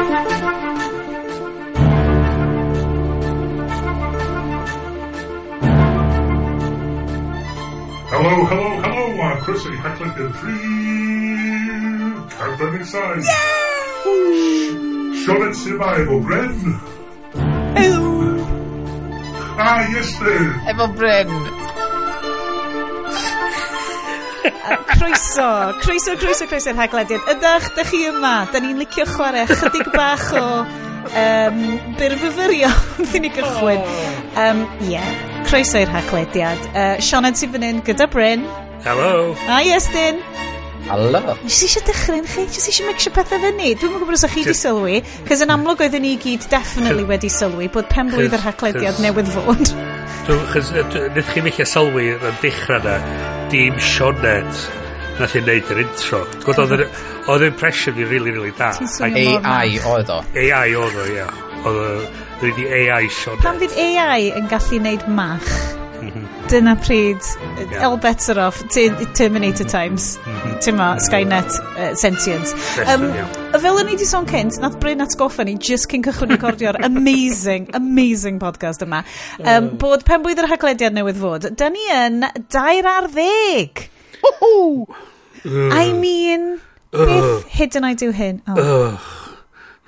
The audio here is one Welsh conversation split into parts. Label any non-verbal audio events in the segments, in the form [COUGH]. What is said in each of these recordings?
Hello, hello, hello! I'm Chrissy heckling the three. Count them inside. Yay! Shovel survival, Bren. Hello. Ah, yes, there. I'm a croeso, croeso, croeso, croeso'r haglediad. Ydych, dych chi yma, da ni'n licio chwarae chydig bach o um, byrfyfyrion ddyn [LAUGHS] ni gychwyn. Oh. Ie, um, yeah, croeso i'r haglediad. Uh, Sionan sy'n fan hyn gyda Bryn. Hello. Hi Estyn. Hello. Jyst eisiau dechrau'n chi? Jyst eisiau mixio pethau fyny? Dwi'n mwyn gwybod os ych chi wedi sylwi, cys yn amlwg oedden ni gyd definitely wedi sylwi bod pen blwydd yr haglediad newydd fod. Dwi'n chys, nid chi'n eich sylwi yn dechrau na, dim Sionet nath i'n neud yr intro. Gwyd, oedd yr impression fi really, really da. AI oedd o. AI oedd o, ia. Oedd o, dwi'n AI Sionet. Pan fydd AI yn gallu neud mach? Dyna pryd, uh, yeah. all better off, Terminator Times, ti'n ma, Skynet, uh, Sentience. Um, fel o'n i di sôn cynt, nath Bryn atgoffa ni just cyn cychwyn recordio'r [LAUGHS] amazing, amazing podcast yma, um, bod pen bwydd yr haglediad newydd fod, da ni yn dair ar ddeg. I mean, beth hyd yn oed yw hyn? Oh.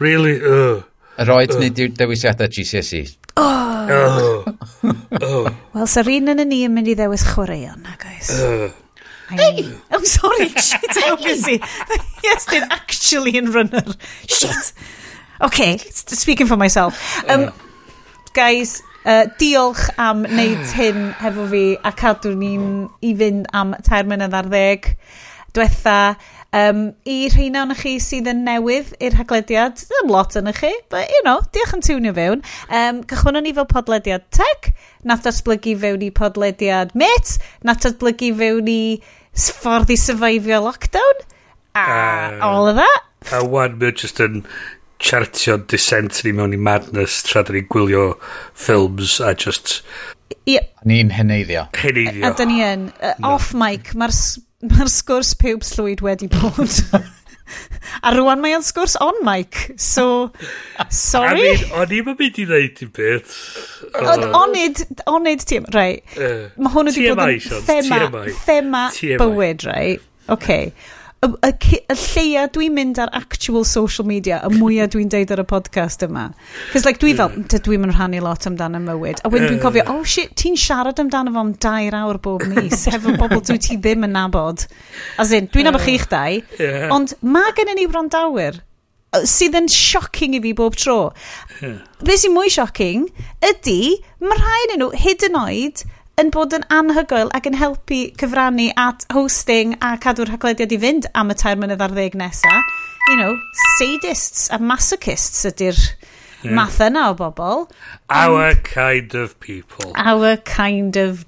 Really, uh. Yr oed nid yw'r dewisiadau GCSE. Oh. Oh. oh. Wel, sa'r un yn y ni yn mynd i ddewis chwaraeon, na guys. Oh. Hey! I'm sorry, [LAUGHS] shit, I'm busy. [LAUGHS] yes, they're actually in runner. Shit. Okay, speaking for myself. Um. Guys, uh, diolch am wneud hyn hefo fi a cadw ni'n i fynd am tair mlynedd ar ddeg. Diwetha, Um, I rheina o'n chi sydd yn newydd i'r haglediad, ddim lot yn chi, but you know, diolch yn tiwnio fewn. Um, cychwynnon ni fel podlediad tech, nath datblygu fewn i podlediad met, nath datblygu fewn i ffordd i syfeifio lockdown, a uh, all of that. A wan, mae just yn chartio descent ni mewn i madness tra da ni'n gwylio ffilms a just... Yep. Ni'n heneiddio. Heneiddio. A, a da ni yn. Uh, off mic, mae'r Mae'r sgwrs pawb llwyd wedi bod. [LAUGHS] a rwan mae o'n sgwrs on mic, so, sorry. Mean, o'n i'n mynd i ddeud i beth. Onid, onid ti, rai. Mae hwn wedi bod yn thema, thema bywyd, rai. Okay y, y, y lleia dwi'n mynd ar actual social media, y mwyaf dwi'n deud ar y podcast yma. Cos like, dwi fel, dwi'n mynd rhannu lot amdano mywyd. A wedyn dwi'n cofio, oh shit, ti'n siarad amdano fo am dair awr bob mis, hefo bobl dwi ti ddim yn nabod. As in, dwi'n nabod chi'ch dau, yeah. ond mae gen i ni wrandawyr sydd yn shocking i fi bob tro. Yeah. Be sy'n mwy shocking ydy, mae rhai nhw hyd yn oed yn bod yn anhygoel ac yn helpu cyfrannu at hosting a cadw'r haglediad i fynd am y tair mynydd ar ddeg nesaf. You know, sadists a masochists ydy'r yeah. math yna o bobl. Our and kind of people. Our kind of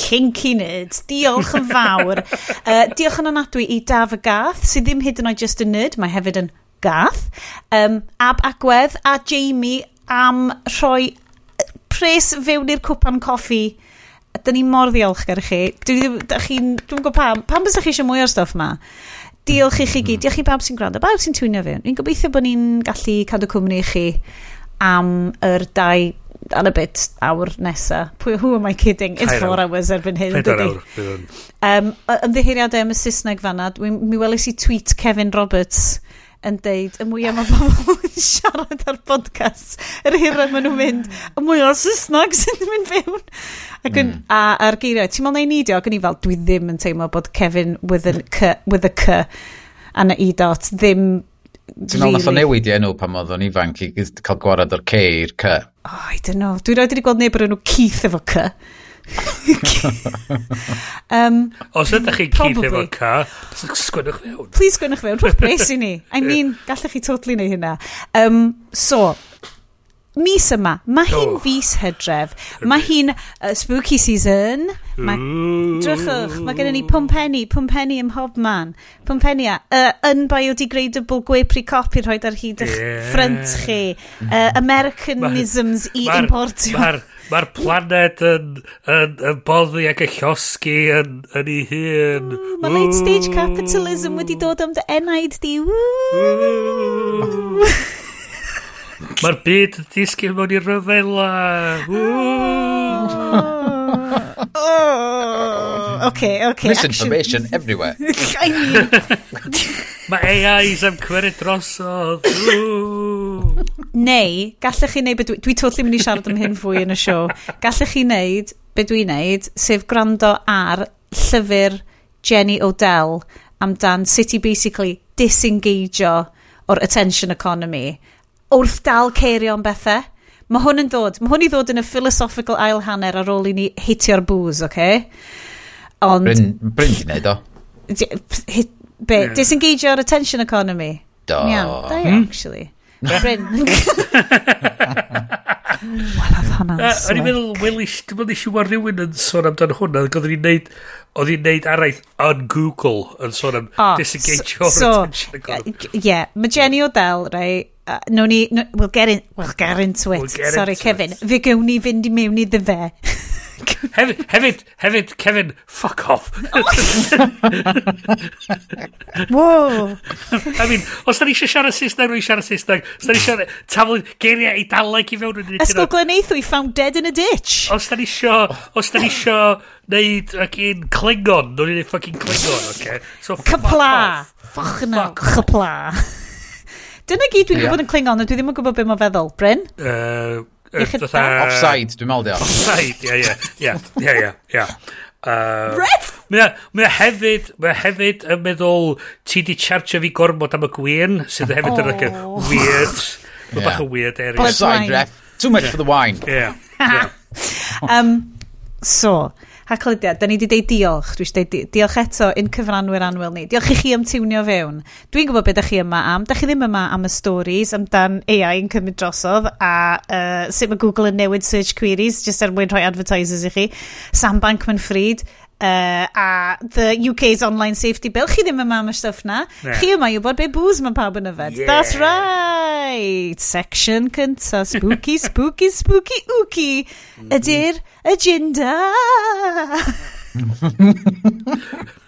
kinky nerds. Diolch yn fawr. [LAUGHS] uh, diolch yn anadwy i Daf y Gath, sydd ddim hyd yn oed just yn nerd, mae hefyd yn gath. Um, Ab Agwedd a Jamie am rhoi uh, pres fewn i'r cwpan coffi Dyn ni mor ddiolchgar i chi. Dwi ddim, da chi'n, dwi'n gwybod pam, pam bys chi eisiau mwy o'r stoff ma? Diolch i chi gyd. Mm. Diolch i bawb sy'n gwrando, bawb sy'n twynio fi. Ni'n gobeithio bod ni'n gallu cadw cwmni i chi am yr dau yn y bit awr nesa. Pwy, who am I kidding? It's four hours erbyn hyn. Pedwar awr. Um, ymddiheiriadau am y Saesneg fanna. Mi welis i tweet Kevin Roberts yn deud y mwyaf mae pobl yn siarad ar podcast yr hirau maen nhw'n mynd y mwyaf o'r Saesnog sy'n mynd fewn ac yn, mm. a, a'r geiriau ti'n meddwl na i nidio ac yn i fel dwi ddim yn teimlo bod Kevin with, an, c, with a C a na E dot ddim Ti'n meddwl nath o newid i enw pan oedd o'n ifanc i cael gwarad o'r C i'r C? Oh, I don't know. Dwi'n rhaid i wedi gweld neb o'r enw Keith efo C um, Os ydych chi'n cyd efo ca, sgwynwch fewn. Please sgwynwch fewn, rhwch bres i ni. I mean, gallech chi totally neu hynna. Um, so, mis yma, mae hi'n oh. fus hydref, mae hi'n uh, spooky season, mae, drychwch, mae gennym ni pwmpenni, pwmpenni ym mhob man. pwmpenni a, uh, unbiodegradable gwepri copi rhoi ar hyd eich yeah. ffrynt chi, uh, Americanisms i ma, importio. Mae'r Mae'r planed yn, yn, yn boddi ac y llosgi yn, yn ei hun. Mae late stage capitalism wedi dod am dy enaid di. [LAUGHS] Mae'r byd yn disgyn mewn i ryfela. [LAUGHS] okay, okay. Misinformation action. everywhere. [LAUGHS] I mean... Mae AIs am cwerid drosodd. Neu, gallech chi wneud... Dwi, dwi totally mynd i siarad am hyn fwy yn y sio. Gallech chi wneud be dwi'n wneud, sef gwrando ar llyfr Jenny O'Dell amdan sut i basically disengageio o'r attention economy wrth dal cerio am bethau. Mae hwn yn dod, mae hwn i ddod yn y philosophical ail hanner ar ôl i ni hitio'r bŵs, oce? Okay? Ond... Bryn, Bryn di wneud o. Be, disengage o'r attention economy. Do. Iawn, da i hmm? actually. Bryn. Wel, oedd hwnna'n slick. O'n i'n meddwl, wel, dim ond eisiau war rhywun yn sôn amdano hwnna, oedd hi'n neud, oedd hi'n neud araith on Google yn sôn am oh, disengage so, o'r so, attention economy. yeah, mae Jenny O'Dell, right, Uh, no ni, no, we'll, get in, we'll get into it. We'll get Sorry, into Kevin. It. Fe gewn ni fynd i mewn iddo fe hefyd, hefyd, hefyd, Kevin, fuck off. [LAUGHS] Whoa. I mean, os da ni eisiau siarad Saesneg, rwy'n siarad Saesneg. Os da ni eisiau taflu geiriau i daleg i fewn yn Ysgol Gleneithw, he found dead in a ditch. Os da ni eisiau, os da ni eisiau neud ac un Klingon, nhw'n neud fucking Klingon, okay? So, Cypla. Fuck no, cypla. [LAUGHS] Dyna gyd dwi'n yeah. gwybod yn Klingon, a dwi ddim yn gwybod beth mae'n feddwl. Bryn? Uh, Fatha... Offside, dwi'n meddwl, diolch. Offside, ie, ie, ie, ie, ie. Ref! Mae hefyd, mae hefyd yn meddwl, ti di charge fi gormod am y gwyn, sydd hefyd yn rhaid weird. Mae bach yn weird area. Offside, ref. Too much for the wine. Ie, yeah. [LAUGHS] um, so, Haclydiad, da ni wedi deud diolch. Dwi eisiau deud diolch eto un cyfranwyr anwyl ni. Diolch i chi am tiwnio fewn. Dwi'n gwybod beth ydych chi yma am. Da chi ddim yma am y stories amdan AI yn cymryd drosodd a uh, sut mae Google yn newid search queries jyst er mwyn rhoi advertisers i chi. Sam Bankman-Fried. Uh, a the UK's online safety bill. Chi ddim yma am y stwff na. Yeah. Chi yma i wybod be booze mae pawb yn yfed. Yeah. That's right. Section cynta. Spooky, [LAUGHS] spooky, spooky, ooky. Mm-hmm. Ydy'r agenda.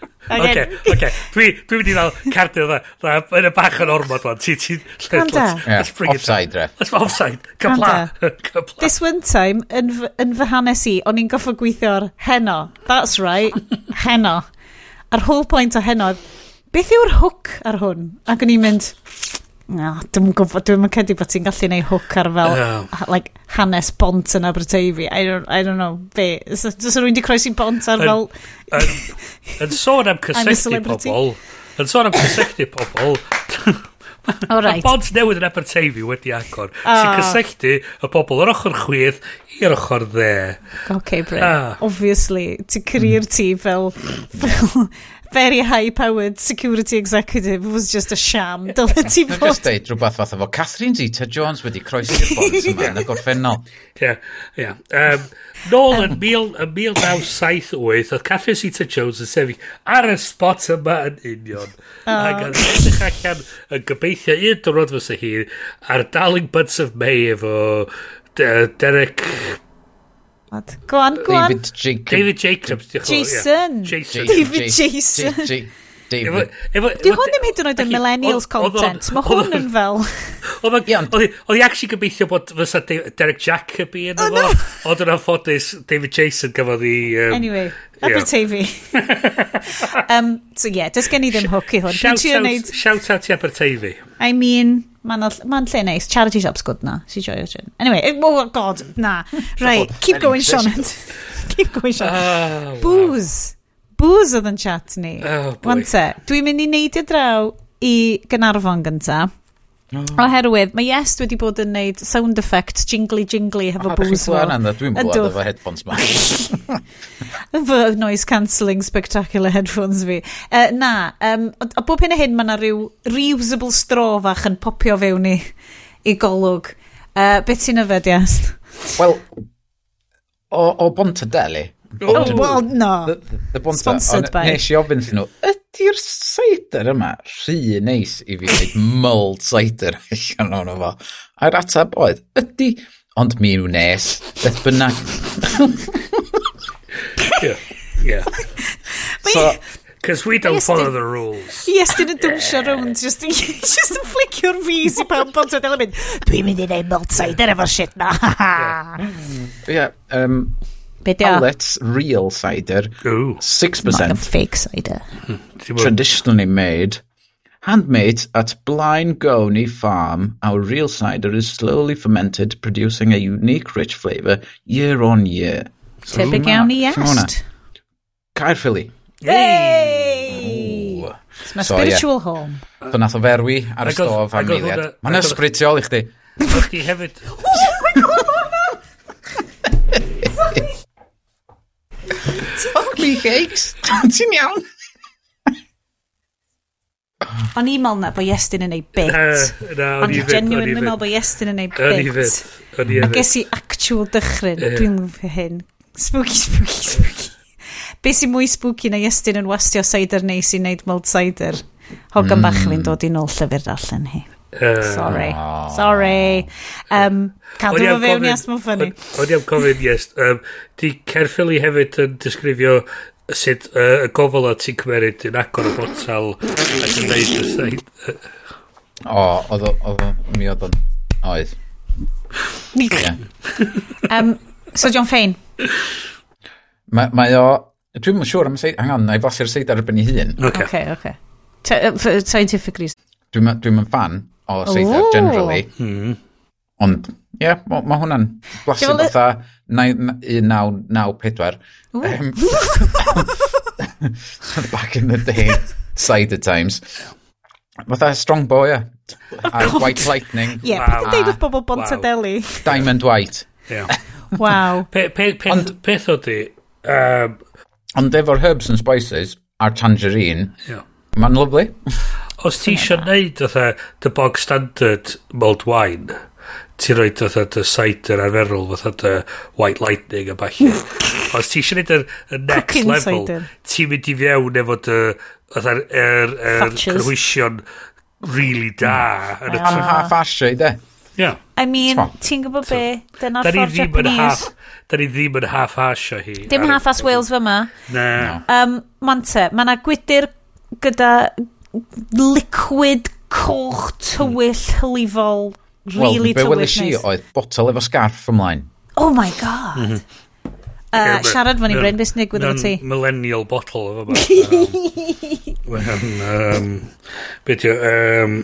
[LAUGHS] [LAUGHS] Oce, oce. Dwi wedi dal cardio dda. Dda, Yn y bach yn ormod fan. Ti, ti, let's bring it down. Let's offside. Cypla. [LAUGHS] Cypla. This one time, yn, yn fy hanes i, o'n i'n goffo gweithio'r heno. That's right, heno. A'r whole point o heno, beth yw'r hook ar hwn? Ac o'n i'n mynd, No, dwi'n gwybod, dwi'n cedi bod ti'n gallu neud hook ar fel no. like, hanes bont yn Aberteifi. I don't, I don't know, be. Dwi'n rwy'n di croesi bont ar fel... Yn sôn am [LAUGHS] cysegdi pobl. Yn sôn am cysylltu pobl. O [LAUGHS] right. bont newydd yn Aberteifi wedi agor. Ah. Oh. Sy'n cysylltu y pobl o'r ochr chwydd i'r ochr dde. Okay, Bryn. Ah. Obviously, ti'n career ti fel... [LAUGHS] fel very high powered security executive was just a sham. Dyle ti fod... Just deud rhywbeth fath efo Catherine Zeta-Jones wedi croesi'r [LAUGHS] bont yma yn y gorffennol. Ie, ie. Nôl yn 1978 oedd Catherine Zeta-Jones yn sefyll ar y spot yma yn union. Ac yn edrych allan yn gobeithio un dyrod fysa hi ar Darling Buds of May efo Derek Go on, go on. David Jacobs. David Jacobs. Jason. Jason. David Jason. David. Efo, efo, Di hwn ddim hyd yn oed yn millennials content. Mae hwn yn fel... [LAUGHS] Oedd hi actually gobeithio bod fysa Derek Jacobi yn efo. Oedd yn anffodus David Jason gafodd i... Um, anyway, Abertavy. [LAUGHS] um, so yeah, does gen i ddim hook i hwn. Shout out, neud... shout out i Abertavy. I mean, mae'n ma lle neis. Charity shop's good na. Si joio gin. Anyway, oh god, na. [LAUGHS] Right, keep going, Sean. keep going, Sean. Booze booze oedd yn chat ni. Oh, Wante, dwi'n mynd i neidio draw i Gynarfon gynta. Oh. Oherwydd, mae Yes wedi bod yn neud sound effect jingly jingly hefo oh, booze fel. Dwi'n bwad efo headphones ma. [LAUGHS] Fy noise cancelling spectacular headphones fi. Uh, na, um, a bob hyn a hyn mae yna rhyw reusable straw fach yn popio fewn i, i golwg. Uh, beth sy'n yfed, Yes? Wel, o, o Bontadeli, Oh, well, no. The, the, bonta, Sponsored by. Nes i ofyn iddyn nhw, ydy'r cider yma rhy neis i fi wneud mold cider [LAUGHS] allan o'n fo. A'r atab oedd, ydy, ond mi yw nes, beth bynnag. yeah, yeah. so, Because we don't yes, e follow the rules. Yes, dyn yn dwmsio rownd, just, [LAUGHS] just yn flicio'r fus i pam bod yn mynd, dwi'n mynd i neud mold cider efo shit na. yeah, yeah um, Be di o? Howlett's Real Cider. Ooh. 6%. Not a fake cider. Traditionally made. Handmade at Blind Goni Farm, our real cider is slowly fermented, producing a unique rich flavour year on year. Tebyg iawn i iast. Caerffili. Yay! It's my so, spiritual yeah. home. So nath o ferwi ar y stof am miliad. Mae'n ysbritiol i chdi. Ac i hefyd. [LAUGHS] Fuck me, cakes. [LAUGHS] Ti'n iawn? O'n i'n meddwl na bod Iestyn yn ei bit. Na, na, o'n i'n genuine yn meddwl bod Iestyn yn ei bit. O'n i'n fyd. O'n i'n fyd. A ges i actual dychryn. Dwi'n lyfio hyn. Spooky, spooky, spooky. Be sy'n mwy spooky na Iestyn yn wastio cider neis i wneud mold cider? Hogan mm. bach fi'n dod i nôl llyfr allan hi. Uh, Sorry. Aww. Sorry. Um, Cadw fo fewn i as asmo ffynnu. O'n i am gofyn, yes. Um, di Cerffili hefyd yn disgrifio sut uh, y gofal a ti'n cymeryd yn agor y botel ac yn neud y sain. O, oedd o, mi oedd o'n oedd. um, so John Fain. Mae ma o, dwi'n yn siŵr am seid, hang on, na i fosi'r seid ar y ben ei hun. Okay. Okay, okay. Scientific reason. Dwi'n dwi fan o seithaf generally. Mm. Ond, ie, yeah, mae ma hwnna'n blasu fatha 1994. Um, ehm, [LAUGHS] back in the day, cider times. Fatha strong boy, ie. A White Lightning. Ie, yeah, yn deud wrth bobl Bontadeli. Diamond White. Yeah. [LAUGHS] wow. Pe, pe, pe, ond, peth ydi... Um, ond efo'r herbs and spices a'r tangerine, yeah. mae'n lyflu os ti eisiau neud fatha the bog standard mulled wine ti'n rhoi fatha dy cider arferol fatha dy white lightning a bach [LAUGHS] os ti eisiau neud y, y next Cooking level ti'n mynd i fiewn efo dy fatha'r er, er cynhwysion really da hmm. yn y tryfa half ashe i de Yeah. I mean, ti'n gwybod so, be? Dyna'r ffordd Japanese. Da ni ddim yn half asio hi. Dim half as Wales fyma. Na. Um, Mante, mae yna gwydyr gyda liquid coch tywyll hmm. hylifol. Really well, be welais i oedd botol efo scarf ymlaen. Oh my god. Mm -hmm. Uh, yeah, siarad fan i Bryn, beth sy'n digwydd efo ti? Millennial bottle efo um, um, beth yw, um,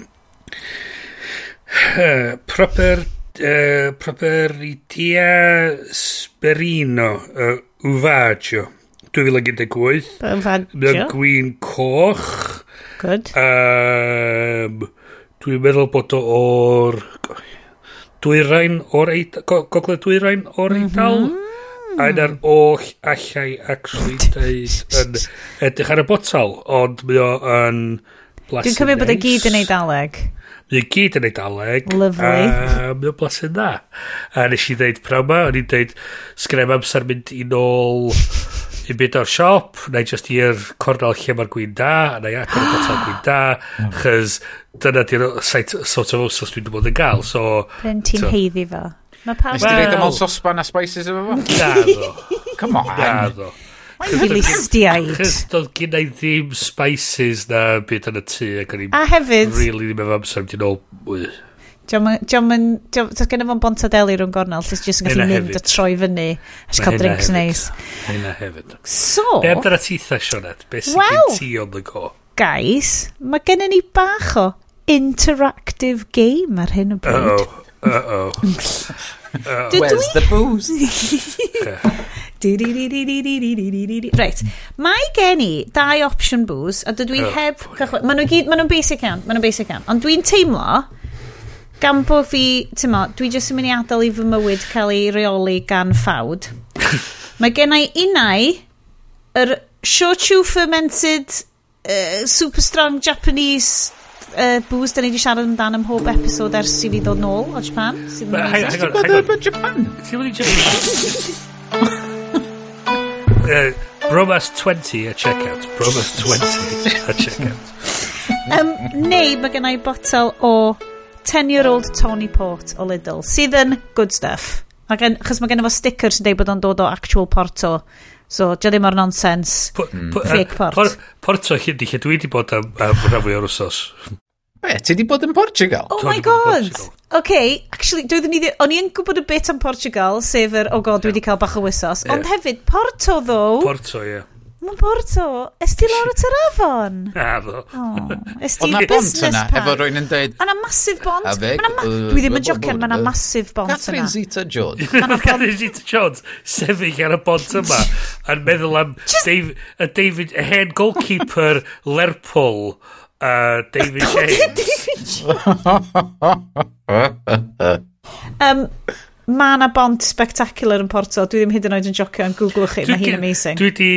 uh, proper, uh, proper idea sperino, uh, ufaggio, 2018. Ufaggio. Gwyn coch, Good. Um, dwi'n meddwl bod o o'r... Dwyrain o'r Eid... Gogledd Dwyrain o'r mhm. Eidal. Mm -hmm. A yna'r oll allai actually [LAUGHS] deud yn edrych ar y botal, ond mae o yn... Dwi'n cymryd bod e gyd yn Eidaleg. Mae o gyd yn Eidaleg. Lovely. A mae o blasyn dda. A nes i ddeud prawn ma, o'n i'n deud sgrem amser mynd i nôl un byd o'r siop, na i just i'r cornel lle mae'r gwyn da, a na i agor y botel gwyn [GASPS] da, chys dyna di'r sort of osos dwi'n bod yn gael, so... Bryn ti'n so, heiddi fo. Mae pawb... Nes ti reid am all sosban a spices efo fo? Na [LAUGHS] ddo. Come on. Na ddo. Filistiaid. Chys doedd gen i ddim spices na byd yn y tŷ ac o'n i'n... A hefyd... Really ddim efo amser, ti'n ôl... Diolch yn... Does gen i fo'n bontadeli rhwng gornel, lle jyst yn gallu mynd a troi fyny, a si cael drinks neis. Hynna hefyd. So... Be amdana ti tha, Sioned? Be sy'n well, ti on the go? Guys, mae gen i ni bach o interactive game ar hyn o bryd. Uh-oh, uh-oh. [LAUGHS] uh, where's the booze? [LAUGHS] Right. Mae gen i dau option booze, a dydw i oh, heb... Maen nhw'n basic iawn, maen nhw'n basic iawn. Ond dwi'n teimlo gan bod fi, ti'n mo, dwi jyst yn mynd i adael i fy mywyd cael ei reoli gan ffawd. [LAUGHS] Mae gen i unau yr shochu fermented uh, super strong Japanese uh, booze da ni wedi siarad amdano ym mhob episod ers i fi ddod nôl o Japan. Mae Japan? Ti'n mynd i Japan? Bromas 20 a checkout. Bromas 20 a checkout. um, neu mae gennau botel o 10-year-old Tony Port o Lidl, sydd yn good stuff. Ac yn, chos mae gen fo sticker sy'n dweud bod o'n dod o actual Porto. So, dio ddim o'r nonsens. Hmm. Fake port. Por, porto chi di lle dwi wedi bod am, am rhan o'r wsos. Be, ti di bod yn Portugal? Oh my god! OK, actually, doeddwn i... O'n i'n gwybod y bit am Portugal, sef yr, oh god, dwi wedi cael bach o wysos. Ond hefyd, Porto, ddo... Porto, ie. Mae'n Porto. ti lawr at yr afon? Na, ddo. Ys ti na bont yna, park? efo rwy'n yn dweud... deud... O'na massive bont. Avec, ma dwi ddim yn jocian, ma'na massive bont yna. Catherine Zeta-Jones. Catherine Zeta-Jones, sefyll ar y bont yma, a'n meddwl am David, David, hen goalkeeper Lerpol, uh, David James. David James. um, Mae yna bont spectacular yn Porto. Dwi ddim hyd yn oed yn jocio yn Google chi. Mae hi'n amazing. Dwi di,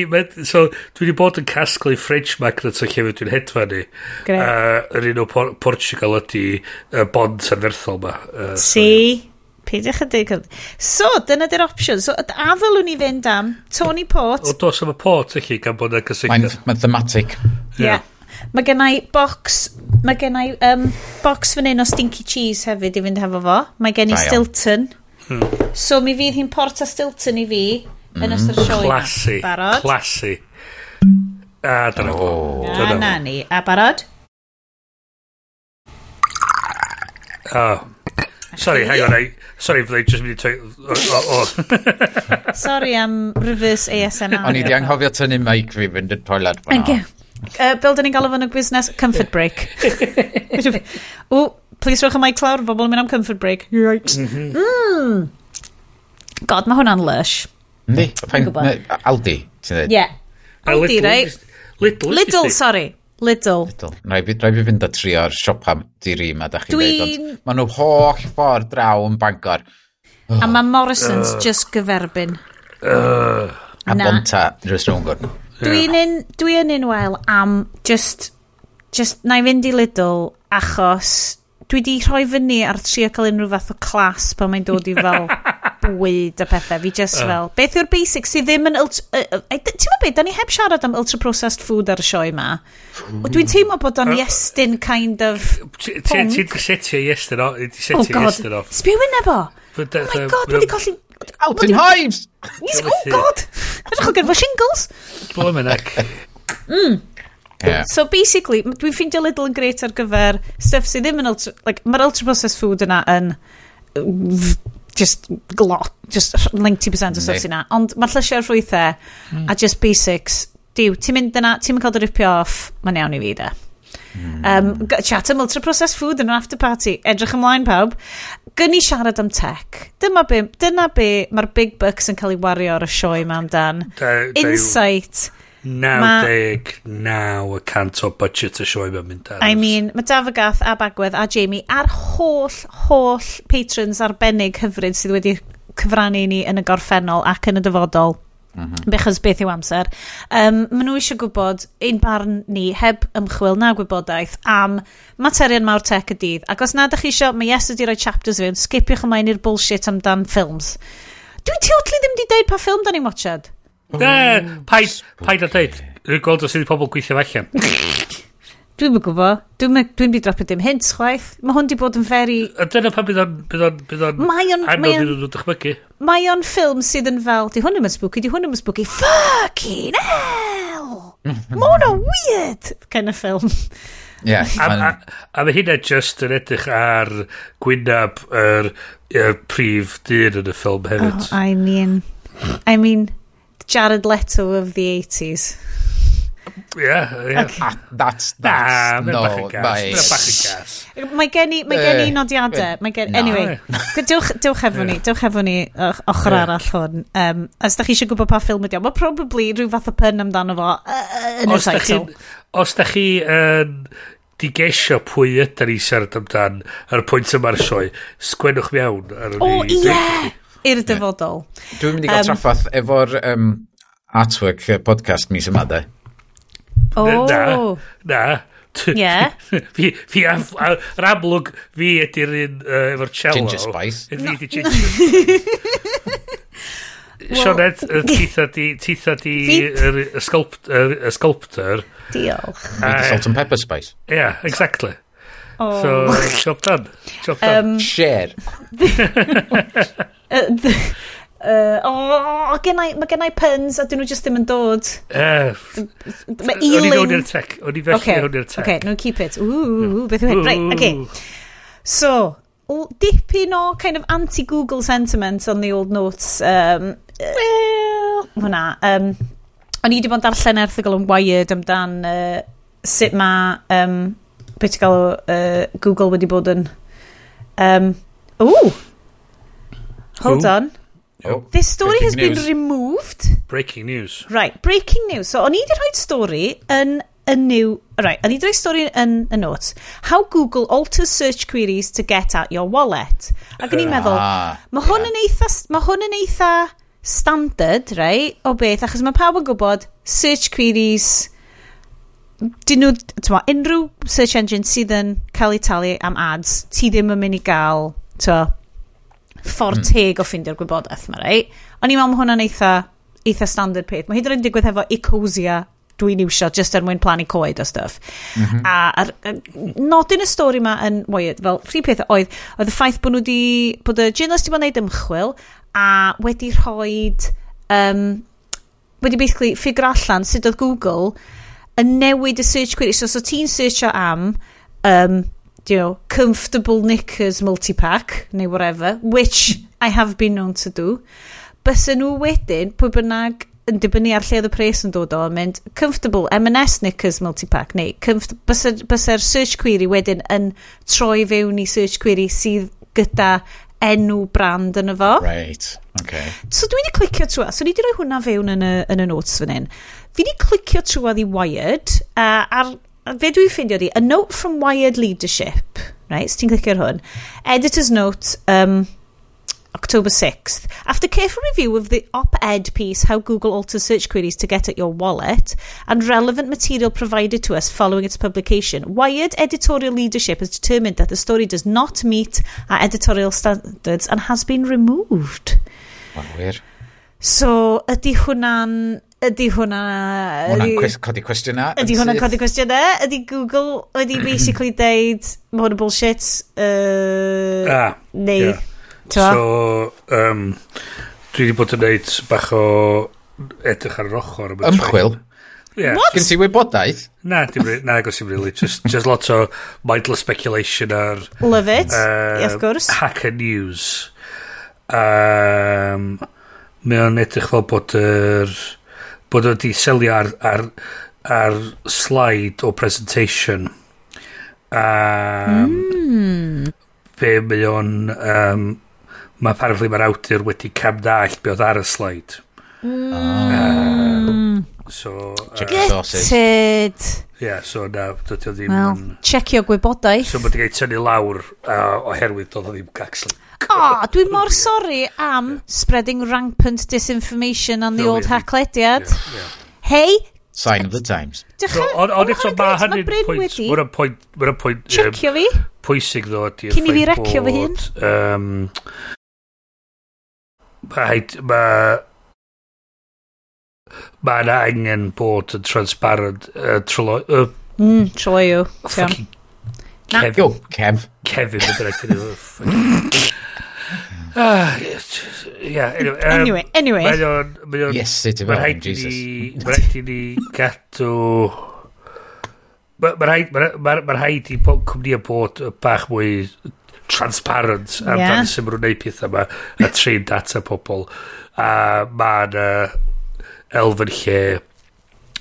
so, dwi di bod yn casglu French magnet o llefydd dwi'n hedfa ni. Greu. Uh, yr un o Por Portugal ydi uh, bont anferthol ma. Uh, si. Peidiwch yn. So, dyna dy'r opsiwn. So, a ddylwn ni fynd am Tony Port. O, dos am y Port, chi, gan bod yna gysylltiad. Mae'n thematic. Yeah. yeah. Mae gennau box, mae gennau um, box fan hyn o stinky cheese hefyd i fynd hefo fo. Mae gen i Stilton. Iawn. Hmm. So mi fydd hi'n Porta Stilton i fi mm. yn hmm. ystod y sioe. Classy. Barod. Classy. A dyna fo. A na ni. A barod? Oh. Sorry, hang on. I, sorry, fydda i just mynd i teg... Oh, oh. sorry am reverse ASMR. O'n i di anghofio tynnu mic fi fynd yn toilet. Thank you. Uh, Bill, dyn ni'n galw fan y busnes Comfort Break. [LAUGHS] o, Please rwch y mic lawr, bobl yn mynd am comfort break. Right. Mm -hmm. mm. God, mae hwnna'n lush. Ni, Aldi, ti'n dweud? Yeah. A Aldi, right? Lidl. Lidl, sorry. Lidl. Lidl. Rai fi, rai fi fynd a trio'r siop am diri yma, da chi'n dweud. Maen nhw holl ffordd draw yn Bangor. A mae Morrison's uh. just gyferbyn. Uh. A Na. bonta, rhywbeth rhywun gwrdd. Dwi'n un, dwi yn unwael am just, just, na i fynd i Lidl achos dwi di rhoi fyny ar trio cael unrhyw fath o clas pan mae'n dod i fel [LAUGHS] bwyd a pethau. Fi just uh. fel, beth yw'r basics sydd ddim yn... Ultra, uh, uh, ti'n beth, da ni heb siarad am ultra-processed food ar y sioe yma. Dwi'n teimlo bod o'n iestyn kind of Ti'n setio iestyn o? Ti'n setio oh, iestyn o? Sbiw yn efo? Oh my god, wedi colli... Out in hives! Oh god! Ydych chi'n gyfo shingles? Blwy'n mynd Mm. Yeah. So basically, dwi'n ffeindio Lidl yn greit ar gyfer stuff sydd ddim yn ultra... Like, Mae'r ultra processed food yna yn just glot, just 90% o stuff sydd yna. Ond mae'r llysiau'r rhwythau mm. a just basics. Diw, ti'n mynd yna, ti'n mynd cael dy ripio off, mae'n iawn i fi de. Mm. Um, chat am ultra-processed food yn yr after party. Edrych ymlaen pawb. Gyn i siarad am tech. Dyma be, dyna be mae'r big bucks yn cael ei wario ar y sioe yma amdan. Insight 99 y cant o budget y sioe mae'n mynd ar. I mean, mae Dafagath a Bagwedd a Jamie a'r holl, holl patrons arbennig hyfryd sydd wedi cyfrannu ni yn y gorffennol ac yn y dyfodol. Mm -hmm. Bechos beth yw amser. Um, maen nhw eisiau gwybod ein barn ni heb ymchwil na gwybodaeth am materion mawr tech y dydd. Ac os nad ydych chi eisiau, mae yes ydi rhoi chapters fi, ond skipiwch ymlaen i'r bullshit amdan ffilms. Dwi'n teotli ddim wedi deud pa ffilm da ni'n watchad. De, oh. paid, paid a dweud. Rwy'n gweld os ydy pobl gweithio allan. Dwi'n mynd gwybod. Dwi'n mynd dwi, dropio dim hint chwaith. Mae hwn di bod yn feri... A dyna pa bydd o'n... Bydd o'n... Bydd o'n... Anodd iddyn nhw dychmygu. Mae o'n ffilm sydd yn fel... Di hwn ddim yn spooky, di hwn ddim yn spooky. Fucking hell! Mae hwn o weird! Kind of film. Yeah, [LAUGHS] a, a, a mae hynna just yn edrych ar gwynab yr er, er prif dyn yn y ffilm hefyd. Oh, I mean... I mean... Jared Leto of the 80s. Yeah, yeah. Okay. Ah, that's, that's, nah, no, mae... Mae gen i, mae gen i nodiadau. Mae gen, anyway, dewch, dewch efo ni, dewch efo ni ochr arall hwn. Um, os da chi eisiau gwybod pa ffilm ydi o, mae probably rhyw fath o pyn amdano fo uh, yn y title. Os da chi yn digesio pwy ydy ni siarad amdan ar y pwynt yma'r sioe, sgwennwch mewn. ar O, ie! i'r dyfodol. Dwi'n mynd i gael um, traffath efo'r um, artwork podcast mis yma, de. O! Oh. Na, na. Ie. [LAUGHS] fi, fi, yr amlwg fi ydy'r un uh, efo'r cello. Ginger Spice. Fi ydy Ginger Spice. Sionet, [LAUGHS] titha di, titha di, y sculptor. Diolch. Uh, salt and pepper spice. Yeah, exactly. Oh. So, job done. Job done. Um, Share. [LAUGHS] Yy, [LAUGHS] Uh, oh, gennau, mae gennau puns a dyn nhw just ddim yn dod. Uh, mae ealing... O'n i fewn i'r tech. O'n i felly okay. i'r tech. Okay, no, keep it. Ooh, beth yw hyn. Right, okay. So, dipyn o kind of anti-Google sentiment on the old notes. Um, well, hwnna. Um, o'n i wedi bod yn darllen erthigol yn Wired amdan uh, sut mae, um, beth gael uh, Google wedi bod yn... Um, ooh, Hold on. Oh, This story breaking has news. been removed. Breaking news. Right, breaking news. So, o'n i wedi rhoi stori yn y new... Right, o'n i wedi rhoi stori yn y notes. How Google alters search queries to get at your wallet. Ac o'n i'n meddwl, Ah, mae hwn yn eitha... Mae hwn yn eitha standard, right, o beth, achos mae pawb yn gwybod search queries... Dyn nhw, ti'n unrhyw search engine sydd yn cael ei talu am ads, ti ddim yn mynd i gael, to, ffordd mm. teg o ffindio'r gwybodaeth yma, rei. O'n i'n meddwl mae hwnna'n eitha, eitha standard peth. Mae hyd yn oed yn digwydd efo Ecosia dwi'n iwsio just er mwyn plannu coed o stuff. Mm -hmm. A, a, a nodyn y stori yma yn weird, fel rhi peth oedd, oedd y ffaith bod nhw wedi, bod y journalist wedi bod yn gwneud ymchwil a wedi rhoi, um, wedi basically ffigur allan sut oedd Google yn newid y search query. So, so ti'n searcho am um, you know, comfortable knickers multi-pack, neu whatever, which I have been known to do, bys nhw wedyn, pwy bynnag yn dibynnu ar lle oedd y pres yn dod o, yn mynd comfortable M&S knickers multi-pack, neu bysa'r search query wedyn yn troi fewn i search query sydd gyda enw brand yn efo. Right, okay. So dwi wedi clicio trwy, so ni wedi rhoi hwnna fewn yn y, yn y notes fan hyn. Fi wedi clicio trwy i Wired, uh, ar fe dwi'n ffeindio di, a note from Wired Leadership, right, so ti'n clicio'r hwn, editor's note, um, October 6th. After careful review of the op-ed piece, How Google Alters Search Queries to Get at Your Wallet, and relevant material provided to us following its publication, Wired editorial leadership has determined that the story does not meet our editorial standards and has been removed. Mae'n wir. So, ydy hwnna'n Ydy hwnna... Ydy hwnna'n cwes codi cwestiynau? Ydy hwnna'n codi cwestiynau? Ydy Google wedi basically [CLEARS THROAT] deud mae hwn yn bullshit? Uh, ah, neu, yeah. So, um, dwi wedi bod yn neud bach o edrych ar yr ochr. Ymchwil? Yeah. What? Gyn ti wybodaeth? Na, dim, na, gos i'n really. Just, just lots o mindless speculation ar... Love it, uh, of course. Hacker News. Um, mae o'n edrych fel bod yr... Er, bod o wedi selio ar, ar, ar slide o presentation. Um, mm. Be mae o'n... Um, mae apparently mae'r awdur wedi camdall be oedd ar y slide. Mm. Um, so... Uh, Get it! yeah, so na, dydy o ddim... Wel, yn- checio gwybodaeth. So mae wedi cael tynnu lawr uh, oherwydd doedd o ddim actually. Oh, dwi'n mor sori am spreading rampant disinformation on the No, old really. hacklediad. yeah. ie. Hei, Sign of the times. So, dychra, ond ond eto mae hynny'n pwynt, wedi mae'n pwynt, mae'n pwynt yym, checio fi. pwysig ddo ydy Cyn i fi recio fy hun. Um, mae, mae mae'n angen bod yn transparent uh, trolo... Uh, mm, troloiw. Fucking... Kev. Yo, Kev. Kevin. [LAUGHS] Kevin. Ah, yeah, anyway. Um, anyway, anyway. Mae o'n... Mae o'n... Yes, it about him, Jesus. Mae'n rhaid i ni gadw... Mae'n rhaid, ma rhaid i cwmni bod bach mwy transparent am yeah. dan sy'n mwyn gwneud pethau yma a trin data pobl. A mae'n... Uh, elfen lle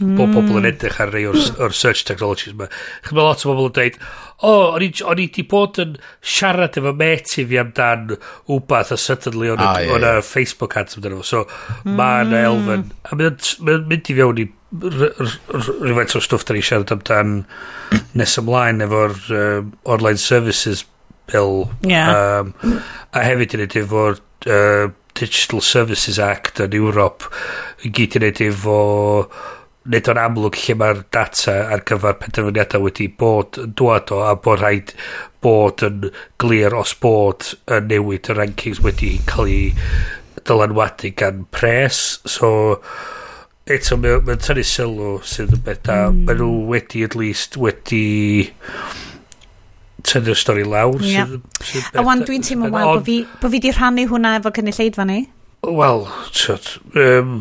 mm. bod pobl yn edrych ar rei o'r, or search technologies yma. Chyd mae lot o bobl yn dweud, o, oh, o'n i, i di bod yn siarad efo meti fi amdan wbath a suddenly o'n ah, yeah, yeah. Facebook ads amdano fo. So, mm. mae'n elfen. A mae'n mynd i fewn i rhywfaint o stwff da ni siarad amdan [COUGHS] nes ymlaen efo'r um, online services bill. Yeah. Um, a hefyd yn edrych efo'r uh, Digital Services Act yn Europe i gyd i wneud efo nid o'n amlwg lle mae'r data ar gyfer penderfyniadau wedi bod yn dwad o a bod rhaid bod yn glir os bod yn newid y rankings wedi cael ei dylanwadu gan pres so eto mae'n ma tynnu sylw sydd yn beth da mm. maen nhw wedi at least wedi tynnu'r stori lawr. Ia. Sydd, a wan dwi'n teimlo wael bod fi, bo fi di rhannu hwnna efo cynulleidfa ni. Wel, tyd, um,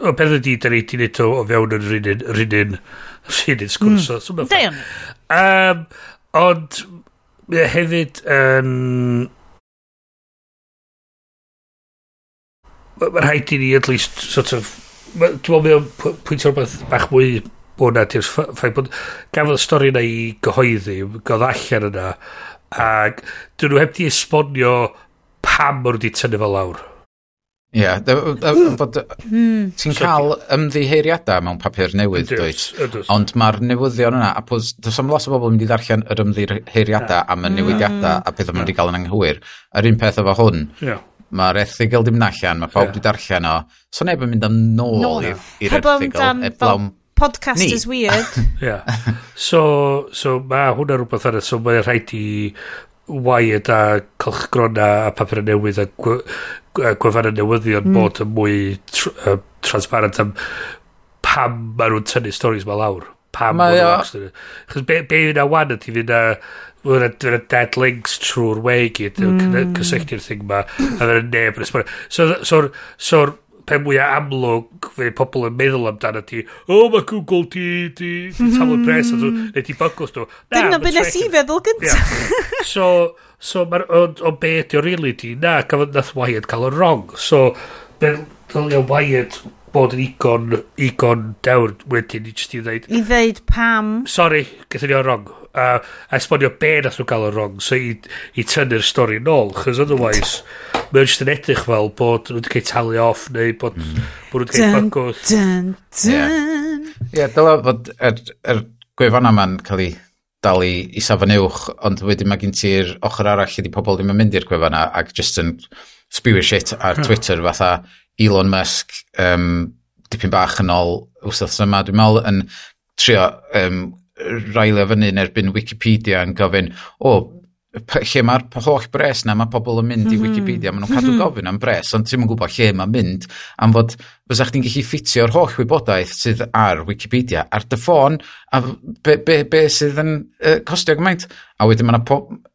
o beth ydi, da ni di wneud o, o fewn yn rhywun, rhywun, rhywun sgwrs. Mm. Dyn. Um, ond, hefyd, yn... Um, Mae'n rhaid i ni, at least, sort of, dwi'n meddwl, pwyntio rhywbeth bach mwy hwnna, na ffaith bod gafodd y stori yna i gyhoeddi godd allan yna ac dyn nhw heb di esbonio pam maen nhw wedi tynnu fel lawr. Ie, hmm. yeah, ti'n cael ymddiheiriadau mewn papur newydd, dweud. Ond mae'r newyddion yna, a pwys, does am lot o bobl yn mynd i ddarllen yr ymddiheiriadau am y newidiadau a beth maen wedi cael yn anghywir. Yr un peth efo hwn, mae'r erthigol dim allan, mae pawb wedi darllen o, so neb yn mynd am nôl i'r erthigol, eblawn podcast Ni. is weird. [LAUGHS] yeah. So, so mae hwnna rhywbeth arna, so mae'n rhaid i Wired a Cylchgrona a papur newydd a gwefan y newyddion mm. bod yn mwy tr uh, transparent am pam maen nhw'n tynnu storys ma lawr. Pam maen nhw'n Chos be, be yna wan ydy fydd na Fyna dyna dead links trwy'r we gyd, mm. cysylltu'r thing ma, a fyna neb yn ysbryd. So, so, so, so pe mwyaf amlwg fe pobl yn meddwl amdano ti o oh, mae Google ti ti, ti taflu hmm. pres a neu ti bygwrs nhw dyna byd nes i feddwl gyntaf yeah. so so mae'r o, o be ydi o rili ti? Na gafodd nath Wyatt cael yn wrong. So ddylia Wyatt bod yn igon igon dewr wedyn i jyst i ddweud i ddeud pam. Sorry gyda ni o'r wrong a, a esbonio be nath nhw gael yn wrong so i, i tynnu'r stori nôl chos otherwise mae'n just yn edrych fel bod nhw wedi cael talu off neu bod, mm. bod nhw wedi cael bygwth dun, dun, Ie, yeah. yeah, dyla fod yr, er, er gwefan yma'n cael ei dal i isa fan uwch ond wedyn mae gen ti'r ochr arall ydy pobl ddim yn mynd i'r gwefan yna ac just yn spew shit ar hmm. Twitter fatha Elon Musk um, dipyn bach yn ôl wrth yma. Dwi'n meddwl yn trio um, railio fyny yn erbyn Wikipedia yn gofyn, o, oh, lle mae'r holl bres na, mae pobl yn mynd i mhm. Wikipedia, maen nhw'n mhm. cadw gofyn am bres, ond ti'n gwybod lle mae'n mynd, am fod fysa chdi'n gallu ffitio'r holl wybodaeth sydd ar Wikipedia, ar dy ffôn, a be, be, be sydd yn uh, costio gymaint. A wedyn mae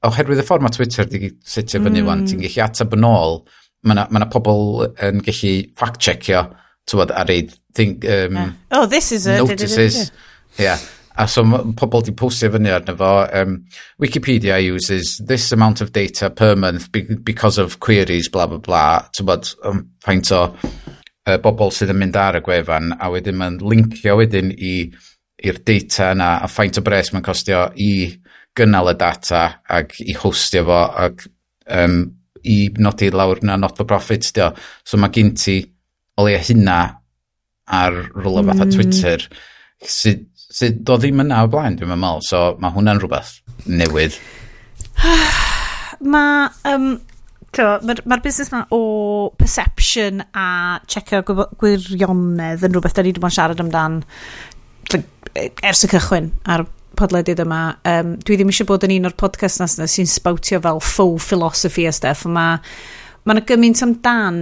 oherwydd y ffordd mae Twitter wedi setio fyny mm. wan, ti'n gallu atab yn ôl, mae yna ma pobl yn gallu fact-checkio, ti'n bod, a reid, think, um, yeah. oh, this is a notices, yeah. A so pobl di postio fyny arno fo, um, Wikipedia uses this amount of data per month because of queries, bla bla bla, ti'n bod, um, faint o uh, bobl sydd yn mynd ar y gwefan, a wedyn mae'n linkio wedyn i'r data yna, a faint o bres mae'n costio i gynnal y data ac i hostio fo, ac um, i nodi lawr na not for profit, dio. So mae gen ti o leia hynna ar rola mm. fatha hmm. Twitter, sydd sydd do ddim yna o blaen, dwi'n meddwl. So mae hwnna'n rhywbeth newydd. mae, um, mae'r ma, busnes yma o perception a checio gwirionedd yn rhywbeth da ni ddim yn siarad amdan e-, ers y cychwyn ar podledydd yma. Um, dwi ddim eisiau bod yn un o'r podcast nas yna sy'n sbawtio fel faux philosophy a stuff. Mae ma yna gymaint amdan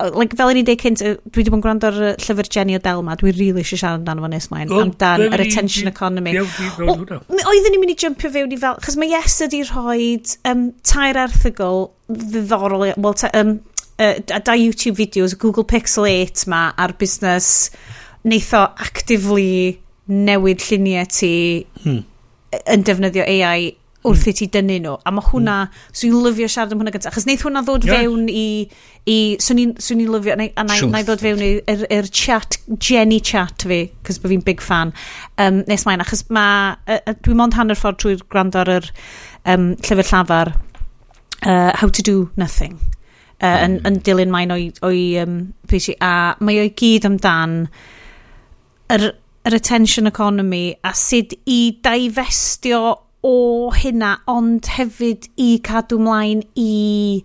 like, fel ni'n deud cynt, dwi wedi bod yn gwrando ar llyfr Jenny O'Dell ma, dwi really eisiau siarad amdano fo nes mlaen, oh, amdan yr attention economy. Oedden ni'n mynd i jumpio fewn i fel, chos mae yes ydi rhoi um, tair erthigol ddiddorol, well, ta, um, uh, da YouTube videos, Google Pixel 8 ma, a'r busnes neitho actively newid lluniau ti hmm. yn defnyddio AI wrth i ti dynnu nhw. A mae hwnna, hmm. so i'n lyfio siarad am hwnna gyntaf. Achos neith hwnna ddod yeah. fewn i, i swn i'n lyfio, a na, na i ddod fewn i'r er, er chat, Jenny chat fi, cos bod fi'n big fan, um, nes mae'n, achos mae, uh, dwi'n mond hanner ffordd trwy'r gwrando ar yr um, llyfr llafar, uh, How to Do Nothing uh, yn, hmm. yn dilyn mae'n o'i, oi um, PC, a mae o'i gyd amdan yr, yr attention economy a sut i daifestio o hynna, ond hefyd i cadw mlaen i,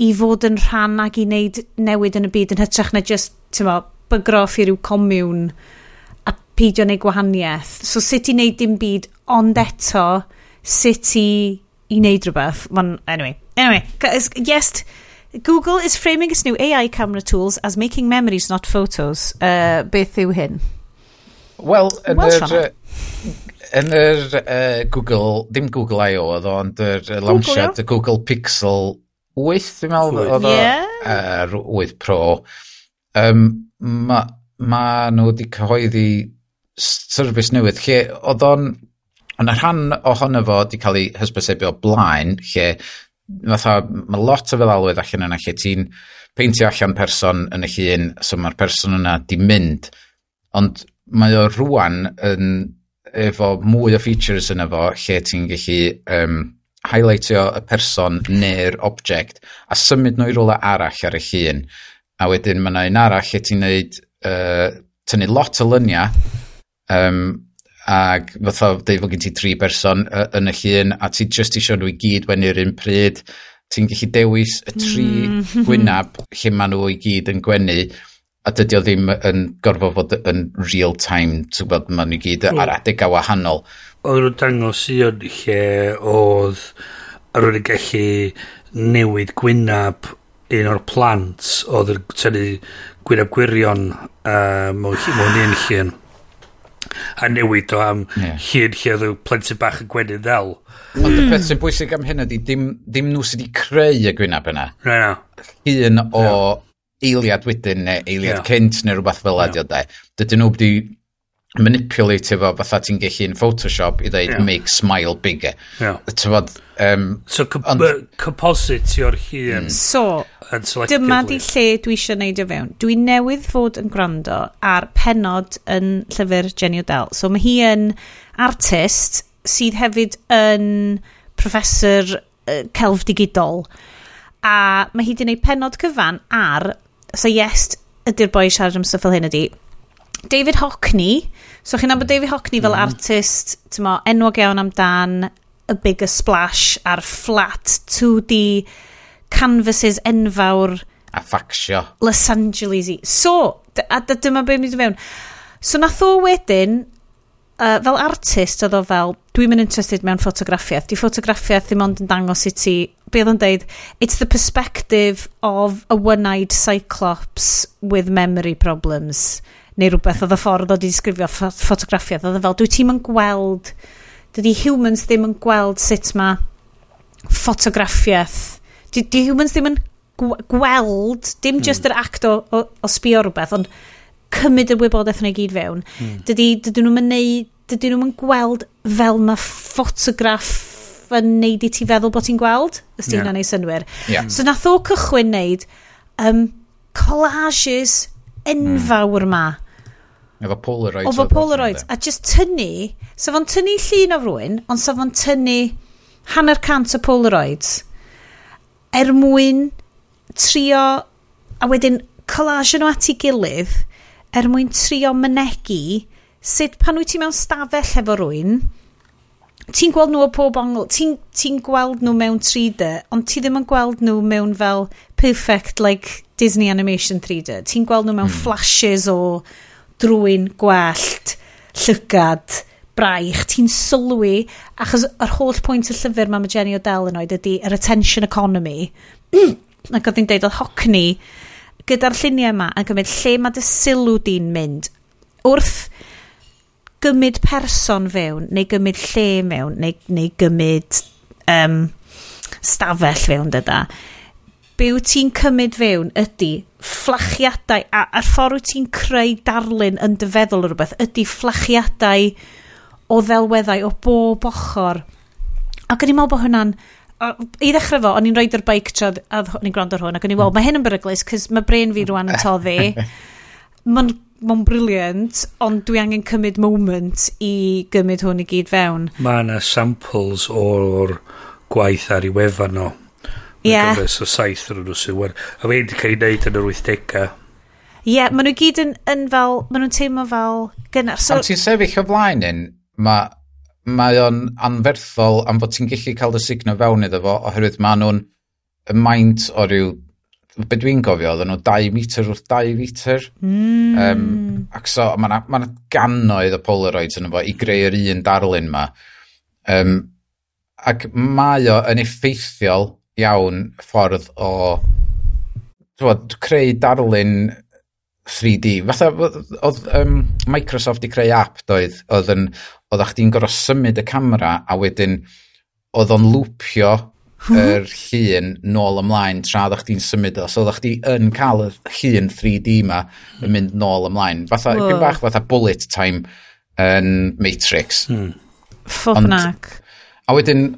i fod yn rhan ac i wneud newid yn y byd yn hytrach na just, ti'n mo, bygroff i ryw comiwn a peidio neu gwahaniaeth. So sut i wneud dim byd, ond eto, sut i, i wneud rhywbeth. Man, anyway, anyway, yes, Google is framing its new AI camera tools as making memories, not photos. Uh, beth yw hyn? Wel, yn yr yn yr uh, Google, dim Google I.O. oedd o, ond yr uh, launchad y Google Pixel 8, dwi'n meddwl, oedd o, yeah. uh, 8 Pro, um, ma, ma nhw wedi cyhoeddi service newydd, lle oedd o'n, ond rhan ohono fo wedi cael ei hysbysebio blaen, lle fatha, mae lot o feddalwedd allan yna lle ti'n peintio allan person yn y llun, so mae'r person yna di mynd, ond mae o rwan yn efo mwy o features yna fo lle ti'n gallu um, highlightio y person neu'r object a symud nhw i rola arall ar y llun. A wedyn mae yna un arall lle ti'n neud uh, tynnu lot o lyniau um, ac fatha dweud fod gen ti tri person uh, yn y llun a ti just isio nhw i gyd wenu'r un pryd. Ti'n gallu dewis y tri mm. [LAUGHS] gwynab lle maen nhw i gyd yn gwenu a dydy o ddim yn gorfod fod yn real time, ti'n gwybod, maen nhw gyd hmm. ar adeg a wahanol. oedd nhw'n dangos i o'n lle oedd ar yn gallu newid gwynab un o'r plant oedd yn tynnu gwynab gwirion uh, mewn un llun a newid o am yeah. llun lle oedd y plentyn bach yn gwenyn ddel. Ond y peth sy'n bwysig am hyn ydy dim, dim nhw sydd wedi creu y gwynab yna. Na, na. Un o yeah eiliad wedyn neu eiliad yeah. cynt neu rhywbeth fel yeah. adio de. Dydyn nhw wedi manipulate fo fatha ti'n gallu yn Photoshop i ddeud yeah. make smile bigger. Yeah. Tyfod, um, so compositio'r hun. Mm. So, dyma di lle dwi eisiau neud o fewn. Dwi newydd fod yn gwrando ar penod yn llyfr Jenny O'Dell. So mae hi yn artist sydd hefyd yn professor uh, celf digidol. A mae hi wedi gwneud penod cyfan ar so yes, ydy'r boi siarad am stuff fel hyn ydy. David Hockney, so chi'n nabod David Hockney fel mm. artist, mo, enwog iawn amdan y bigger splash a'r flat 2D canvases enfawr a ffacsio Los Angeles i so a dyma beth mynd i fewn. So nath o wedyn uh, fel artist oedd o fel dwi'n mynd interested mewn ffotograffiaeth. Di ffotograffiaeth ddim ond yn dangos i ti be oedd yn deud, it's the perspective of a one-eyed cyclops with memory problems. Neu rhywbeth oedd y ffordd oedd i ddisgrifio ffotograffiaeth. Oedd e fel, dwi ti'n yn gweld, dydy humans ddim yn gweld sut mae ffotograffiaeth. Di, di humans ddim yn gweld, dim hmm. just yr act o, o, o sbio rhywbeth, ond cymryd y wybodaeth yna i gyd fewn. Hmm. Dydy, dydyn nhw'n mynd dydyn nhw'n gweld fel mae ffotograff yn neud i ti feddwl bod ti'n gweld, os ti'n yeah. neud synwyr. Yeah. So nath o cychwyn neud um, collages enfawr mm. ma. Efo Polaroids. Efo Polaroids. A just tynnu, so fo'n tynnu llun o rwy'n, ond so fo'n tynnu hanner cant o Polaroids er mwyn trio, a wedyn collage nhw at ei gilydd, er mwyn trio mynegu sut pan wyt ti mewn stafell efo rwy'n, ti'n gweld nhw o pob ongl, ti'n ti gweld nhw mewn 3D, ond ti ddim yn gweld nhw mewn fel perfect, like Disney Animation 3D. Ti'n gweld nhw mewn mm. flashes o drwy'n gwallt, llygad, braich. Ti'n sylwi, achos yr holl pwynt y llyfr mae Jenny O'Dell yn oed ydy yr attention economy. Hmm. ac oedd hi'n deud oedd hocni gyda'r lluniau yma yn gymryd lle mae dy sylw di'n mynd. Wrth gymryd person fewn, neu gymryd lle mewn, neu, neu gymryd um, stafell fewn dyda, byw ti'n cymryd fewn ydy fflachiadau, a, a'r ffordd wyt ti'n creu darlun yn dyfeddol o rhywbeth, ydy fflachiadau o ddelweddau o bob ochr. Ac o'n i'n meddwl bod hwnna'n i ddechrau fo, o'n i'n roed yr beic tra a o'n i'n gwrando ar hwn ac o'n i'n meddwl, hmm. mae hyn yn beryglus, cys mae brain fi rwan yn [LAUGHS] toddi. Mae'n mae'n briliant, ond dwi angen cymryd moment i gymryd hwn i gyd fewn. Mae yna samples o'r gwaith ar ei wefan o. Ie. Yeah. o saith yn nhw sy'n wer. A wedi cael ei wneud yn yr 80au. Ie, yeah, maen nhw gyd yn, yn fel, maen nhw'n teimlo fel gynnar. So, Am ti'n sefyll o flaen un, mae mae o'n anferthol am fod ti'n gallu cael dy signo fewn iddo fo oherwydd maen nhw'n maint o ryw be dwi'n gofio, oedden nhw 2 metr wrth 2 metr. Mm. Um, ac so, mae yna ma, gannoedd o Polaroids yn efo i greu'r un darlun ma. Um, ac mae o yn effeithiol iawn ffordd o twod, creu darlun 3D. Fatha, oedd um, Microsoft i creu app doedd, oedd yn, oedd chdi'n gorfod symud y camera a wedyn oedd o'n lwpio Mm-hmm. yr llun nôl ymlaen tra ddech chi'n symud o. So ddech chi yn cael y llun 3D ma yn mynd nôl ymlaen. Fatha, wow. Pyn bach fatha bullet time yn Matrix. Hmm. Ffofnac. A wedyn,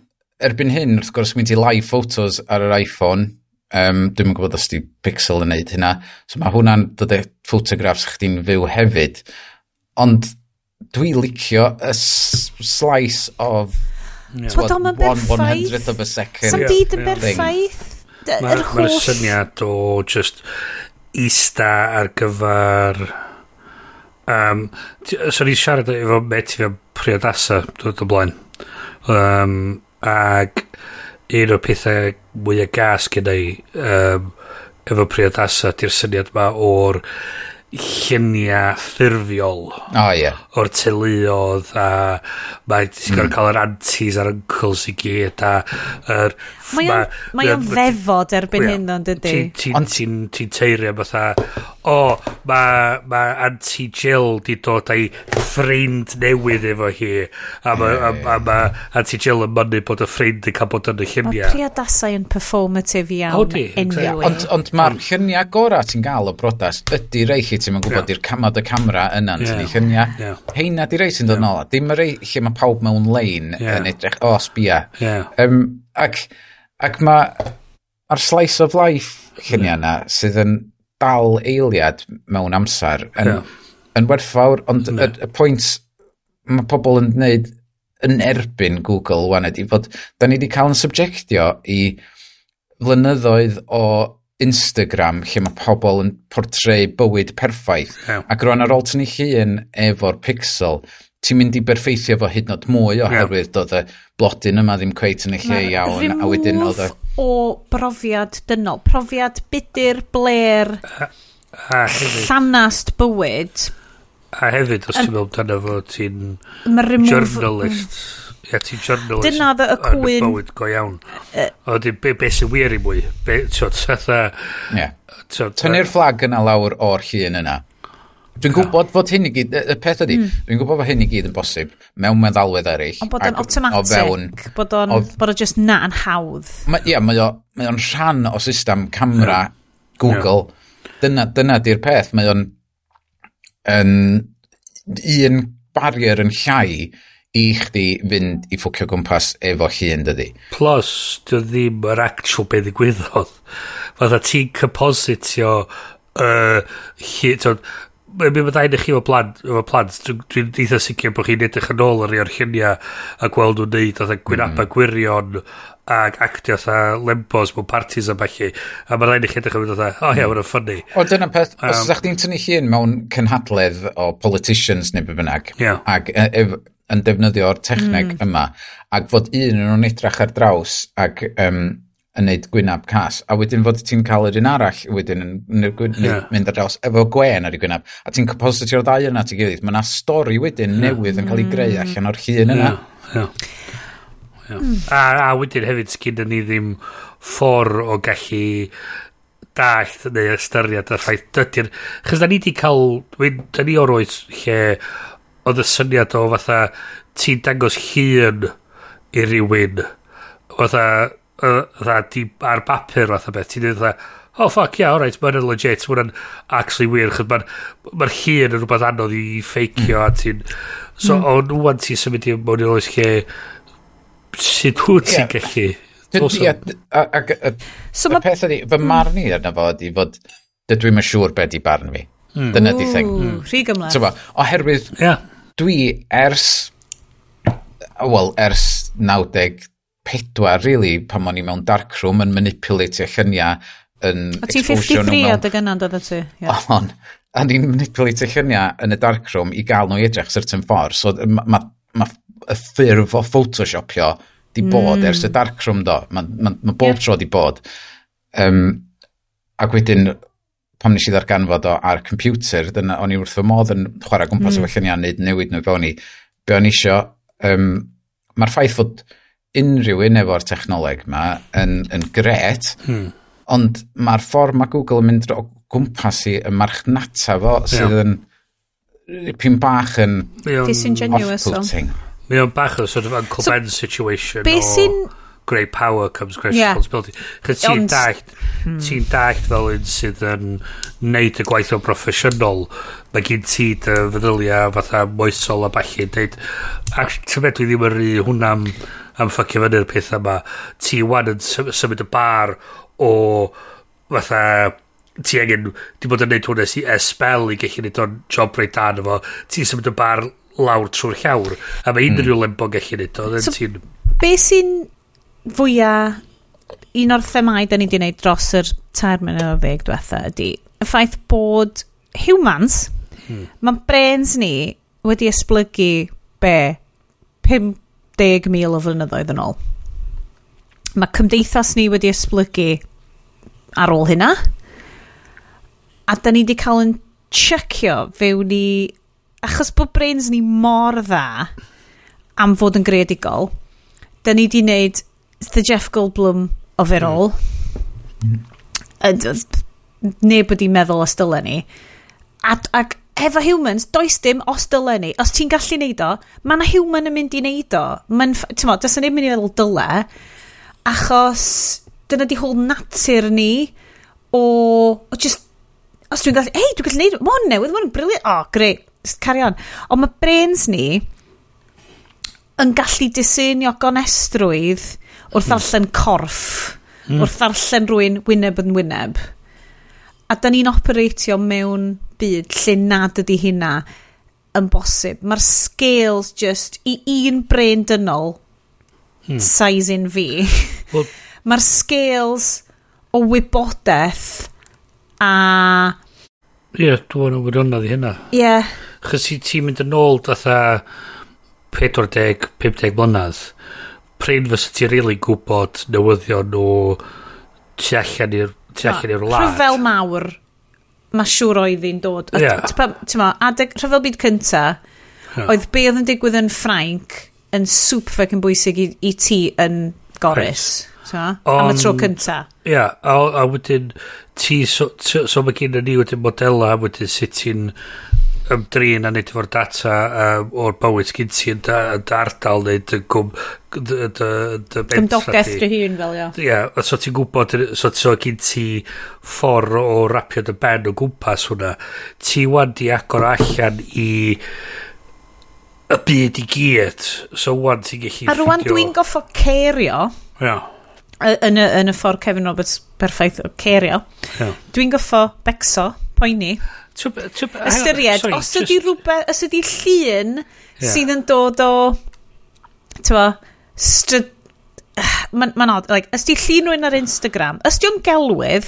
erbyn hyn, wrth gwrs, mynd i live photos ar yr iPhone. Um, dwi'n gwybod os di Pixel yn neud hynna. So mae hwnna'n dod e ffotograffs chdi'n fyw hefyd. Ond dwi licio y slice of Twod o'm yn berffaith. One one hundredth of a second. Sam byd yn berffaith. Yr holl... Syniad o just ista ar gyfer... Um, so ni siarad efo met i fe priodasa dod o blaen. Um, ag un o'r pethau mwyaf gas gyda i um, efo priodasa di'r syniad ma o'r lluniau ffurfiol oh, yeah. o'r teuluodd a mae ti'n gorau hmm. cael yr aunties a'r uncles i gyd a er, mae o'n ma, ma, ma ddefod erbyn hyn ond ydy ti'n ti, ti, ti, ti teirio fatha o, mae ma Auntie Jill di dod a'i ffrind newydd efo hi. A mae yeah. ma, ma Auntie Jill yn mynnu bod y ffrind yn cael bod yn y lluniau. Mae priodasau yn performative iawn. Hwdi. Exactly. Ond, ond mae'r lluniau gorau ti'n gael o brodas ydy rei chi ti'n gwybod yeah. i'r camad y camera yna yn yeah. lluniau. Yeah. Heina di rei sy'n dod yn yeah. Dim y rei lle mae pawb mewn lein yeah. yn edrych, o, sbia. Yeah. Um, ac ac mae... A'r slice of life lluniau yna sydd yn dal eiliad mewn amser yn, yeah. yn werthfawr, ond y, y pwynt mae pobl yn gwneud yn erbyn Google wan ydy fod da ni wedi cael yn subjectio i flynyddoedd o Instagram lle mae pobl yn portreu bywyd perffaith yeah. ac rwan ar ôl tynnu llun efo'r pixel ti'n mynd i berffeithio fo hyd yn oed mwy oherwydd yeah. doedd y blodyn yma ddim cweit yn y lle iawn a wedyn oedd y o brofiad dynol. Profiad budur, bler, a, hefyd, llanast bywyd. A hefyd, os ti'n meddwl dyna fo, ti'n journalist. Ia, ti'n journalist. Dyna dda y cwyn. Yn bywyd go iawn. O, di, be, be sy'n wir i mwy. Be, tiod, satha... Ie. Tynnu'r fflag yna lawr o'r llun yna. Dwi'n gwybod fod hyn i gyd, y peth ydy, mm. dwi'n gwybod bod hyn i gyd yn bosib mewn meddalwedd eraill. Ond bod o'n automatic, o fewn, bod o'n bod o just na yn hawdd. Ie, mae yeah, mae o'n rhan o system camera yeah. Google. Yeah. Dyna, dyna di'r peth, mae o'n yn, un barrier yn llai i chdi fynd i ffwcio gwmpas efo hun dydi. Plus, dy ddim yr actual be ddigwyddodd. Fatha ti'n compositio uh, hyd, Mae'n mynd fydda i chi o blant, efo plant, dwi'n dwi eitha sicr bod chi'n edrych yn ôl ar ei o'r lluniau a gweld nhw'n neud oedd gwynaba mm. gwirion ac actio oedd lembos mewn parties a falle. A mae'n rhaid i chi edrych yn mynd oedd, o ia, mm. mae'n ffynnu. O dyna peth, um, os ydych chi'n tynnu llun mewn cynhadledd o politicians neu be bynnag, yeah. ac e, ef, yn defnyddio'r techneg mm. yma, ac fod un yn nhw'n edrych ar draws ac um, yn neud gwynab cas, a wedyn fod ti'n cael yr un arall wedyn yn, yn, yn yeah. mynd ar draws efo gwen ar ei gwynab, a ti'n compositio'r ddau yna ti gilydd, mae yna stori wedyn yeah. newydd yn cael ei greu mm. allan o'r llun yna. Yeah. Yeah. Mm. A, a wedyn hefyd sgyn ni ddim ffordd o gallu dallt neu ystyried y ffaith dydy'r... Chos da ni di cael... Da ni o'r oes lle oedd y syniad o fatha ti'n dangos hun i rywun fatha uh, dda, di, ar bapur fath o beth, ti'n dweud oh fuck, yeah, alright, mae'n legit, mae'n actually wir, chyd mae'n ma hun yn rhywbeth anodd i ffeicio a ti'n... So, mm. ond wwan ti'n symud i mewn i'r oes lle sut wyt ti'n gallu. So y peth ydi, fy marn i arno fo ydi fod, dydw i'n siŵr beth di barn fi. Mm. Dyna di thing. Mm. Rhy gymlaeth. Oherwydd, dwi ers, wel, ers 90 pedwar, really, pan o'n i mewn darkroom yn manipulatio lluniau yn... O ti 53 adeg yna, dod ti? Yeah. On, a ni'n manipulatio lluniau yn y darkroom i gael nhw i edrych certain ffordd. So mae ma, ma y ffurf o photoshopio di bod mm. ers y darkroom do. Mae ma, ma bob yeah. tro di bod. Um, ac wedyn, pam nes i ddarganfod o ar computer, dyna o'n i wrth fy modd yn chwarae gwmpas mm. efo lluniau neud newid nhw fewn i, be o'n isio, um, mae'r ffaith fod unrhyw un efo'r technoleg yma yn, yn gret, hmm. ond mae'r ffordd mae Google yn mynd o gwmpas i y marchnata fo sydd yn pyn bach yn off-putting. Mae o'n bach o sort of Uncle so, Ben situation be o great power comes great yeah. responsibility. Chyd ti'n dallt, hmm. ti'n dallt fel un sydd yn neud y gwaith o'n proffesiynol, Mae gen ti dy feddyliau fatha moesol a balli yn deud, ac ti'n meddwl ddim yn rhy hwnna'n am ffacio fyny'r peth yma, ti wan yn symud y bar o fatha ti angen, di bod yn neud hwnna si espel i gallu neud o'n job reit dan efo, ti'n symud y bar lawr trwy'r llawr, a mae unrhyw mm. lembo gallu neud o, so, ti'n... Be sy'n fwyaf un o'r themau da ni wedi wneud dros yr tair mlynedd o ddeg diwetha ydy y ffaith bod humans, hmm. mae'n brains ni wedi esblygu be? 5 10,000 o flynyddoedd yn ôl. Mae cymdeithas ni wedi esblygu ar ôl hynna, a da ni wedi cael yn checio fewn i... Achos bod brains ni mor dda am fod yn greadigol, da ni wedi wneud the Jeff Goldblum of it hmm. all. Mm. Mm. Neb wedi meddwl o stylen ni. Ac, ac efo humans, does dim os dyle ni. Os ti'n gallu neud o, mae yna human yn mynd i neud o. Mae'n, ti'n mo, dys yn mynd i feddwl dyle, achos dyna di hwl natur ni o, o just, os dwi'n gallu, hei, dwi'n gallu neud, mae hwn newydd, mae hwn yn briliant, o, oh, greu, carry on. Ond mae brains ni yn gallu disynio gonestrwydd wrth hmm. ddarllen corff, hmm. wrth ddarllen rwy'n wyneb yn wyneb a da ni'n operatio mewn byd lle nad ydy hynna yn bosib. Mae'r scales just i un brain dynol hmm. size in fi. Well, [LAUGHS] Mae'r scales o wybodaeth a... Ie, yeah, dwi'n wirionedd i hynna. Ie. Yeah. Chos i ti'n mynd yn ôl datha 40-50 mlynedd, pryn fysa ti'n rili really gwybod newyddion o tu allan i'r tu allan i'r wlad. Rhyfel mawr, mae siŵr oedd hi'n dod. Yeah. Ti'n ma, adeg, rhyfel byd cynta, yeah. oedd be oedd yn digwydd yn Ffrainc yn super fucking bwysig i, i ti yn Goris. Right. Am y tro cynta. Ia, yeah, a, a wedyn ti, so, so, so mae gen i ni wedyn modela, wedyn sut ti'n ymdrin a nid efo'r data um, o'r bywyd sgyn ti yn dy ardal neu dy gwm dy Gymdogaeth dy hun fel ia. Ia, so ti'n gwybod, so, so gyn ti ffordd o rapio dy ben o gwmpas hwnna. Ti wan di agor allan i y byd i gyd. So wan ti'n gallu... A rwan dwi'n goffo cerio. Ia. Yeah yn y, yn y ffordd Kevin Roberts perffaith o cerio. Yeah. Dwi'n goffo becso poeni. Ystyried, sorry, os ydy rhywbeth, os ydy llun yeah. sydd yn dod o, tywa, stryd... Mae'n ma odd, like, ysdi llun rwy'n ar Instagram, ysdi o'n gelwydd,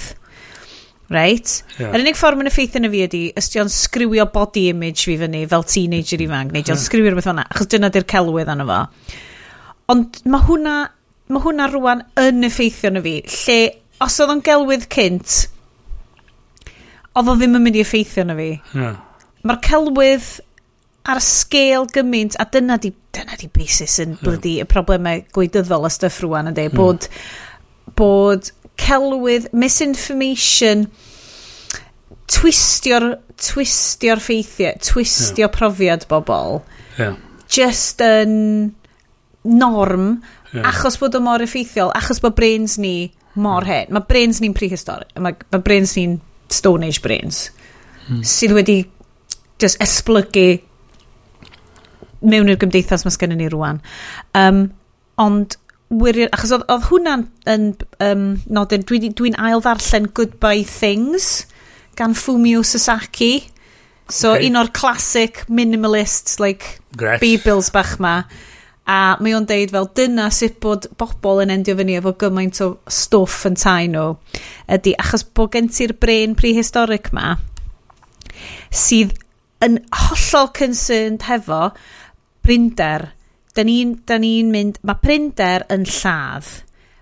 reit? Yeah. Yr unig ffordd mae'n effeithio na fi ydy, ysdi o'n sgriwio body image fi fyny fel teenager ifanc, neu di o'n sgriwio rhywbeth fanna, achos dyna di'r celwydd anno fo. Ond mae hwnna, mae hwnna rwan yn effeithio na fi, lle os oedd o'n gelwydd cynt, oedd o ddim yn mynd i effeithio na fi. Yeah. Mae'r celwydd ar y sgêl gymaint, a dyna di, dyna di basis yn yeah. blydi y problemau gwleidyddol y stuff rwan ydy, mm. bod, bod celwydd, misinformation, twistio'r twistio'r ffeithiau, twistio yeah. profiad bobl. Yeah. Just yn norm, yeah. achos bod o mor effeithiol, achos bod brains ni mor hen. Mae brains ni'n prehistoric, mae, mae brains ni'n Stone Age Brains hmm. sydd wedi just esblygu mewn i'r gymdeithas mae sgennyn ni rwan. Um, ond wirio, achos oedd, oedd hwnna'n yn, um, nodyn, dwi'n dwi, dwi ail ddarllen Goodbye Things gan Fumio Sasaki. So okay. un o'r classic minimalist like Gret. Beebles bach ma A mae o'n deud fel dyna sut bod bobl yn endio fyny efo gymaint o stwff yn tai nhw. Ydy, achos bod gen ti'r brain prehistoric ma, sydd yn hollol concerned hefo Brynder. Da ni'n ni mynd, mae Brynder yn lladd.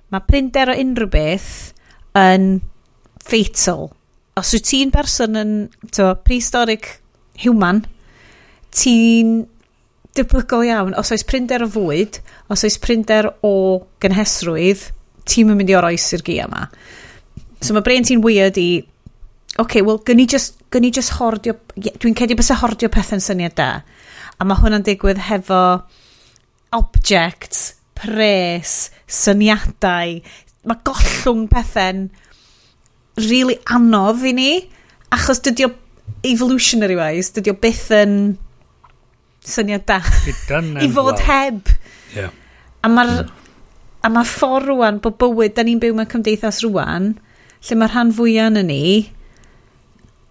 Mae Brynder o unrhyw beth yn fatal. Os wyt ti'n person yn to, prehistoric human, ti'n debygol iawn, os oes prinder o fwyd, os oes prinder o gynhesrwydd, ti'n mynd i oroes i'r gia yma. So mae brain ti'n weird i, okay, well, gynni just, gynni just hordio, dwi'n cedi bys hordio pethau'n syniad da. A mae hwnna'n digwydd hefo objects, pres, syniadau. Mae gollwng pethau'n really anodd i ni, achos dydio evolutionary wise, dydio byth yn syniad da. [LAUGHS] I fod heb. Yeah. A mae'r mm. a ma ffordd rwan bod bywyd, da ni'n byw mewn cymdeithas rwan, lle mae'r rhan fwyaf yn ni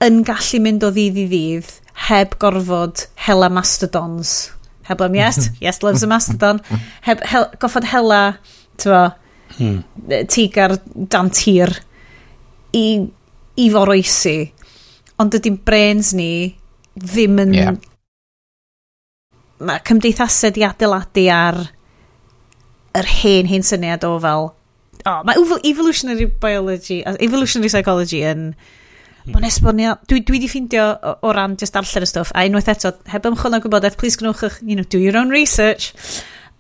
yn gallu mynd o ddydd i ddydd heb gorfod hela mastodons. Heb am yes, [LAUGHS] yes loves a mastodon. Heb hel, goffod hela, tyfo, hmm. tigar dan tir i, i foroesi. Ond dydy'n brains ni ddim yn yeah mae cymdeithasau di adeiladu ar yr hen hen syniad o fel oh, mae evolutionary biology evolutionary psychology yn Mae'n esbonio, dwi, dwi di ffeindio o, o ran just darllen y stwff, a unwaith eto, heb ymchwil na gwybodaeth, please gnwch eich, you know, do your own research,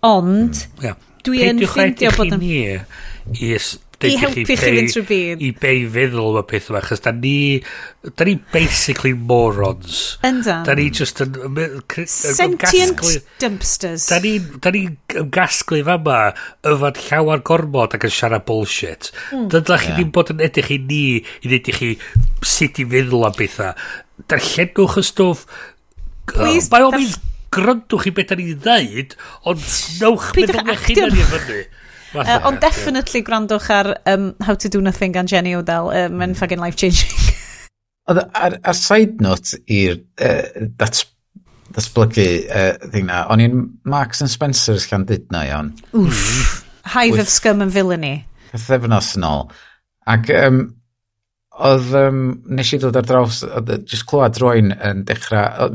ond, mm, yeah. dwi yn ffeindio bod yn... Peidiwch i ni i I helpu chi fynd trwy byd. I be i feddwl am y peth yma, chos da ni, da ni basically morons. Yndan. Da ni just yn... Sentient dumpsters. Da ni, da ni ymgasglu fama yfad llawer gormod ac yn siarad bullshit. Mm. Dyna chi yeah. ddim bod yn edrych i ni, i ddweud i chi sut i feddwl am bethau. Darllenwch y stwff... Please, by all means, gryndwch i beth da ni'n ddeud, ond nawch meddwl eich hunan i fyny. [LAUGHS] Uh, ond definitely gwrandwch ar um, How to Do Nothing gan Jenny O'Dell. Uh, Mae'n mm. life-changing. [LAUGHS] Oedd ar, ar side note i'r uh, dat, datblygu uh, thing na, o'n i'n Marks and Spencer's gan dyd na iawn. Wff. Mm. Hive of Scum and Villainy. Cythefnos yn ôl. Ac um, oedd, um, nes i ddod ar draws, oedd, just clywed rwy'n yn dechrau,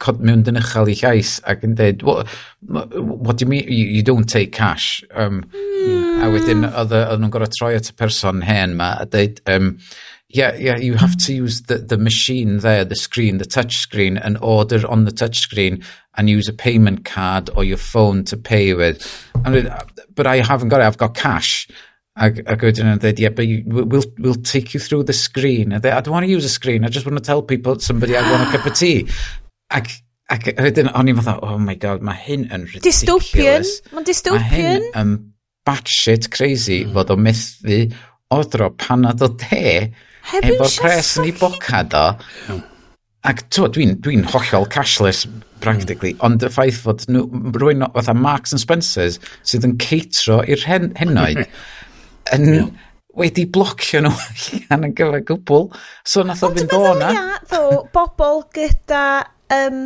cod mewn dynychel i llais ac yn dweud, what, what do you mean, you, you don't take cash? Um, mm. A wedyn, mm. oedd nhw'n gorau troi at y person hen ma a dweud, um, yeah, yeah, you have to use the, the machine there, the screen, the touch screen, and order on the touch screen and use a payment card or your phone to pay with. And, but I haven't got it, I've got cash. Ac, ac wedyn yn dweud, yeah, but you, we'll, we'll take you through the screen. I don't want to use a screen, I just want to tell people, somebody I want a cup of tea. Ac, ac wedyn o'n i'n fatha, oh my god, mae hyn yn ridiculous. Dystopian, mae'n dystopian. Mae hyn yn batshit crazy mm. fod o methu odro panad o te efo'r pres yn ei bocad o. Ac to, dwi'n dwi, hollol cashless practically, ond y ffaith fod nhw, rwy'n fatha Marks and Spencers sydd yn ceitro i'r hen, henoed [LAUGHS] yn, wedi blocio nhw allan yn gyfer gwbl. So nath o fynd o na. ddo, bobl gyda um,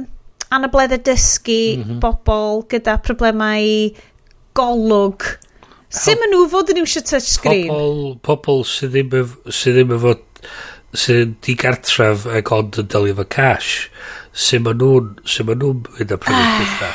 anabledau dysgu mm -hmm. bobl gyda problemau golwg. Sut maen nhw fod yn iwsio touchscreen? Pobl, pobl sydd ddim, sydd ddim efo sy'n digartref ac ond yn delio efo cash. sy'n maen nhw'n, sy'n maen nhw'n mynd a prynu pethau.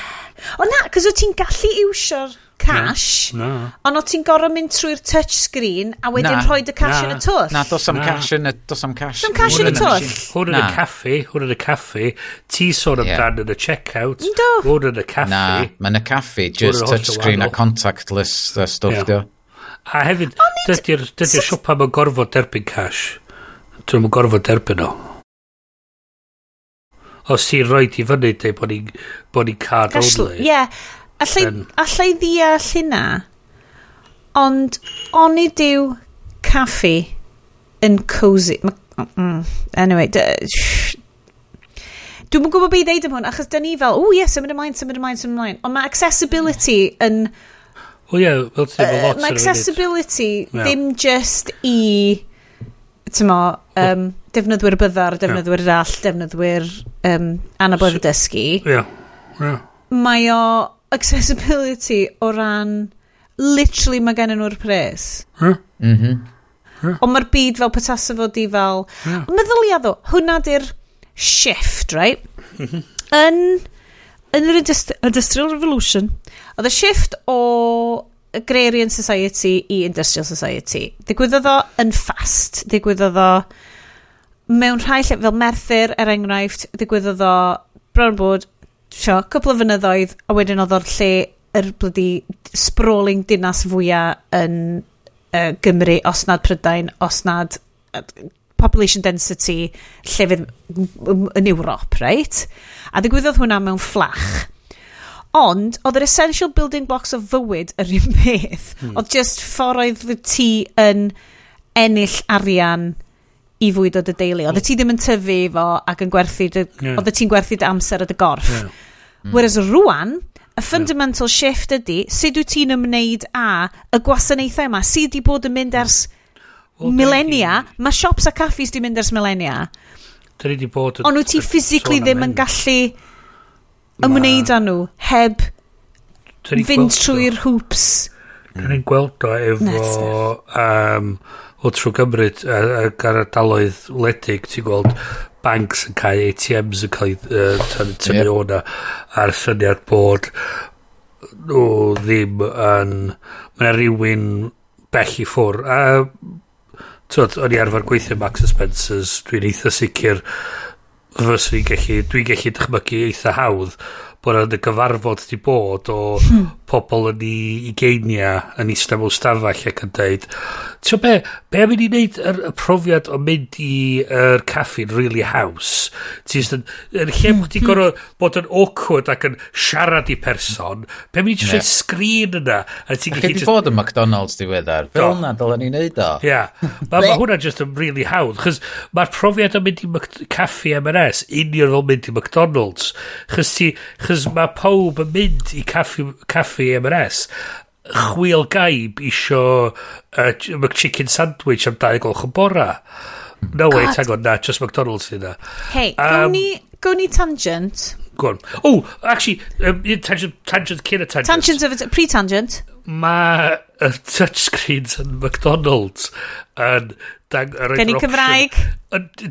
O na, cos o ti'n gallu iwsio'r cash. Na. na. Ond o ti'n gorau mynd trwy'r touch screen a wedyn rhoi dy cash yn y twll. Na, dos am cash yn y... Dos am cash. Dos am cash yn y twll. Hwn yn y caffi, hwn yn y caffi. Ti sôn amdan yn y checkout. Do. Hwn yn y caffi. Na, mae'n y caffi, just touch screen a contactless uh, stuff, do. A hefyd, dydy'r siopa mae'n gorfod derbyn cash. Dyn nhw'n gorfod derbyn o os ti'n rhoi ti fyny, dweud bod ni'n bod ni'n card Cashl only. Ie, yeah. Allai, um, allai ddeall hynna, ond on i diw caffi yn cozy. Mm, anyway, dwi'n mwyn gwybod beth i ddeud am hwn, achos dyn ni fel, o ie, yeah, symud ymlaen, symud ymlaen, symud ymlaen. Ond mae accessibility yn... O ie, fel ti, fel lot. Mae accessibility ddim just i, tymo, um, defnyddwyr byddar, defnyddwyr yeah. all, defnyddwyr um, anabod y dysgu. Ie, yeah. yeah. Mae o accessibility o ran... Literally mae gen nhw'r pres. Huh? Mm -hmm. huh? Ond mae'r byd fel petasa fod i fel... Yeah. Ond meddwl hwnna di'r shift, right? [LAUGHS] yn, yn yr Industrial Revolution, oedd y shift o agrarian society i industrial society. Digwyddodd o yn fast. Digwyddodd o mewn rhai lle fel Merthyr, er enghraifft, digwyddodd o bron bod sio, cwpl o fynyddoedd, a wedyn oedd o'r lle yr blydi sprawling dinas fwyaf yn uh, Gymru, os nad Prydain, os nad uh, population density llefydd yn Ewrop, right? A ddigwyddodd hwnna mewn fflach. Ond, oedd yr essential building blocks o fywyd yr un peth. Hmm. Oedd just ffordd oedd y tŷ yn ennill arian i fwyd o dy deulu. Oedde ti ddim yn tyfu fo ac yn gwerthu, dy, yeah. oedde ti'n gwerthu dy amser o dy gorff. Yeah. Mm. Whereas rwan, y fundamental yeah. shift ydy, sut wyt ti'n ymwneud â y gwasanaethau yma, sydd wedi bod yn mynd ers well, milenia, mae siops a caffis di mynd ers milenia. Dyn ni wedi bod... Ond wyt ti physically ddim yn gallu ymwneud â nhw heb fynd trwy'r hoops. Dyn ni'n gweld o efo... Um, o trwy Gymru ac ar daloedd wledig ti'n gweld banks yn cael ATMs yn cael uh, tynnu yep. o'na a'r syniad bod nhw ddim yn mae yna rhywun bell i ffwr a twyd o'n i arfer gweithio Max Spencers dwi'n eitha sicr fyswn i'n gallu dwi'n gallu dychmygu eitha hawdd bod yna gyfarfod di bod o hmm. pobl yn ei ugeinia yn eistedd mewn stafell ac yn dweud Ti'n be, be am i ni wneud yr, y profiad o mynd i'r caffi'n really house? Ti'n yn, yn lle mwch ti'n gorfod bod yn awkward ac yn siarad i person, be am i ni just rhoi sgrin yna? A ti'n gallu just... bod yn McDonald's diweddar, fel yna dylen ni wneud o. Ia, mae hwnna just yn really hawdd, chys mae'r profiad o mynd i caffi M&S union fel mynd i McDonald's, chys, ti, chys mae pawb yn mynd i caffi, caffi M&S chwil gaib isio uh, McChicken sandwich am dau gloch yn bora. No God. way, tango, na, just McDonald's yna. Hei, um, ni, go ni tangent. Go on. Oh, actually, um, tangent, tangent cyn y tangent. Tangent of a pre-tangent. Mae y touchscreens yn McDonald's yn... Gen i Cymraeg.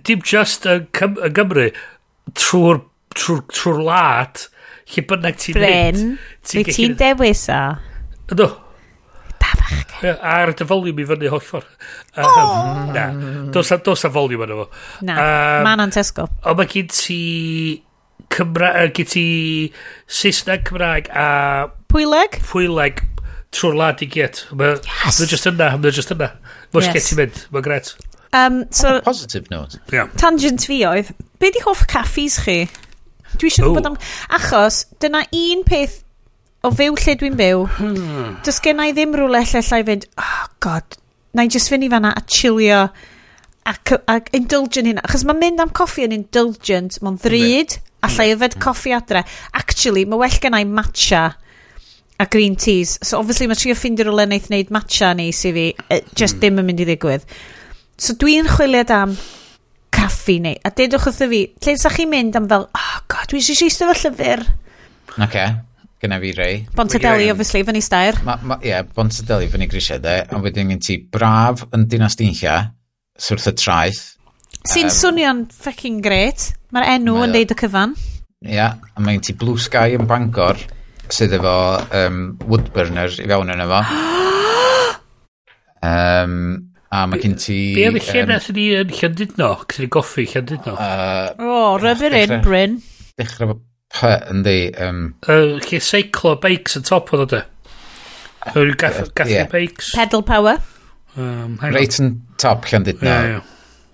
Dim just yn, Cym yn Gymru. Trwy'r trw, trw lad, lle bynnag ti'n neud. Bryn, ti'n dewis o. Ydw. Da fach. Ie, A'r dy volume i fyny holl ffordd. Um, oh! Na, dos a, dos a volume yna fo. Na, um, ma'n antesgo. O mae gen ti Cymra... Uh, gen ti Saesneg Cymraeg a... Pwyleg? Pwyleg trwy'r lad i gyd. Mae'n yes. just yna, mae'n just yna. Mae'n yes. gen mynd, mae'n gret. Um, so, positive note. Yeah. Tangent fi oedd, be di hoff caffis chi? Dwi eisiau gwybod am... Achos, dyna un peth o fyw lle dwi'n byw, hmm. does gen i ddim rhywle lle llai fynd, oh god, na i just fynd i fanna a chillio ac, ac indulgent hynna. Achos mae mynd am coffi yn indulgent, mae'n ddryd, a llai yfed coffi adre. Actually, mae well gen i matcha a green teas. So obviously mae trio ffindio rhywle wneud wneud matcha neis i fi, e, just ddim yn mynd i ddigwydd. So dwi'n chwiliad am caffi neu, a dedwch wrtho fi, lle sa chi'n mynd am fel, oh god, dwi eisiau eistedd fel llyfr. Okay gyna fi rei. Bontadeli, obviously, fyny stair. Ie, yeah, Bontadeli, fyny grisiau de. Ond wedyn gen ti braf yn Dinas Dinlla, swrth y traeth. Sy'n um, swnio'n fucking great. Mae'r enw mae yn deud y cyfan. Ia, yeah, a mae gen ti Blue Sky yn Bangor, sydd efo um, Woodburner i fewn yn efo. um, a mae gen ti... Be oedd y lle na sydd ni yn Llandudno? Cys ni goffi Llandudno? Uh, o, oh, Rybyn Bryn. Dechrau P, yndi. Um... Uh, Lle seiclo bikes yn top oedd o de. Rwy'n gath yeah. bikes. Pedal power. Um, Reit yn top lle yn dyd na.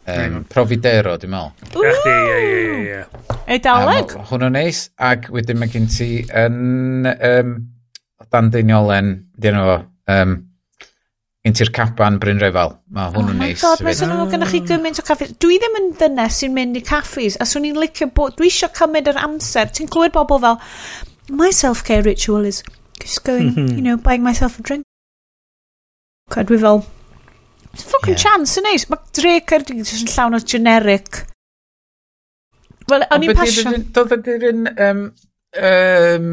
Um, Providero, dwi'n meddwl. Ie, ie, ie, ie. Eidaleg. Um, Hwnnw'n neis. Ac wedyn mae gen ti yn... Um, Dan Deiniolen, dyn nhw, um, Gen ti'r caban Bryn Refal. Mae oh hwn yn neis. Oh my god, mae'n swnio'n gynnwch chi gymaint o caffi. Dwi ddim yn ddynes sy'n mynd i caffis, a swn i'n licio bod, dwi eisiau cymryd yr amser. Ti'n clywed bobl fel, my self-care ritual is just going, [LAUGHS] you know, buying myself a drink. Cod dwi fel, it's a fucking yeah. chance yn neis. Mae Drake ar dwi'n yn llawn o generic. Wel, o'n i'n pasio. Doedd ydy'r un, um, um,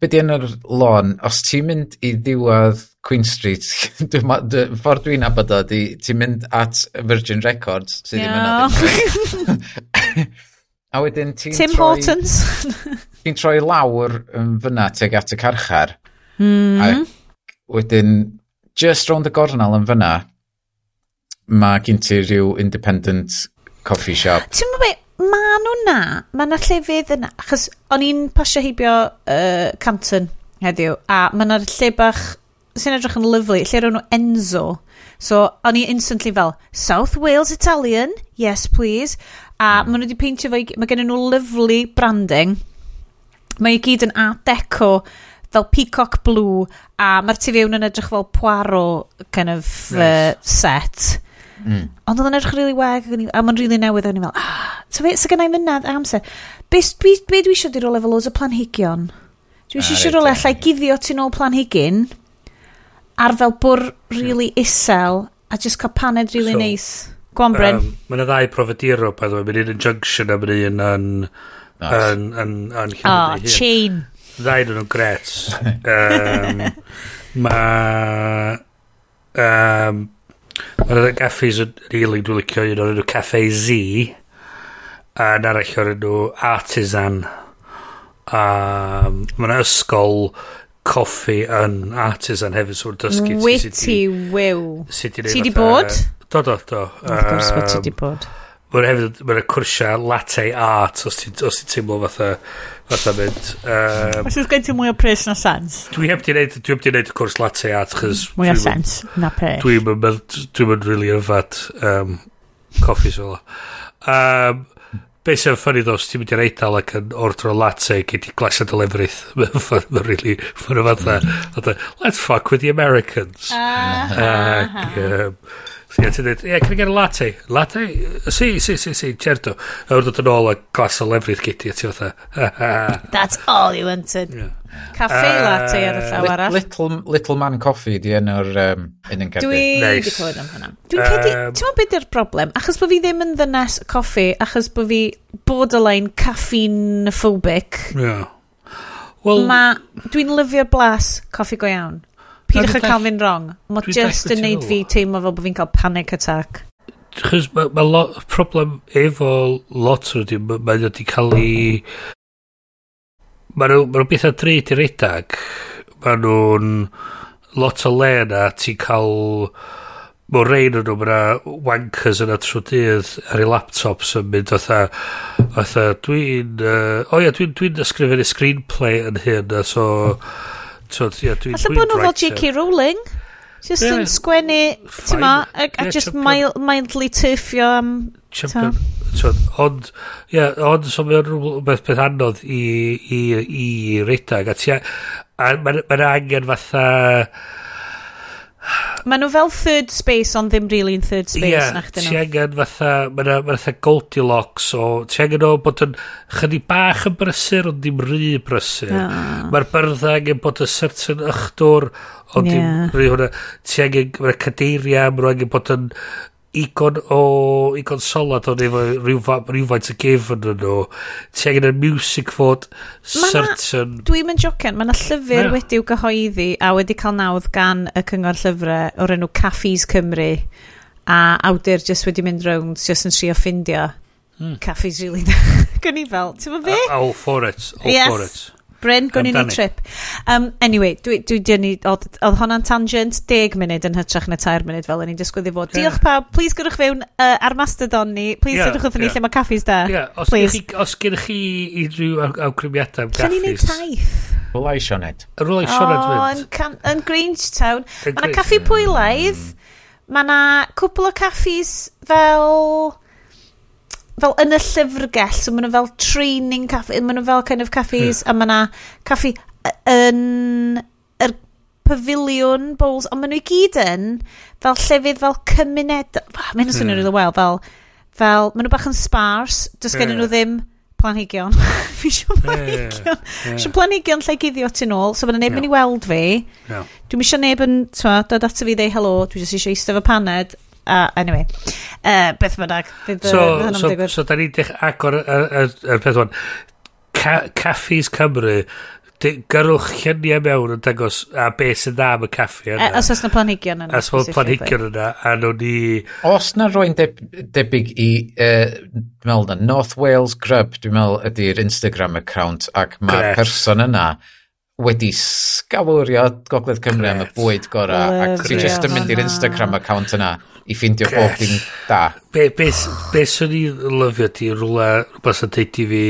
be di yn yr lôn? Os ti'n mynd i ddiwedd Queen Street, [LAUGHS] dy, dy, ffordd dwi'n abod o, di, ti'n mynd at Virgin Records, sydd ddim yn adeg. A wedyn ti'n Tim troi... Hortons. ti'n troi lawr yn fyna teg at y carchar. Mm. A wedyn, just round y gornel yn fyna, mae gen ti rhyw independent coffee shop. Ti'n mynd ma nhw na. Mae na llefydd yna. Achos o'n i'n pasio heibio uh, Canton heddiw. A mae na lle bach sy'n edrych yn lyflu. Lle ro'n nhw Enzo. So o'n i instantly fel South Wales Italian. Yes please. A mm. maen nhw wedi peintio fo. Mae gen nhw lyflu branding. Mae i gyd yn art deco fel peacock blue a mae'r tu fewn yn edrych fel poirot kind of yes. uh, set Mm. Ond oedd yn edrych rili really wag, a mae'n rili really newydd, o'n i'n meddwl, ah, so fe, so gennau mynydd amser. Be, be, be dwi eisiau di'r olefo loads o planhigion? Dwi eisiau eisiau rolau allai guddio tu nôl planhigyn, ar fel bwr rili really isel, a just cael paned rili really so, neis. Gwan, Bryn. Um, mae'n y ddau profediro, pa ddwy, mae'n un yn junction a mae'n un yn... Yn, yn, yn, ah, oh, chain. Ddau nhw'n gret. um, [LAUGHS] mae... Um, Mae'n yna gaffis yn rili, dwi'n licio un o'r enw Cafe Z. A yn arall o'r enw Artisan. A mae yna ysgol coffi yn Artisan hefyd, so'n dysgu. Witty, wyw. Ti di bod? Do, do, do. Of course, bod ti di bod. Mae'n hefyd, mae'n cwrsia latte art os ti'n ti teimlo fatha, fatha mynd... Um, os ydych gen ti mwy o pres na sens? Dwi heb di wneud, dwi heb di wneud cwrs latte art, chys... Mwy o sens, na pres. Dwi'n mynd, dwi'n mynd really yfad um, coffees fel Um, be sy'n ffynnu ddo, os ti'n mynd i'r eidl ac yn ordro latte gyd i glasiad o lefrith, [LAUGHS] mae'n really, mae'n fatha, let's fuck with the Americans. Ah, ac, um, Ie, ti'n dweud, ie, can I get a latte? Latte? Si, si, si, si, certo. A wrth dod yn ôl a glas o lefrith gyti, a ti fatha. That's all you wanted. Yeah. Caffe uh, latte ar y llaw arall. Little, little Man Coffee di yn o'r um, un yn Dwi nice. di clywed am hynna. Dwi'n cedi, uh, ti'n meddwl beth yw'r broblem? Achos bod fi ddim yn ddynes coffi, achos bod fi borderline caffeine-phobic. Yeah. Well, Ma, dwi'n lyfio'r blas coffi go iawn. Pidwch yn cael mynd wrong. Mae just yn neud fi teimlo fel bod fi'n cael panic attack. Chos mae ma lot, problem efo lot o ydy, mae wedi cael ei... Mae nhw'n ma nhw bethau dreid i'r edag. Mae nhw'n lot o le na ti'n cael... Mae rhain yn nhw, mae wankers yna trwy dydd ar ei laptops yn mynd otha, otha dwi'n... Uh, o oh ia, dwi'n dwi ysgrifennu screenplay yn hyn, so... Mm So, ie, dwi'n... Alla bod nhw fel J.K. Rowling. Just yeah, yn sgwennu, ti'n ma, a, a just mild, mildly turfio am... Champion. Tyd, ond, ie, yeah, ond, so mae'n rhywbeth beth, anodd i, i, i redag. A, a mae'n ma angen fatha... Maen nhw fel third space, ond ddim really in third space. Ie, yeah, ti angen fatha, maen nhw fatha Goldilocks, o ti angen o bod yn chydig bach yn brysur, ond dim rhy brysur. Oh. Mae'r byrdda angen bod yn certain ychdwr, ond yeah. dim rhy hwnna. Ti angen, mae'r cadeiria, maen nhw angen bod yn igon o igon solad o'n efo rhywfaint o gefn yn nhw ti angen y music fod certain dwi'n mynd jocen mae yna llyfr yeah. wedi'w gyhoeddi a wedi cael nawdd gan y cyngor llyfrau o'r enw Caffis Cymru a awdur just wedi mynd rownd just yn trio ffindio hmm. Caffis really [LAUGHS] Gwn i fel, ti'n fo fi? All for it all yes. for it Bryn, gwn i ni trip. Um, anyway, dwi, dwi, dwi, dwi, oedd hwnna'n tangent 10 munud yn hytrach na 3 munud fel yn i'n disgwyl i fod. Yeah. Diolch pawb, please gyrwch fewn uh, ar Mastodon ni, please yeah, edrych wrthyn yeah. ni lle mae caffis da. Yeah, os, please. Gynnych, os gennych chi unrhyw awgrymiadau am caffis. Lle ni'n neud taith? Rwla i Sioned. Rwla i Sioned. O, yn, can, yn Grangetown. Mae yna caffi pwylaidd, mae yna cwpl o caffis fel fel yn y llyfrgell, so maen nhw fel training caffi, maen nhw fel kind of caffis, yeah. Hmm. a maen nhw caffi yn yr pavilion bowls, ond maen nhw i gyd yn fel llefydd fel cymuned, maen nhw'n swnio'n hmm. rhywbeth wel, fel, fel, maen nhw bach yn spars, dys gen yeah. nhw hmm. ddim planhigion. [LAUGHS] fi eisiau planhigion. Yeah. Eisiau planhigion lle guddio tu nôl, so mae'n neb yn yeah. i weld fi. Yeah. Dwi'n eisiau neb yn, twa, dod ato fi ddeu helo, dwi jyst eisiau eistedd fy paned A anyway, uh, beth bynnag. So, so, so da ni'n dech agor yr peth o'n. Caffis Cymru, gyrwch lluniau mewn yn dangos a be sy'n dda am y caffi e, yna. Os oes na planhigion yna. Os oes planhigion yna, a nhw'n ni... Os na rwy'n deb, debyg i, uh, dwi'n meddwl na, North Wales Grub, dwi'n meddwl ydy'r Instagram account, ac mae'r person yna wedi sgawrio Gogledd Cymru am y bwyd gorau ac ti jyst yn mynd i'r Instagram account yna i ffeindio bob dim da. Be, be, be swn i lyfio ti? Rhywle rhywbeth sy'n deud i fi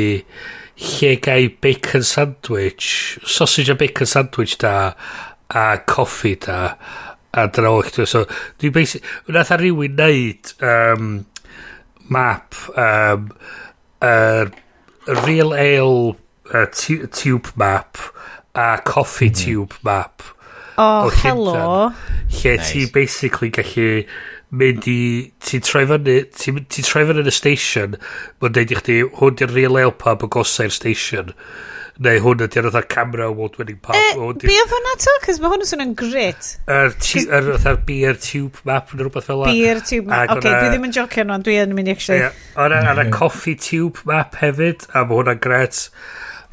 llegau bacon sandwich, sausage a bacon sandwich da a coffi da a dyna o eich so dwi'n basic wnaeth a rhywun neud um, map um, uh, real ale uh, tube map a coffee hmm. tube map. Oh, o hello. Lle nice. ti basically gallu mynd i, ti'n troi fyny, ti'n ti troi fyny yn y station, mae'n deud i chdi, hwn di'r real ale pub o gosau'r station. Neu hwn ydy'r fatha camera award-winning pub. Eh, be oedd hwnna to? Cys mae hwn yn swnio'n grit. Yr fatha'r beer tube map neu rhywbeth fel la. Beer tube map. Oce, okay, dwi ddim yn jocio nhw, dwi yn mynd i actually. Ond yeah, y coffee tube map hefyd, a mae hwnna'n gret.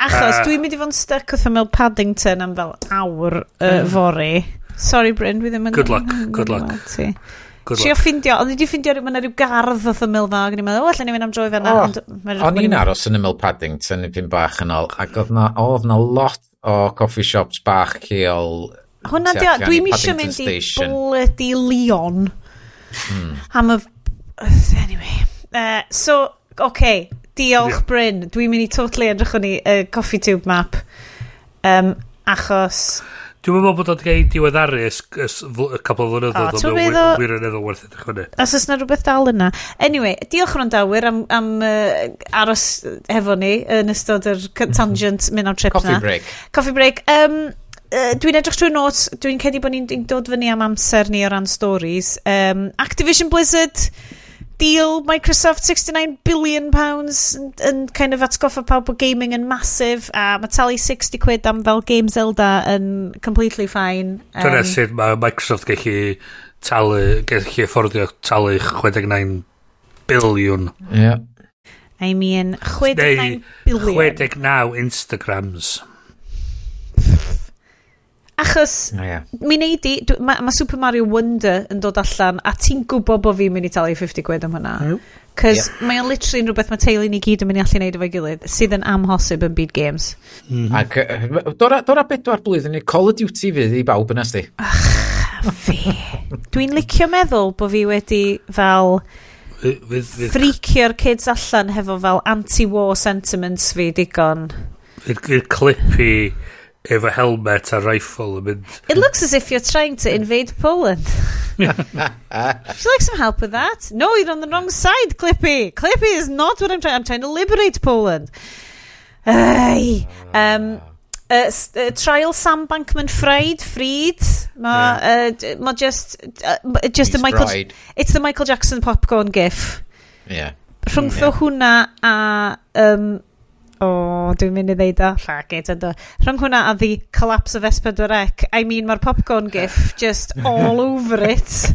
Achos uh, dwi'n mynd i fod yn stuck wrth ymwyl Paddington am fel awr uh, hmm. fori. Sorry Bryn, dwi ddim yn... Good luck, mm, good luck. Trio ffindio, ond wedi ffindio rhywun rhyw gardd wrth ymwyl fa, ac o'n i'n meddwl, o, allan ni fynd am droi fanna. O'n i'n aros yn ymwyl Paddington yn pyn bach yn ôl, ac oedd na, oedd na lot o coffee shops bach ceol. Hwna di dio, dwi'n eisiau mynd i bloody Leon. Hmm. Am y... Anyway. Uh, so, oce, okay. Diolch yeah. Bryn. Dwi'n mynd i totally edrych o'n i uh, Coffee Tube Map. Um, achos... Dwi'n meddwl bod o'n gael diweddaru y cwbl o flynyddoedd oh, o'n wir yn edrych werth edrych hynny. Os oes yna rhywbeth dal yna. Anyway, diolch yn dawyr am, am uh, aros hefo ni yn ystod yr mhm. tangent mynd am trip Coffee na. Break. Coffee break. Um, Uh, dwi'n edrych trwy'r notes, dwi'n cedi bod ni'n dod fyny am amser ni o ran stories. Um, Activision Blizzard, deal Microsoft 69 billion pounds yn kind of atgoffa pawb o gaming yn masif a mae talu 60 quid am fel game Zelda yn completely fine. Um, Dyna sydd mae Microsoft gallu talu, gallu afforddio talu 69 biliwn. Ie. Yeah. I mean, 69 billion 69 Instagrams. Achos, oh, yeah. mi wneud i, mae ma Super Mario Wonder yn dod allan, a ti'n gwybod bod fi'n mynd i talu 50 quid am hwnna. Cos yeah. mae o'n literally yn rhywbeth mae teulu ni gyd yn mynd i allu neud efo'i gilydd, sydd yn amhosib yn byd games. Mm -hmm. Ac, dora, dora bedwar blwyddyn i Call of Duty fydd i bawb yn ysdi. Ach, fi. Dwi'n licio meddwl bod fi wedi fel ffricio'r kids allan hefo fel anti-war sentiments fi digon. Fydd clip i efo helmet a rifle yn mynd... It looks as if you're trying to invade Poland. [LAUGHS] Would you like some help with that? No, you're on the wrong side, Clippy. Clippy is not what I'm trying. I'm trying to liberate Poland. Ay. Um, uh, uh, trial Sam Bankman Fried, Fried. Ma, uh, ma just, uh, m- just the Michael. bride. It's the Michael Jackson popcorn gif. Ie. Rhwngtho hwnna a... Um, o, oh, dwi'n mynd i ddeud o, fuck it, ynddo. Rhwng hwnna a the collapse of S4C, I mean, mae'r popcorn gif [LAUGHS] just all over it.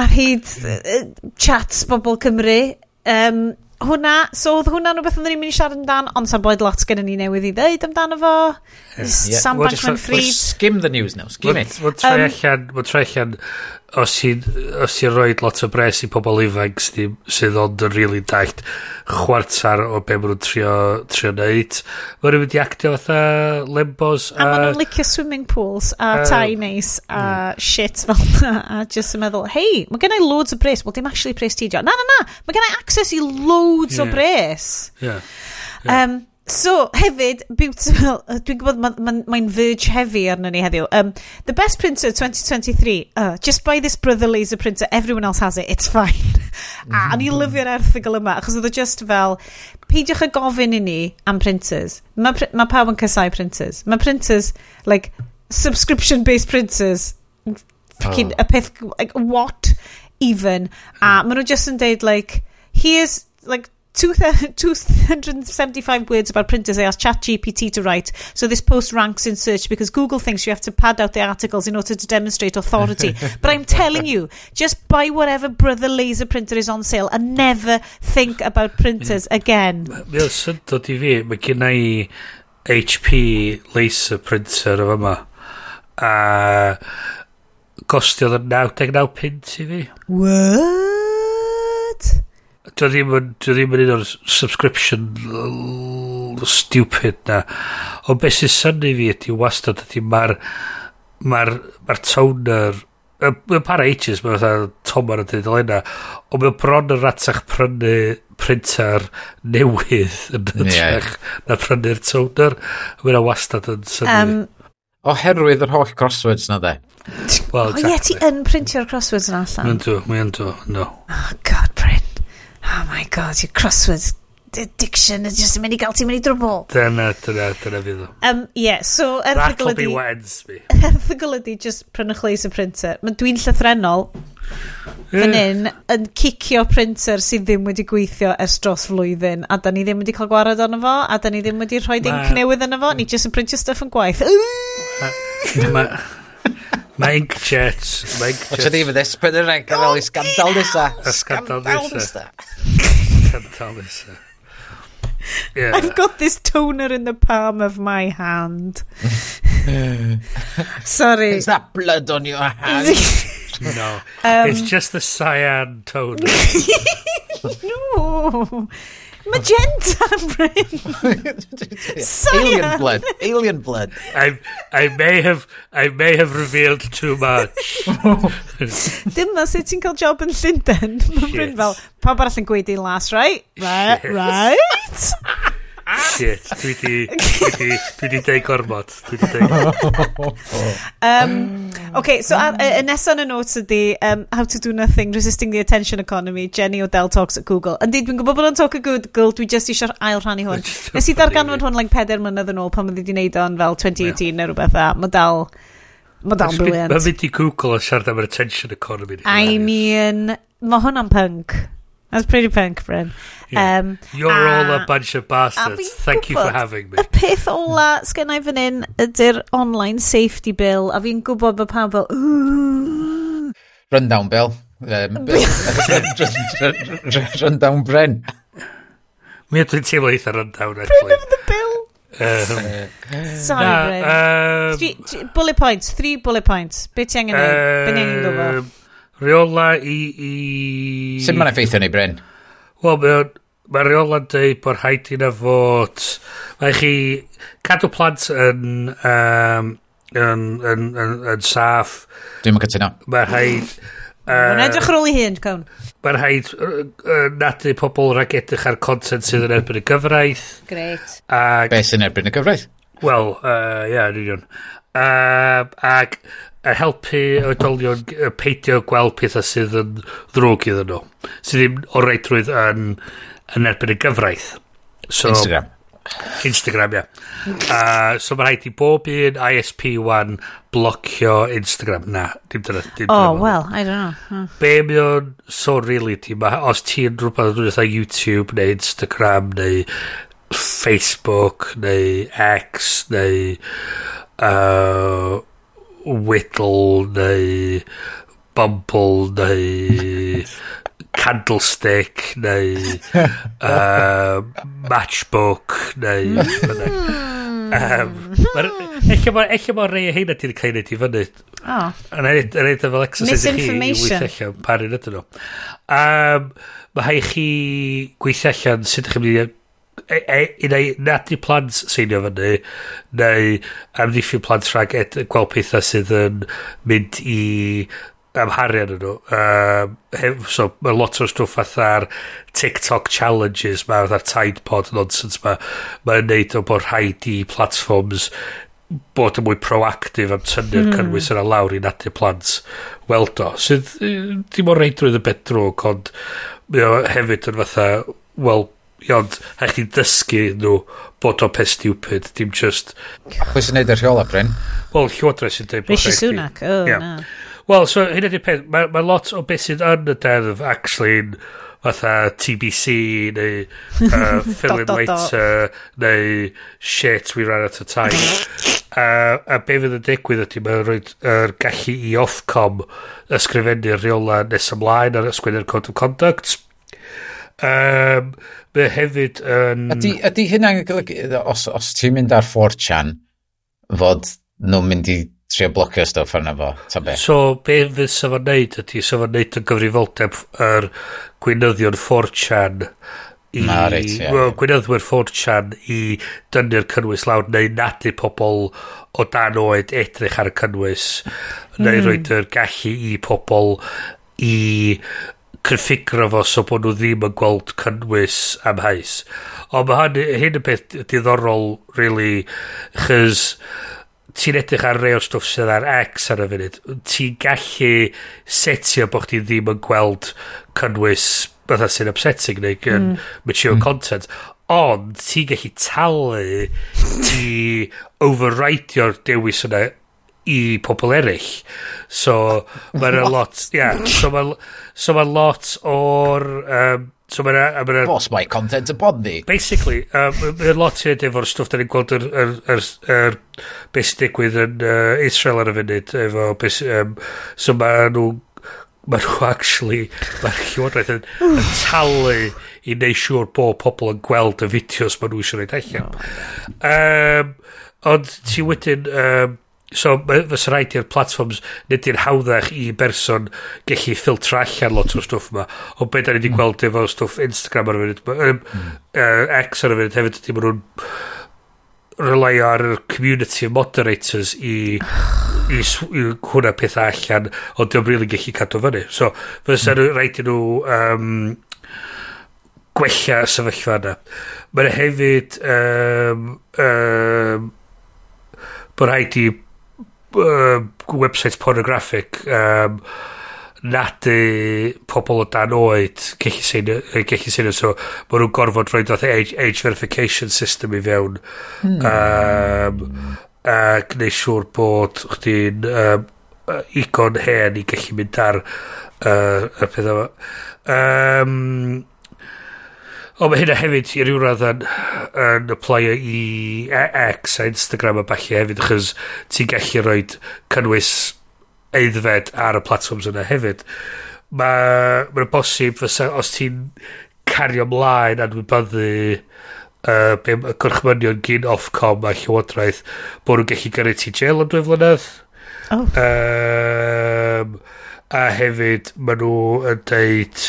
A hyd uh, chats bobl Cymru. Um, hwnna, so oedd hwnna'n rhywbeth oedden ni'n mynd i siarad amdan, ond sa'n bod lot gen ni newydd i ddeud amdano fo. Yeah. Sam yeah. Bankman-Fried. We'll, skim the news now, skim we'll, it. We'll try um, allan, we'll try allan os ti'n os ti'n roed lot o bres i pobl ifanc sydd, sydd ond yn rili really dallt chwartar o be maen nhw'n trio, trio neud. Mae'n mynd i actio fatha lembos. A, a maen nhw'n licio swimming pools a, a tai neis a mm. shit fel [LAUGHS] na. A just yn meddwl, hei, mae gen i loads o bres. Wel, dim actually pres ti Na, na, na. Mae gen i access i loads yeah. o bres. Yeah. yeah. Um, So, hefyd, beautiful, dwi'n gwybod mae'n ma, ma, verge heavy arno ni heddiw. Um, the best printer 2023, uh, just buy this brother laser printer, everyone else has it, it's fine. Mm [LAUGHS] -hmm. a o'n mm-hmm. lyfio'r erthigol yma, achos oedd o just fel, peidiwch y gofyn i ni am printers. Mae ma, ma pawb yn cysau printers. Mae printers, like, subscription-based printers, fucking, oh. peth, like, what even? A hmm. maen nhw just yn deud, like, here's, like, 275 words about printers I asked ChatGPT to write. So this post ranks in search because Google thinks you have to pad out the articles in order to demonstrate authority. [LAUGHS] but I'm telling you, just buy whatever brother laser printer is on sale and never think about printers mm. again. Mae o'n syndod i fi, mae gen i HP laser printer o fyma. A gostiodd yn 99 pint i fi. What? Dwi ddim yn, dwi ddim yn un o'r subscription stupid na. Ond beth sy'n syni fi ydy wastad ydy mae'r mae'r ma toner mae'n para ages mae'n fatha tomar yn dweud elena ond mae'n bron yn ratach prynu printer newydd yn ytrach yeah. na prynu'r toner mae'n wastad yn syni um, oherwydd yr holl crosswords na de well, exactly. oh, ie ti yn printio'r crosswords yn allan mae'n dwi, mae'n dwi, no oh, God oh my god, your crosswords addiction is just yn mynd i gael ti'n mynd i drwbl. Dyna, dyna, dyna fydd o. Um, yeah, so erthigol ydi... That'll be me. [LAUGHS] Erthigol ydi just prynwch leis y printer. Mae dwi'n llythrenol fan hyn yn cicio printer sydd ddim wedi gweithio ers dros flwyddyn a da ni ddim wedi cael gwared arno fo a da ni ddim wedi rhoi inc newydd arno fo ni just yn printio stuff yn gwaith. Mae [LAUGHS] ma inkjet, mae Oes inkjet ydi fydd esbryd yr egr fel i scandal nisa. Y scandal nesa. cantal nesa. Yeah. I've got this toner in the palm of my hand [LAUGHS] sorry Is that blood on your hand? No. Um, it's just the cyan toner. [LAUGHS] no magenta [LAUGHS] Bryn [LAUGHS] Alien cyan blood. Alien blood. I, I may have I may have revealed too much. [LAUGHS] Dyma sut ti'n cael job yn Llundain. Mae Bryn fel, pa arall yn gweud i'n las, right? Right, right. Shit, dwi di, dwi di, dwi di deud gormod. Dwi di deud. um, okay, so y uh, nesaf yn y notes ydi um, How to do nothing, resisting the attention economy, Jenny O'Dell talks at Google. Yndi, dwi'n gwybod bod o'n talk at Google, dwi just eisiau ail rhannu hwn. Nes i darganfod hwn like peder mlynedd yn ôl pan oedd wedi wneud o'n fel 2018 yeah. neu rhywbeth a mae dal... Mae dal briliant. Mae mynd i Google a siarad am yr attention economy. I mean, mae hwnna'n punk. That's pretty punk, Bryn. Yeah. Um, You're a, all a bunch of bastards. Thank you for having me. Y peth ola sgennau fan hyn ydy'r online safety bill, a fi'n gwybod bod pawb fel... Rundown bill. Um, [LAUGHS] [LAUGHS] rundown Bryn. Mi ydw i'n teimlo eitha rundown, actually. Bryn of the bill. Um, Sorry, na, Bryn. Um, three, bullet points, three bullet points. Be ti angen i? Um, Be ni angen gwybod? Um, reola i... i... Sut mae'n effeithio ni, Bryn? Wel, mae'n mae reola'n dweud bod rhaid i na fod... Mae chi cadw plant yn... Um, yn, yn, yn, yn saff. Dwi'n mynd cytuno. Mae rhaid... Mae'n edrych ar ôl i hyn, cawn. Mae'n rhaid nadu pobl rhag edrych ar content sydd yn erbyn y gyfraith. Gret. Ag... Be sy'n erbyn y gyfraith? Wel, uh, ia, yn union. Uh, ag helpu oedolion peidio gweld pethau sydd yn ddrwg iddyn nhw. Sydd ddim o reidrwydd yn, yn erbyn y gyfraith. So, Instagram. Instagram, ia. Yeah. Uh, so mae rhaid i bob un ISP1 blocio Instagram. Na, dim dyna. Dim dyna oh, well, I don't know. Hmm. Be mi o'n so really ti ma, os ti'n rhywbeth dwi'n eitha YouTube neu Instagram neu Facebook neu X neu uh, Whittle neu Bumble neu Candlestick neu uh, [LAUGHS] Matchbook neu hmm. um, Ella mae rei o heina ti'n cael ei ti fyny. Oh. yn edrych yn edrych fel exercise i chi i weithio allan parin ydyn nhw. Um, mae hai chi gweithio allan sut ydych chi'n mynd i e, e, neu nad i plant seinio fyny neu amddiffyn plant rhag ed, gweld pethau sydd yn mynd i amharu arnyn nhw um, hef, so mae lot o stwff fatha'r TikTok challenges mae fatha'r Tide Pod nonsense mae mae'n neud o bod rhaid i platforms bod yn mwy proactif am tynnu'r mm. cynnwys yna lawr i nad i plant weld o sydd dim o reidrwydd y bed drwg ond mae o hefyd yn fatha wel Iond, a chdi dysgu nhw bod o'n peth stupid dim just pwy sy'n neud y rheola Bryn? wel Llywodraeth sy'n dweud bod Rishi Sunak o yeah. na. Wel so hyn ydy'r peth. Mae ma lot o beth sydd yn y deddf actually yn fatha TBC neu uh, fill in later neu shit we ran out of time. Uh, a be fydd yn digwydd ydy mae'n rhoi'r er gallu i Ofcom ysgrifennu'r rheola nes ymlaen ar ysgwynnu'r Code of Conduct. Um, be hefyd yn... Um... Ydy, ydy hynna'n golygu, os, os ti'n mynd ar 4chan, fod nhw'n mynd i trio blocio stwff arna fo, ta be? So, be fydd sef o'n neud ydy, sef o'n neud yn gyfrifoldeb yr gweinyddion 4chan i... Na, reit, ie. Yeah. Gweinyddwyr 4chan i dynnu'r cynnwys lawr, neu nadu pobl o dan oed edrych ar y cynnwys, mm. neu hmm. roed yr gallu i pobl i cynffigro fo so bod nhw ddim yn gweld cynnwys am haes. Ond mae hyn, hyn y peth diddorol, really, chys ti'n edrych ar rei o'r stwff sydd ar X ar y funud, ti'n gallu setio bod chdi ddim yn gweld cynnwys fatha sy'n upsetting neu yn mm. mature mm. content, ond ti'n gallu talu i overrideio'r dewis yna i pobl eraill. So, mae'n a lot, yeah, so mae'n so ma lot o'r... Um, So mae'n... Ma Boss my content upon thee. Basically, um, mae'n lot i efo'r stwff da ni'n gweld yr, yr, yr, yr beth sy'n digwydd yn uh, Israel ar y funud. Efo, bes, um, so mae nhw... Mae nhw actually... Mae'r llywodraeth yn, yn [SIGHS] talu i wneud siŵr bod pobl yn gweld y fideos mae nhw eisiau gwneud allan. Um, ond ti wedyn... Um, So fysa rhaid i'r platforms nid i'n hawddach i berson gallu ffiltro allan lot o'r stwff yma. O beth da ni wedi hmm. gweld efo stwff Instagram ar y funud um, uh, X ar y funud hefyd ydy maen nhw'n rely ar y community of moderators i i, i hwnna pethau allan ond diolch rili gallu cadw fyny. So fysa mm. rhaid i nhw um, gwella sefyllfa yna. Mae'n hefyd um, um, bod rhaid i uh, website pornographic um, nad y pobl o dan oed gellu sy'n so mae nhw'n gorfod rhoi dod age, age verification system i fewn mm. um, a gwneud siŵr bod chdi'n um, igon hen i gallu mynd ar uh, y pethau yma um, O, mae hynna hefyd i ryw radd yn, yn applio i e, X a Instagram a falle hefyd, achos ti'n gallu rhoi cynnwys eiddfed ar y platforms yna hefyd. Mae'n ma bosib fysa, os ti'n cario ymlaen a anwybyddu uh, y gorchmynion gyn Ofcom a Llywodraeth bod nhw'n gallu gyrru ti jail am dwy flynedd. Oh. Um, a hefyd, maen nhw yn deud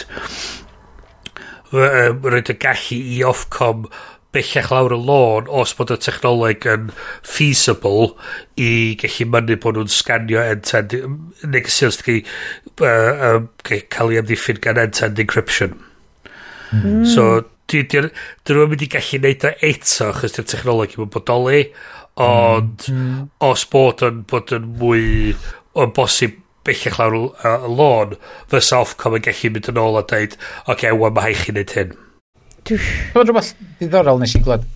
roed y gallu i Ofcom bellach lawr y lôn os bod y technoleg yn feasible i gallu mynnu bod nhw'n sganio end-to-end negeseuon sydd uh, um, cael ei amddiffyn gan end-to-end encryption. Mm. So, dyn nhw'n mynd i gallu neud o eto achos dy'r technoleg yn bodoli hmm. ond mm. os bod yn bod yn mwy o'n bosib bellach lawr y uh, lôn, fysa Ofcom yn gallu mynd yn ôl a dweud, oce, okay, wan mae haich i wneud hyn. Dwi'n rhywbeth diddorol nes i glod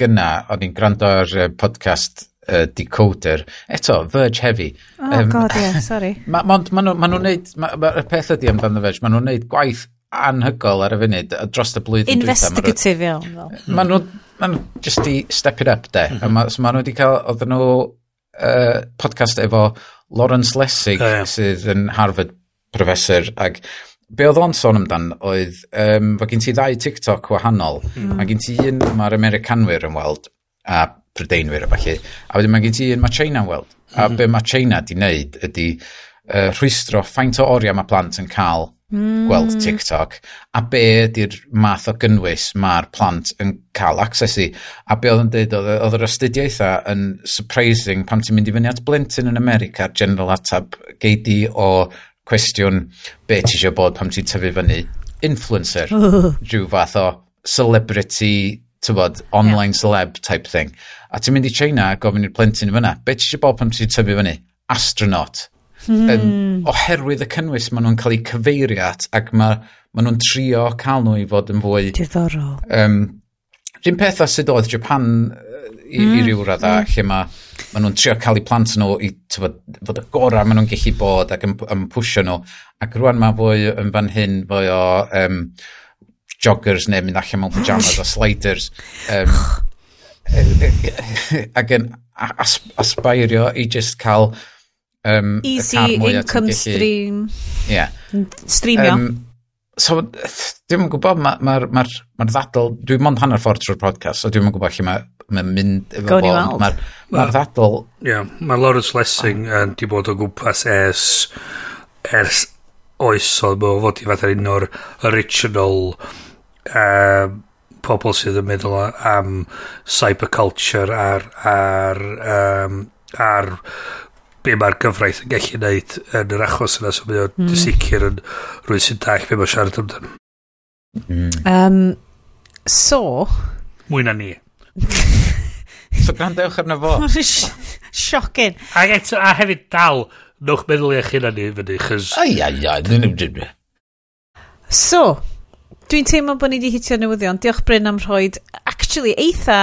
gyna, o'n i'n gwrando ar uh, podcast uh, Decoder. Eto, Verge Heavy. Oh, um, god, yeah, sorry. Ma'n [LAUGHS] ma, ma, ma, ma nhw'n neud, ma, ma, y peth ydy amdano Verge, ma nhw'n neud gwaith anhygol ar y funud dros y blwyddyn Investigative iawn. Maen nhw, ma nhw just i step it up de. Mm -hmm. Ma, so ma nhw wedi cael, oedd nhw uh, podcast efo Lawrence Lessig oh, yeah. sydd yn Harvard professor ac be oedd o'n sôn amdan oedd um, fe gen ti ddau TikTok wahanol mm. mae gen ti un mae'r Americanwyr yn weld a Prydeinwyr a falle a wedyn mae gen ti un mae China yn weld a mm. be mae China di wneud ydy uh, rhwystro faint o oriau mae plant yn cael mm. gweld TikTok, a be ydy'r math o gynnwys mae'r plant yn cael access i. A be oedd yn dweud, oedd yr astudiaethau yn surprising pan ti'n mynd i fyny at blentyn yn America, general atab geidi o cwestiwn be ti eisiau bod pam ti'n tyfu fyny influencer, [LAUGHS] rhyw fath o celebrity tybod, online yeah. celeb type thing. A ti'n mynd i China a gofyn i'r plentyn fyna, be ti eisiau bod pan ti'n tyfu fyny? Astronaut. Hmm. Um, oherwydd y cynnwys maen nhw'n cael eu cyfeirio at ac mae ma nhw'n trio cael nhw i fod yn fwy... Diddorol. Um, Rhyn peth a sydd oedd Japan i, mm. i hmm. ryw radda mm. lle mae ma nhw'n trio cael eu plant nhw i tyfod, fod y gorau maen nhw'n gallu bod ac yn, yn pwysio nhw ac rwan mae fwy yn fan hyn fwy o um, joggers neu mynd allan mewn pyjamas o sliders um, [SIGHS] ac yn as, asbairio i just cael Um, Easy income stream. Ie. Yeah. Streamio. Um, so, dwi'n yn gwybod, mae'r ma, ma, ma, ma ddadl, dwi'n mond hanner ffordd trwy'r podcast, so dwi'n yn gwybod lle mae'n ma mynd efo Gawn fo. Mae'r ma ddadl... Ie, yeah, mae Lawrence Lessing yn uh, di bod o gwmpas ers, ers oesodd, mae o fod i fath ar un o'r original um, pobl sydd yn meddwl am cyberculture a'r, ar, um, ar be mae'r gyfraith yn gallu gwneud yn yr achos yna, so mae o'n mm. sicr yn rwy'n sy'n dall be mae siarad amdano. Mm. Um, so... Mwy na ni. so grandewch arno fo. [LAUGHS] Siocin. A, eto, a hefyd dal, nwch meddwl i eich hyn ni fyny, chys... Ai, ai, ai, So, dwi'n teimlo bod ni wedi hitio newyddion. Diolch Bryn am rhoi, actually, eitha,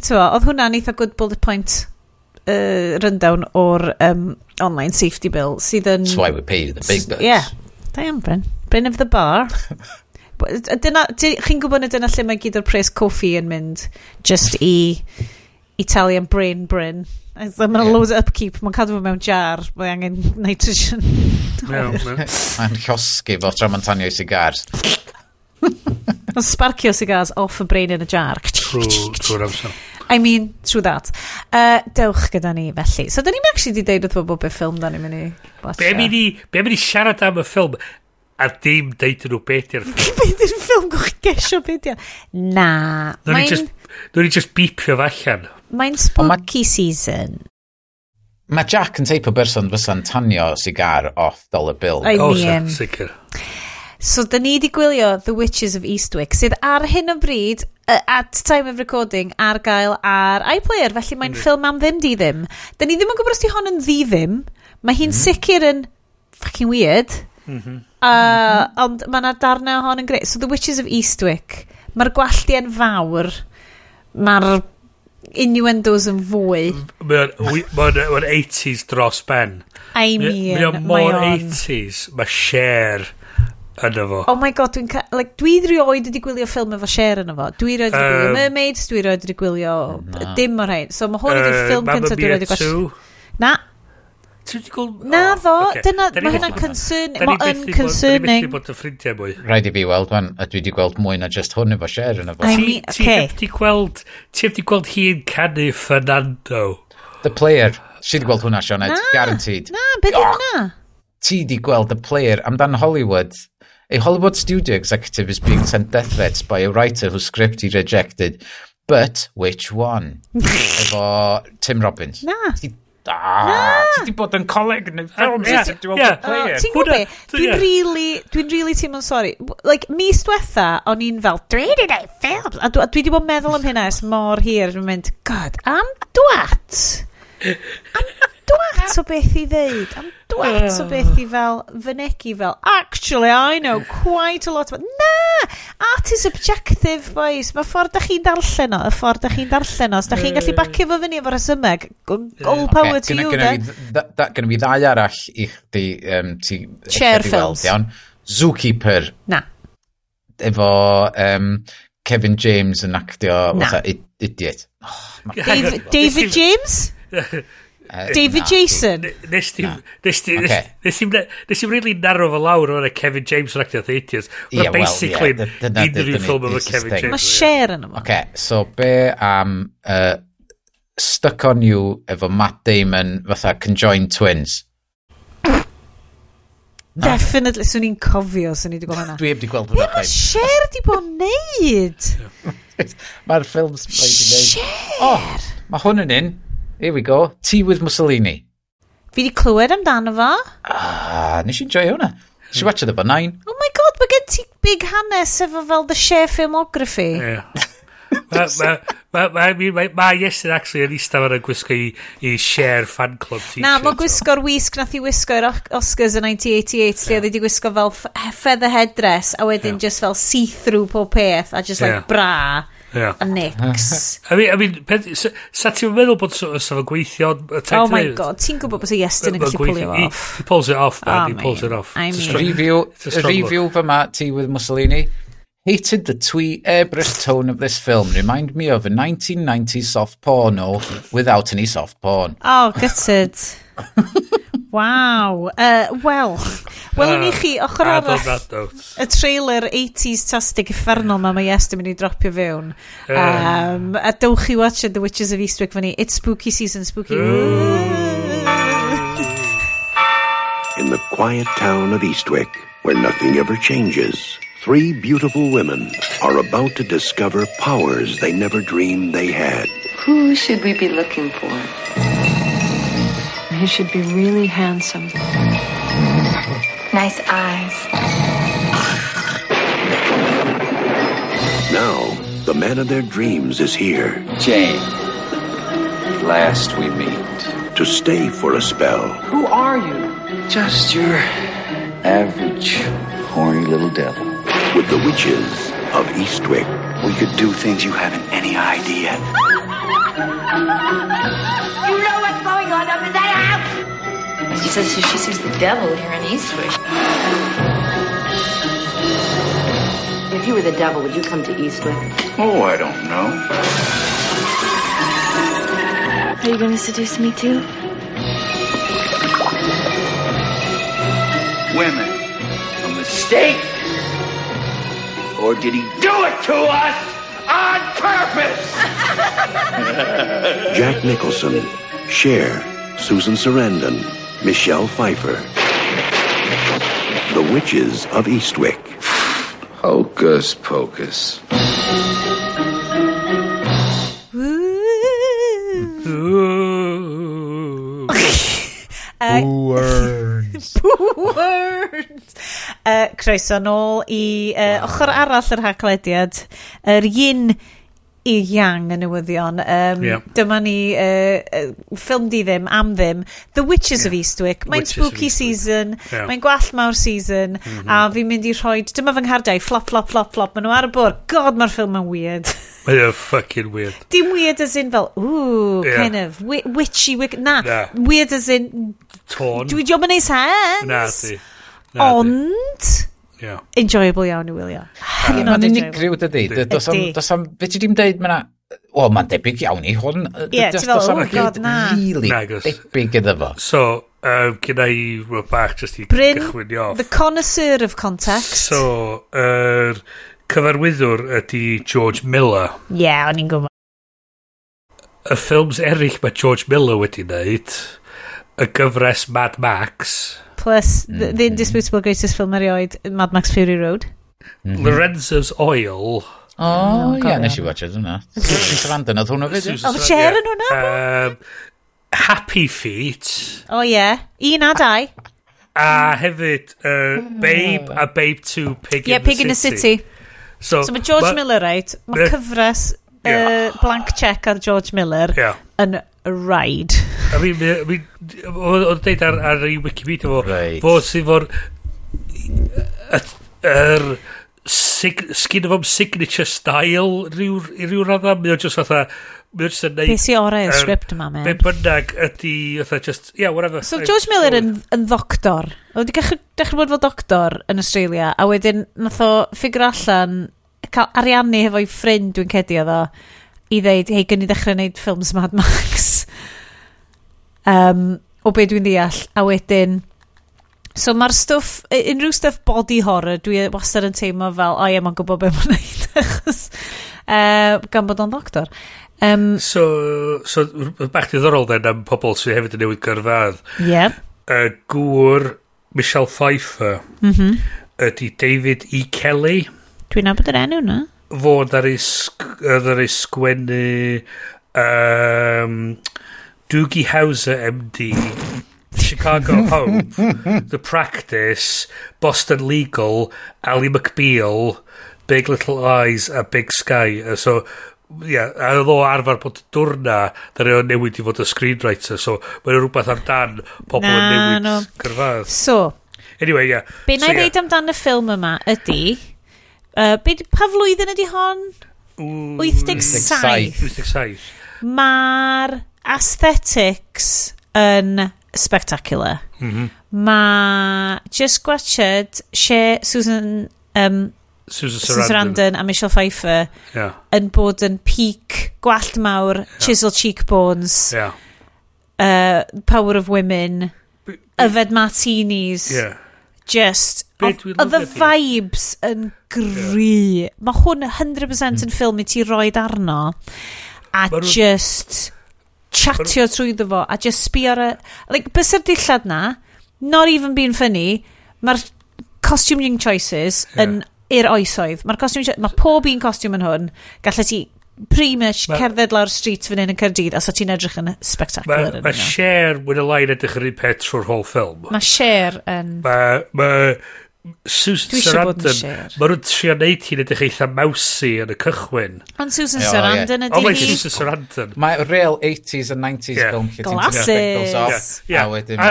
ti'n oedd hwnna'n eitha good bullet point uh, rundown o'r um, online safety bill sydd yn... That's why we pay you the big bucks. Yeah. Da iawn, Bryn. Bryn of the bar. [LAUGHS] dyna, chi'n gwybod na dyna lle mae gyd o'r pres coffi yn mynd just i Italian Brain Bryn. Mae'n yeah. loads of upkeep, mae'n cadw fo mewn jar, mae angen [LAUGHS] nitrogen. [LAUGHS] Mae'n llosgu fo tra mae'n tanio i sigars. Mae'n sparcio sigars off y brain yn y jar. Trwy'r amser. I mean, true that. Uh, dewch gyda ni felly. So, da ni'n actually di deud wrth bobl beth ffilm da ni'n mynd i watcha. Be mynd i, be mynd i siarad am y ffilm a dim deud nhw beth i'r [LAUGHS] ffilm. beth i'r ffilm gwch gesio beth i'r... Na. Nw'n i just, just beepio fo allan. Mae'n spooky ma, season. Mae Jack yn teip o berson fysa'n tanio sigar off dollar bill. I oh, sicr. So, da ni di gwylio The Witches of Eastwick, sydd ar hyn o bryd uh, at time of recording ar gael ar iPlayer, felly mae'n mm. ffilm am ddim di ddim. Da ni ddim yn gwybod os di hon yn ddi ddim. Mae hi'n mm sicr yn fucking weird. Uh. Ond mae yna darnau hon yn greu. So The Witches of Eastwick. Mae'r gwallt yn fawr. Mae'r innuendos yn fwy. Mae'n ma 80s dros ben. I mean, Mae'n mor 80s. Mae share yna fo. Oh my god, dwi'n... Like, dwi rioed wedi gwylio ffilm efo Cher yna fo. Dwi rioed wedi um, gwylio Mermaids, dwi rioed wedi gwylio no. dim o'r rhain. So mae hwn ydy'r uh, ffilm cyntaf dwi rioed wedi gwylio. Na. Na ddo, okay. dyna, mae hynna'n concern, mae yn concerning. Da ni bod yn ffrindiau mwy. Rhaid i fi weld, man, a dwi wedi gweld mwy na just hwn efo Cher yna fo. Ti wedi gweld, ti wedi gweld hi'n canu Fernando. The player. Si wedi gweld hwnna, Sioned. Guaranteed. Na, beth yw hwnna? Ti wedi gweld The Player amdan Hollywood A Hollywood studio executive is being sent death threats by a writer whose script he rejected. But which one? [LAUGHS] Efo Tim Robbins. Na. Ti ah, da. Ti di bod yn coleg yn y ffilm player. Ti'n gwybod be? Dwi'n really, dwi'n really teimlo'n sori. Like, mis diwetha, o'n i'n fel, dwi di neud ffilm. A dwi, dwi di bod meddwl am hynna es mor hir. Dwi'n mynd, god, am dwat. Am [LAUGHS] dwat o beth i ddeud. Am dwat o beth i fel fynegu fel, actually, I know quite a lot about... Na! Art is objective, boys. Mae ffordd da chi'n darllen o, y ffordd da chi'n darllen o. Os da chi'n gallu bacio fo fyny efo'r asymeg, all power to you, de. Gynna fi ddau arall i chdi... Um, ti, Chairfills. Zookeeper. Na. Efo um, Kevin James yn actio... Na. Idiot. Oh, David, David James? [LAUGHS] David na. Jason? Nes ti'n... Nes ti'n really narrow fo lawr o'n Kevin James yn actio theaters. Yeah, basically well, yeah. unrhyw ffilm o'n Kevin James. Mae share yn yma. Okay, so be am uh, Stuck On You efo Matt Damon fatha Conjoined Twins? Definitely, swn i'n cofio swn i wedi gweld hwnna. Dwi heb wedi gweld hwnna. Mae share wedi bod yn neud. [LAUGHS] Mae'r ffilms wedi neud. Share! Oh, mae hwn yn un here we go. Tea with Mussolini. Fi di clywed amdano fo. Ah, nes i'n joio hwnna. Nes i watch the nine. Oh my god, mae gen ti big hanes efo fel the share filmography. Yeah. Mae ma, ma, ma, ma Iestyn actually yn eistedd fan yn gwisgo i, i share fan club t-shirt. Na, mae gwisgo'r wisg nath i wisgo i'r Oscars yn 1988 lle oedd wedi gwisgo fel feather headdress a wedyn yeah. just fel see-through pob peth a just yeah. like bra. Yeah. A nix. [LAUGHS] I mean, I mean peth, sa, sa ti'n meddwl bod so, so fo'n gweithio... Oh my god, ti'n gwybod bod Iestyn yn gallu pulio off. He, he pulls it off, oh, man. Oh, he pulls it off. I mean. Strong, review, review fy ti with Mussolini. Hated the twee airbrushed tone of this film. Remind me of a 1990s soft porno without any soft porn. Oh, gutted. [LAUGHS] wow. Uh, Wel, welwn ni chi ochr And on arall that note. y trailer 80s tastig effernol ma mae Yes yn mynd i dropio fewn. Um, a dewch i watch The Witches of Eastwick fyny. It's spooky season, spooky. In the quiet town of Eastwick, where nothing ever changes, three beautiful women are about to discover powers they never dreamed they had. Who should we be looking for? He should be really handsome. Nice eyes. Now, the man of their dreams is here Jane. At last we meet. to stay for a spell. Who are you? Just your average horny little devil. with the witches of Eastwick. We could do things you haven't any idea. You know what's going on up in that house? She says she sees the devil here in Eastwick. If you were the devil, would you come to Eastwick? Oh, I don't know. Are you going to seduce me too? Women. A mistake? Or did he do it to us on purpose? [LAUGHS] Jack Nicholson, Cher, Susan Sarandon, Michelle Pfeiffer. The Witches of Eastwick. Hocus pocus. Woo. Ooh. Words. [LAUGHS] [LAUGHS] Uh, croeso nôl i uh, ochr arall yr haglediad, yr yin i yang y newyddion. Um, yeah. Dyma ni uh, ffilm di ddim, am ddim, The Witches yeah. of Eastwick. Mae'n spooky season, yeah. mae'n gwall mawr season, mm -hmm. a fi'n mynd i rhoi, dyma fy nghardau, flop, flop, flop, flop, maen nhw ar y bwrdd. god mae'r ffilm yn weird. Mae o'n fucking weird. Dim weird as in fel, ooh, yeah. kind of, witchy, wick, na, na, weird as in... Torn. Dwi ddim yn ei sens. Na, di. Na, Ond... Yeah. Enjoyable iawn i wylio. Ah, mae'n unigryw dydy. Does am, does am, fe ti ddim deud, mae'na, wel, mae'n debyg iawn i hwn. Ie, ti fel, oh god, na. Really debyg iddo fo. So, um, gyda i rwy'n bach jyst i Bryn, gychwyn off. the connoisseur of context. So, yr er, cyfarwyddwr ydy George Miller. Ie, yeah, o'n i'n gwybod. Y ffilms eraill mae George Miller wedi wneud, y gyfres Mad Max Plus, the, mm, the mm. indisputable greatest film erioed, Mad Max Fury Road. Mm-hmm. Lorenzo's Oil. O, oh, ie, yeah, nes i watch it hwnna. Sarandon, oedd hwnna fyd? Oedd oh, Cher yn hwnna? Happy Feet. O, ie. Un a dau. A hefyd, uh, Babe a Babe 2, Pig yeah, in the City. Pig in the City. So, so mae George ma, Miller, right? Mae cyfres uh, blank check ar George Miller yeah. yn ride. A mi, mi, o'n deud ar, ar ei Wikipedia fo, right. fo sydd fo'r yr skin of signature style rhyw, ryw radda, mi o'n just fatha Mae just yn neud... Beth sy'n orau y sgript yma, men? Be bynnag ydy, fatha, just, yeah, whatever. So George Miller yn, yn ddoctor. O, wedi dechrau bod fel doctor yn Australia, a wedyn nath o ffigur allan, cael ariannu hefo'i ffrind dwi'n cedi o ddo i ddeud, hei, gynnu ddechrau wneud ffilms Mad Max. [LAUGHS] um, o be dwi'n deall. A wedyn, so mae'r stwff, unrhyw stwff body horror, dwi e, wastad yn teimlo fel, o ie, mae'n gwybod be mae'n neud, [LAUGHS] achos uh, gan bod o'n doctor. Um, so, so bach diddorol then am pobl sydd hefyd yn newid gyrfadd. Ie. Yeah. Uh, gŵr Michelle Pfeiffer mm -hmm. ydy David E. Kelly. Dwi'n nabod yr enw na fod ar ei, ar ei sgwennu um, Doogie Howser MD Chicago [LAUGHS] Hope The Practice Boston Legal Ali McBeal Big Little Eyes a Big Sky uh, so yeah, a ddo arfer bod dwrna dyn nhw'n newid i fod y screenwriter so mae'n rhywbeth amdan pobl yn newid no. cyrfadd so anyway yeah. be so, na i yeah. ddeud amdan y ffilm yma ydy Uh, be, pa flwyddyn ydy hon? 87. 87. Mae'r aesthetics yn spectacular. Mm -hmm. Mae Just Gwachod, lle Susan, um, Susan, Susan Sarandon. a Michelle Pfeiffer yeah. yn bod yn peak, gwallt mawr, yeah. chisel cheekbones, yeah. uh, power of women, yfed martinis. Yeah just... Oedd y vibes yn gry Yeah. Mae hwn 100% yn ffilm i ti roed arno a ma just chatio trwy fo a just sbio ar y... Like, bys yr dillad na, not even being funny, mae'r costuming choices yeah. yn i'r oesoedd. Mae'r costume... Mae pob un costume yn hwn. Gallai ti pretty much ma, cerdded lawr street fan hyn yn Cerdydd os o ti'n edrych yn spectacular mae ma Cher wedi lai'n edrych yr un pet trwy'r whole ffilm mae Cher yn mae ma Susan Sarandon, mae nhw'n trio neud hi'n edrych eitha mawsi yn y cychwyn. Ond Susan Sarandon ydy hi. Susan Sarandon. Mae real 80s and 90s yeah. film lle ti'n Glasses. Yeah. A wedyn,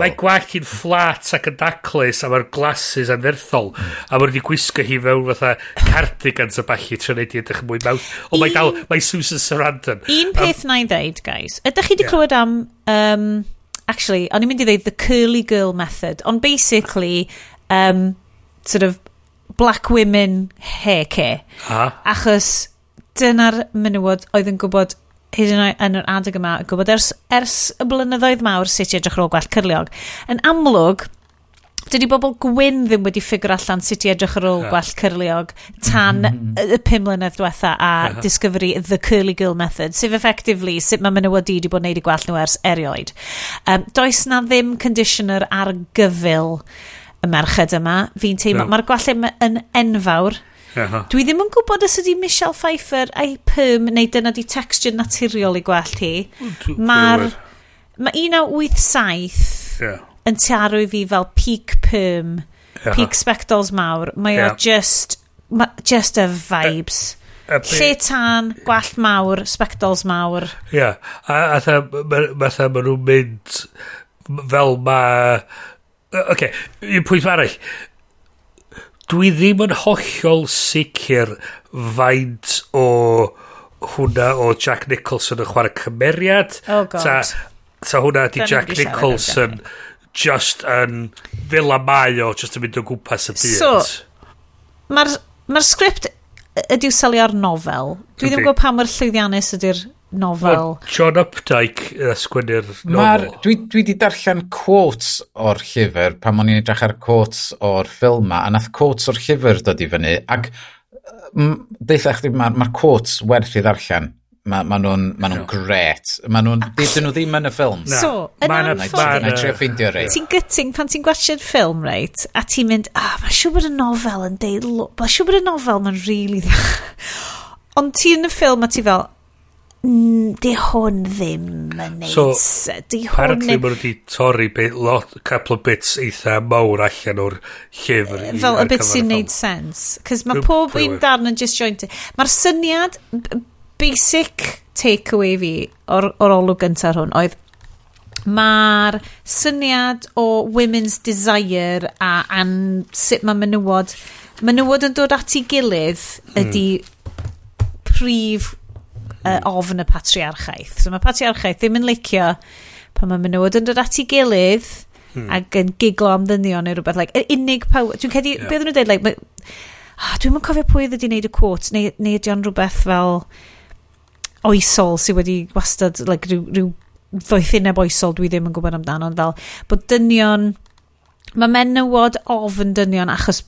mae gwallt hi'n fflat ac yn daclus a mae'r glasses yn dderthol. A mae wedi gwisgo hi fewn fatha cardigans a bachu trio neud hi edrych yn mwy mawth. Ond mae dal, mae Susan Sarandon. Un peth na i ddeud, guys. Ydych chi wedi clywed am... Um, actually, o'n i'n mynd i ddeud the curly girl method, ond basically, um, sort of, black women hair care. Ah. Achos dyna'r menywod oedd yn gwybod hyd yn oed yn yr adeg yma yn gwybod ers, ers y blynyddoedd mawr sut i edrych ar ôl gwell cyrliog. Yn amlwg, dydy bobl gwyn ddim wedi ffigur allan sut i edrych ar ôl yeah. gwell cyrliog tan mm y pum mlynedd diwetha a discovery the curly girl method sef effectively sut mae menywod i wedi bod wneud i gwell nhw ers erioed um, does na ddim conditioner ar gyfil y merched yma fi'n teimlo no. mae'r gwallim yn enfawr Aha. Dwi ddim yn gwybod os ydy Michelle Pfeiffer a'i perm neu dyna di texture naturiol i gwell hi. Mae'r... Mae 1987... Yeah yn tiarw i fi fel peak perm, yeah. peak spectols mawr. Mae yeah. o just, ma, just y vibes. Uh, Lle tan, gwallt mawr, spectols mawr. Ie, yeah. a, a tha, ma, nhw'n mynd fel ma... OK, un pwynt arall. Dwi ddim yn hollol sicr faint o hwnna o Jack Nicholson yn chwarae cymeriad. Oh god. Ta, ta hwnna di Jack Nicholson just yn fel a mae o just yn mynd o gwmpas y byd. So, mae'r ma sgript ydyw selu ar nofel. Dwi ddim yn gwybod pa mor llwyddiannus ydy'r nofel. Ma John Updike uh, sgwynnu'r nofel. Dwi, dwi di darllen quotes o'r llyfr pan o'n i'n edrych ar quotes o'r ffilm ma, a nath quotes o'r llyfr dod i fyny, ac deitha chdi, mae'r ma quotes werth i ddarllen. Mae ma nhw'n ma nhw gret. Ma nhw'n, dydyn nhw ddim yn y ffilm. So, yn anffodus. Na i trio ffeindio rei. Ti'n gyting pan ti'n gwachio'r ffilm, reit, a ti'n mynd, ah, mae siw bod y nofel yn deud, mae siw bod y nofel yn really dda. [LAUGHS] Ond ti yn y ffilm a ti fel, di hwn ddim yn neud. So, di hwn... Apparently, mae nhw wedi torri bit, lot, couple of bits eitha mawr allan o'r llyfr. Fel y bit sy'n neud sens. Cys mae pob un darn yn just joint. Mae'r syniad, b- basic takeaway fi o'r, or olwg gyntaf hwn oedd mae'r syniad o women's desire a an, sut mae menywod menywod yn dod at ei gilydd ydy mm. prif uh, ofn y patriarchaeth. So mae patriarchaeth ddim yn licio pan mae menywod yn dod at ei gilydd hmm. ac yn giglo am ddynion neu rhywbeth. Like, yr unig power... Dwi'n cedi... Yeah. Beth nhw'n dweud? Like, oh, ah, dwi'n mynd cofio pwy oedd wedi wneud y quote neu, neu ydy o'n rhywbeth fel oesol sydd wedi wastad like, rhyw, rhyw ddoethineb oesol dwi ddim yn gwybod amdano ond fel bod dynion mae menywod ofn dynion achos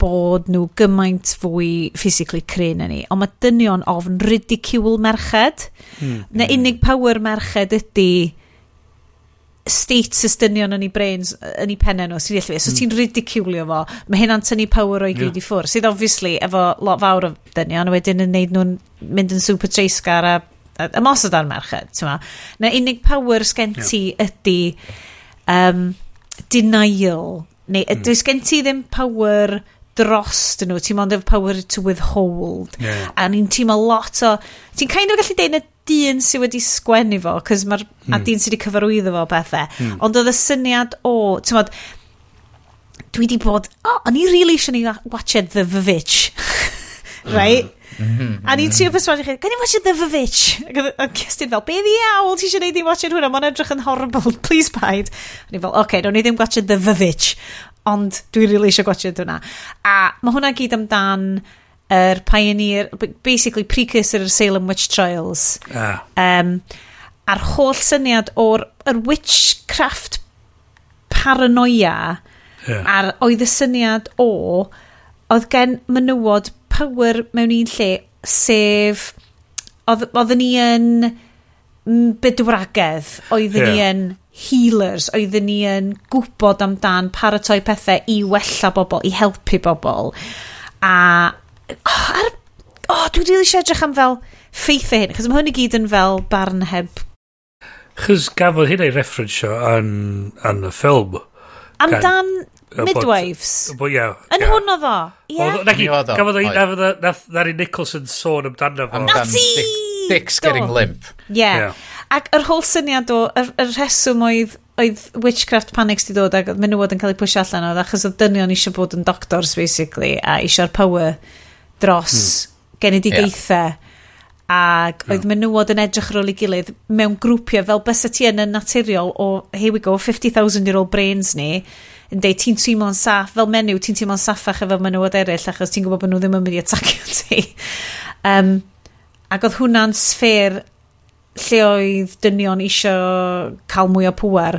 bod nhw gymaint fwy physically cryn yn ni, ond mae dynion ofn ridicule merched. Mm. Na unig power merched ydy status dynion yn ei brains, yn ei pennau nhw sy'n ddechrau. So mm. ti'n ridiculio fo. Mae hynna'n tynnu power o'i gyd yeah. i ffwr Sydd obviously efo lot fawr o dynion a wedyn yn neud nhw'n mynd yn super treisgar a, a ymosod ar merched. Na unig power sgen ti yeah. ydy um, denial. Neu, mm. Does gen ti ddim power drost nhw, ti'n mond efo power to withhold. Yeah. A ni'n teimlo lot o... Ti'n kind of gallu deud dyn sydd wedi sgwennu fo, cos mae'r hmm. a dyn sydd wedi cyfarwyddo fo bethau, hmm. ond oedd y syniad o, ti'n modd, dwi wedi bod, o, oh, o'n i really eisiau ni watched The Vivitch. [LAUGHS] right? Mm. A ni'n trio perswadio chi, gan i watch The Vavitch? A Cestyn fel, be ddi awl ti eisiau neud i watched hwnna? Mae'n edrych yn horrible, [LAUGHS] please paid. A ni'n fel, oce, okay, ni ddim watched The Vivitch. ond dwi'n really eisiau watched hwnna. A mae hwnna gyd amdan yr er pioneer, basically precursor yr Salem Witch Trials. Ah. Um, a'r holl syniad o'r er witchcraft paranoia yeah. a'r oedd y syniad o oedd gen menywod power mewn un lle sef oedden ni yn bydwragedd oedden yeah. ni yn healers oedden ni yn gwybod amdan paratoi pethau i wella bobl i helpu bobl a oh, ar, oh, dwi wedi eisiau edrych am fel ffeithau hyn, chos mae hwn i gyd yn fel barn heb... Chos gafodd hynna i referensio yn, yn y ffilm. Amdan Midwives? Bo, ia. Yn hwn o ddo? Ia? Gafodd o, nath Larry Nicholson sôn amdano fo. Amdan Dick's getting limp. Ie. Ac yr holl syniad o, yr, yr rheswm oedd oedd witchcraft panics di dod ac oedd menywod yn cael ei pwysio allan oedd achos oedd dynion eisiau bod yn doctors basically a eisiau'r power dros mm. genedigaethau. Yeah. Ac oedd mm. menywod yn edrych ar ôl ei gilydd mewn grwpiau fel bys y ti yn y naturiol o, here we go, 50,000 year old brains ni, yn dweud ti'n teimlo'n saff, fel menyw, ti'n teimlo'n saffach efo menywod eraill achos ti'n gwybod bod nhw ddim yn mynd i atacio [LAUGHS] ti. um, ac oedd hwnna'n sfer lle oedd dynion eisiau cael mwy o pŵer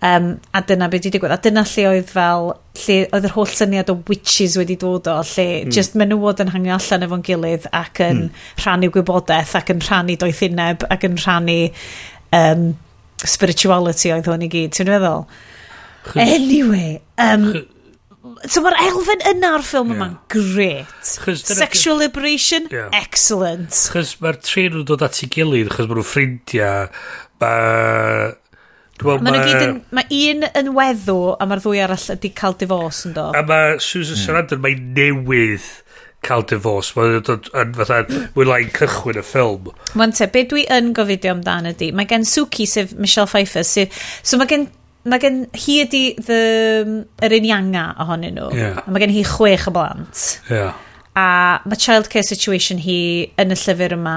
Um, a dyna beth wedi digwydd. A dyna lle oedd fel, lle oedd yr holl syniad o witches wedi dod o, lle mm. just menywod yn hangio allan efo'n gilydd ac yn mm. rhannu gwybodaeth ac yn rhannu doethineb ac yn rhannu um, spirituality oedd hwn i gyd. Ti'n meddwl? Anyway, um, So mae'r elfen yna o'r ffilm yma'n yeah. gret. Sexual liberation, yeah. excellent. Chos mae'r tri nhw'n dod at ei gilydd, chos mae nhw'n ffrindiau, mae Mae ma gyd yn... Mae un yn weddw, a mae'r ddwy arall wedi cael divorce yn do. A mae Susan mm. Sarandon, mae newydd cael divorce. Mae'n yn fatha, mae'n lai'n cychwyn y ffilm. Mae'n te, be dwi yn gofidio amdan ydy? mae gen Suki, sef Michelle Pfeiffer, sydd... So mae gen Mae gen hi ydy the, yr un ianga ohonyn nhw. Yeah. A mae gen hi chwech o blant. Yeah. A mae child care situation hi yn y llyfr yma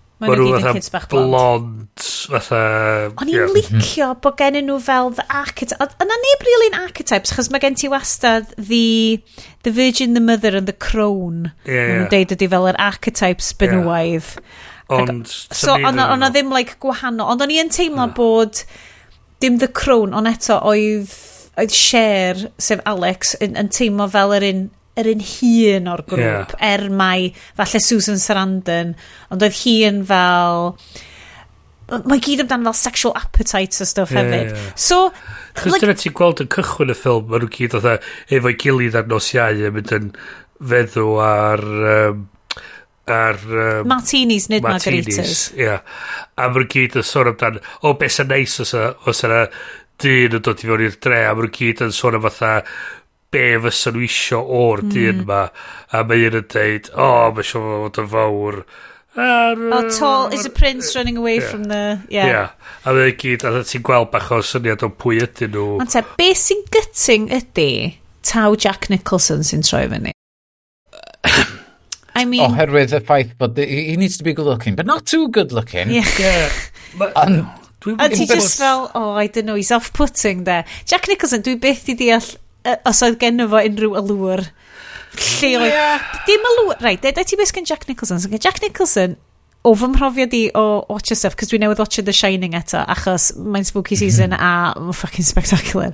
Ma' nhw fatha kids bach blond. Fatha... O'n i'n licio bod gen nhw fel the archetype. Yna neb rili'n archetypes, chos mae gen ti wastad the, the virgin, the mother and the crone. Yeah, yeah. Nhw'n deud ydi fel yr archetypes benywaidd. Yeah. Ond... So, o'na ddim like gwahanol. Ond o'n i'n teimlo yeah. bod dim the crone, ond eto oedd oedd Cher, sef Alex, yn, yn teimlo fel yr un yr un hun o'r grŵp, yeah. er mai, falle Susan Sarandon, ond oedd hi yn fel... Mae gyd amdano fel sexual appetites a stuff yeah, hefyd. Yeah. So... Chos like, dyna ti'n gweld yn cychwyn y ffilm, maen nhw gyd oedd efo'i gilydd ar nos iau yn mynd yn feddw ar... Um, ar... Um, martinis, nid margaritas. Ia. Yeah. A mae'n gyd yn sôn amdan, o, oh, beth sy'n neis os yna dyn yn dod i fewn i'r dre, a mae'n gyd yn sôn am fatha be fysa nhw isio o'r mm. dyn ma. A mae un yn deud, o, oh, mae siw fod yn fawr. Ar, oh, tall is a prince running away yeah. from the... Yeah. yeah. A mae'n gyd, a ti'n gweld bach o syniad o pwy ydyn nhw. Ond te, be sy'n gyting ydy taw Jack Nicholson sy'n troi fyny? [COUGHS] I mean... Oherwydd y ffaith bod he needs to be good looking, but not too good looking. Yeah. [LAUGHS] yeah. And, a ti just fel, oh, I don't know, he's off-putting there. Jack Nicholson, dwi byth i deall os oedd genno fo unrhyw alwr lleol. Yeah. Dim alwr, right, da ti beth gen Jack Nicholson. So, gen Jack Nicholson, o fy mhrofiad i o watcher stuff, cos dwi newydd watch The Shining eto, achos mae'n spooky mhm. season a mae'n fucking spectacular.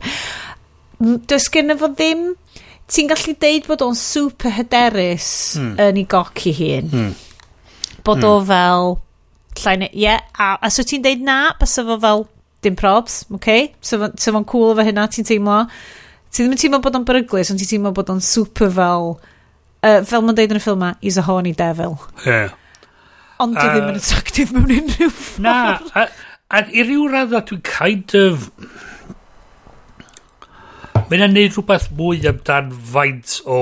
Does gen fo ddim... Ti'n gallu deud bod o'n super hyderus mm. yn ei goc i hun. Mm. Bod mm. o hmm. fel... Llain, ie, yeah, a, a so ti'n deud na, bys fo fel dim probs, oce? Okay? So fo'n so cool efo hynna, ti'n teimlo ti ddim yn teimlo bod o'n beryglis, ond ti'n teimlo bod o'n super fel, uh, fel mae'n deud yn y ffilm ma, he's a horny devil. Yeah. Ond ti uh, ddim yn attractive mewn unrhyw ffordd. Na, a, i ryw radda dwi'n kind of... Mae'n a neud rhywbeth mwy amdan faint o...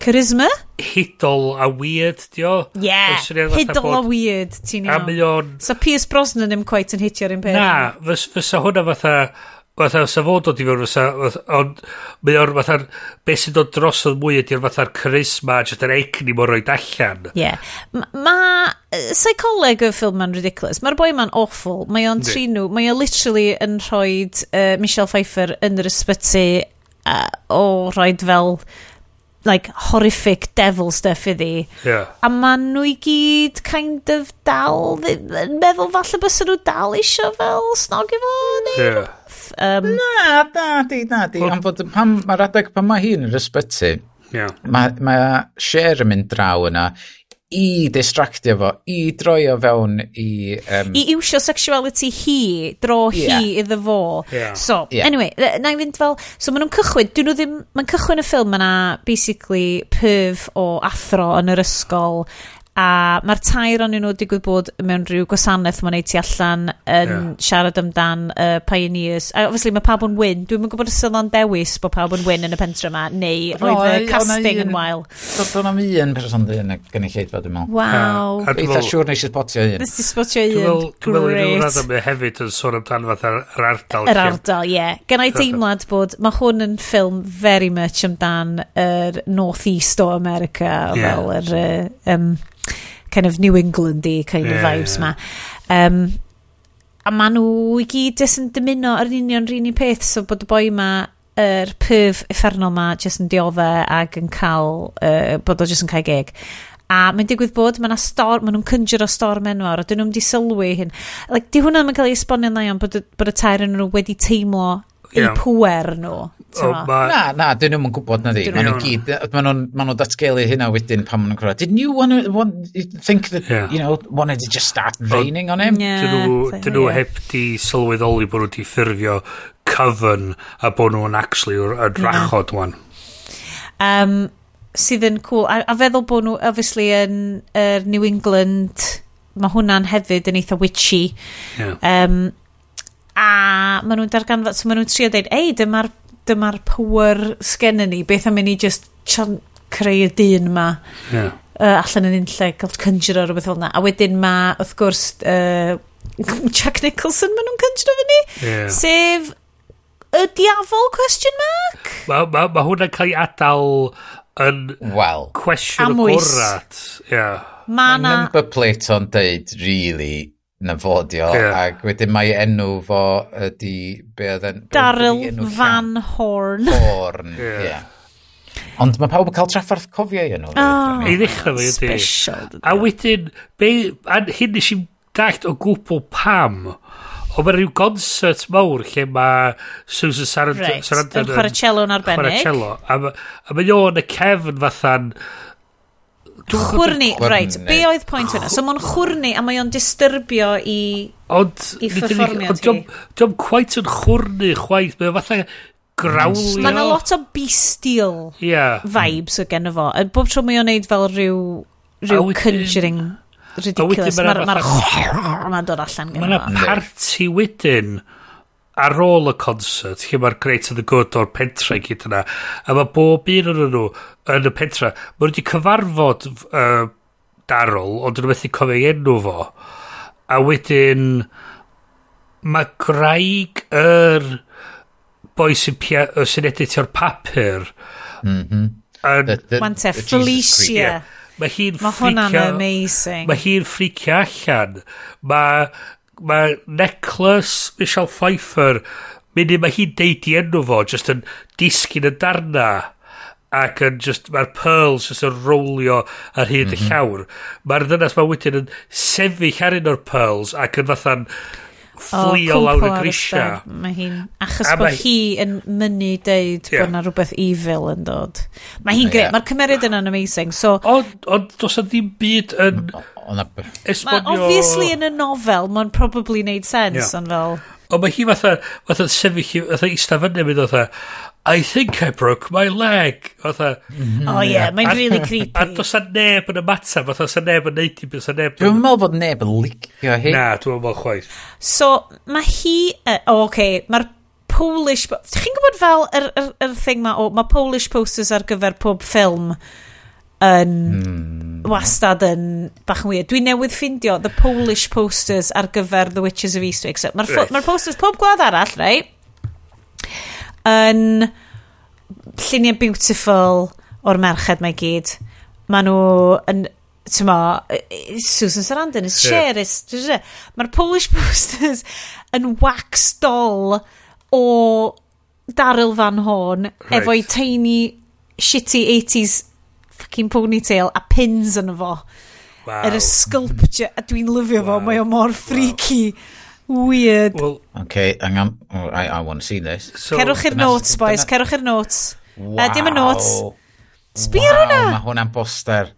Charisma? Hidol a weird, dio. Yeah, hidol bod... a weird, ti'n iawn. A mae o'n... So Piers Brosnan ddim quite yn hitio'r un peth. Na, fys, fysa hwnna fatha... Fys, fatha sa fod dod i fewn fatha, fatha ond mae o'r fatha beth sy'n dod drosodd mwy ydy'r fatha'r charisma jyst yr egni mor roed allan ie yeah. mae psycholeg y ffilm ma'n ridiculous mae'r boi ma'n awful mae o'n tri nhw mae o literally yn rhoi uh, Michelle Pfeiffer yn yr ysbyty uh, o rhoi fel like horrific devil stuff iddi. Yeah. A maen nhw i gyd kind of dal, yn meddwl falle bys nhw dal isio fel snog i fo, neu yeah. Um... Na, na di, na di. Well, bod, fod, pam, mae'r adeg pan mae hi'n yr ysbyty, yeah. mae, ma Cher yn mynd draw yna i distractio fo, i droio fewn i... Um... I iwsio sexuality hi, dro yeah. hi iddo fo. Yeah. So, yeah. anyway, na i fynd fel... So, maen nhw'n cychwyn, dyn nhw ddim... Mae'n cychwyn y ffilm yna, basically, perf o athro yn yr ysgol a mae'r tair o'n nhw digwydd bod mewn rhyw gwasanaeth mae'n ei allan yn yeah. siarad amdan uh, pioneers. A obviously mae pawb yn wyn. Dwi'n mynd gwybod os oedd o'n dewis bod pawb yn wyn yn y pentre yma, neu no, oedd y casting yn wael. Doedd am un person ddyn yn gynulleidfa, dwi'n meddwl. Waw. Eitha siwr nes i spotio un. Nes i spotio un. Dwi'n meddwl yn rhaid am hefyd yn sôn amdan fath yr ardal. Yr ardal, ie. Gen i deimlad bod, mae hwn yn ffilm very much amdan yr North East o America, fel yr... Um, kind of New England-y kind yeah, of vibes yeah. ma. Um, a maen nhw i gyd jyst yn dymuno yr union rin un peth, so bod y boi ma yr er perf effernol ma jyst yn dioddau ac yn cael, uh, bod o jyst yn cael geg. A mae'n digwydd bod, mae'n yna storm, maen nhw'n cynjur o storm enwar, a dyn nhw'n di sylwi hyn. Like, di hwnna'n cael ei esbonio'n dda iawn bod, bod y tair yn nhw wedi teimlo eu yeah. pwer nhw. O, ma... Na, na, dyn nhw'n gwybod na di. Maen nhw'n gyd, maen nhw'n ma nhw datgelu hynna wedyn pan maen nhw'n cyrraedd. Didn't you want to, want, you think that, yeah. you know, wanted to just start raining on him? Yeah, dyn nhw heb di sylweddoli bod nhw wedi ffurfio cyfyn a bod nhw'n actually y drachod wan. Um, sydd yn cool. A, a feddwl bod nhw, obviously, yn uh, New England, mae hwnna'n hefyd yn eitha witchy. Yeah. Um, a maen nhw'n darganfod, so maen nhw'n trio dweud, ei, dyma'r dyma'r power sgennyn ni, beth am i ni just creu y dyn ma yeah. uh, allan yn unlle, cael conjure o rhywbeth fel yna. A wedyn ma, wrth gwrs, uh, [LAUGHS] Jack Nicholson maen nhw'n conjure fyny, yeah. sef y diafol question mark? Mae ma, ma hwnna'n cael ei adael yn well, cwestiwn y gwrrat. Yeah. Mae ma number plate o'n deud, really, na fodio di. Yeah. Ac wedyn mae enw fo ydi... Be oedd Daryl Van Horn. Horn, ie. Yeah. Yeah. Ond mae pawb yn cael traffarth cofio i enw Oh, I ddechrau fo ydy. Special. A wedyn, be, a hyn nes i'n dallt o gwbl pam. O mae rhyw concert mawr lle mae Susan Sarandon... Right, yn chwarae cello yn arbennig. Cello. A, a mae o'n y cefn fatha'n... Chwrni, reit, be oedd pwynt hwnna? So mae'n chwrni a mae o'n disturbio i... Ond, i ffyrfformiad hi. Ond quite yn chwrni chwaith, mae fatha grawlio. Mae'n a lot o bestial yeah. vibes o gen fo. A Bob tro mae o'n neud fel rhyw, rhyw conjuring ridiculous. Mae'r ma dod allan gen fo. Mae'n party wedyn ar ôl y concert, lle mae'r Great and the Good o'r pentra i gyd yna, a mae bob un o'n nhw yn y pentra, mae wedi cyfarfod uh, darol, ond yn methu cofio ei enw fo. A wedyn, mae graig yr boi sy'n sy editio'r papur. Mm -hmm. Wante Felicia. Yeah. Mae hi'n ffricio... Mae hwnna'n amazing. Mae hi'n ffricio allan. Mae mae necklace Michelle Pfeiffer, mynd i mae hi'n deud i enw fo, just yn disgyn y darna ac yn just, mae'r pearls just yn rowlio ar hyd mm -hmm. y mhm. llawr. Mae'r ddynas mae wedyn yn sefyll ar un o'r pearls ac yn fatha'n fflio lawr y grisia. Mae hi'n, achos bod hi yn mynnu deud yeah. bod na rhywbeth evil yn dod. Mae hi'n yeah. mae'r cymeriad yna'n amazing. So, ond does yna ddim byd yn... Esbonio... Obviously yn y nofel, mae'n probably neud sense, yeah. ond fel... Ond mae hi fatha, fatha sefyll, fatha eistedd fyny mynd o fatha, I think I broke my leg. Fatha, mm-hmm. oh yeah, mae'n really creepy. A dos a neb yn y mata, fatha os a neb yn neud i beth, neb... Dwi'n meddwl bod neb yn licio hi. Na, dwi'n meddwl chwaith. So, mae hi... Uh, oh, okay, mae'r Polish... Chi'n gwybod fel yr, yr, yr thing ma, o, mae Polish posters ar gyfer pob ffilm yn hmm. wastad yn bach yn weird. Dwi newydd ffindio the Polish posters ar gyfer The Witches of Eastwick. So, mae'r right. ma posters pob gwlad arall, right? yn lluniau beautiful o'r merched mae gyd. Maen nhw yn, ti'n mo, Susan Sarandon is share, is... Mae'r Polish [LAUGHS] posters yn wax doll o Daryl Van Horn right. efo'i tiny shitty 80s fucking ponytail a pins yn fo. Wow. Er sculpture, a dwi'n lyfio wow. fo, mae o mor freaky. Wow. Weird. Well, okay, hang on. Oh, I, I want to see this. So, cerwch i'r notes, boys. Dyna... Cerwch i'r notes. Wow. Uh, dim y notes. Sbi wow, ar hwnna. Mae hwnna'n boster.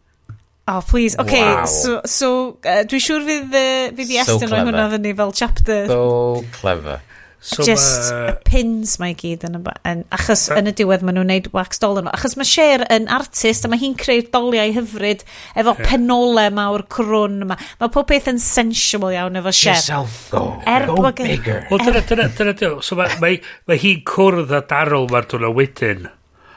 Oh, please. Oce, okay, wow. so, so uh, dwi'n siŵr fydd, uh, fydd i Estyn so roi hwnna fyny fel chapter. So clever. So Just ma... pins mae gyd yn, yn achos yn y diwedd maen nhw'n neud wax doll nhw. Achos mae Cher yn artist a mae hi'n creu'r doliau hyfryd efo yeah. penole mawr crwn yma. Mae pob peth yn sensual iawn efo Cher. Yourself go, er go bigger. Wel dyna, dyna, dyna, dyna. So mae, mae, mae hi'n cwrdd a darol mae'r dwi'n wedyn.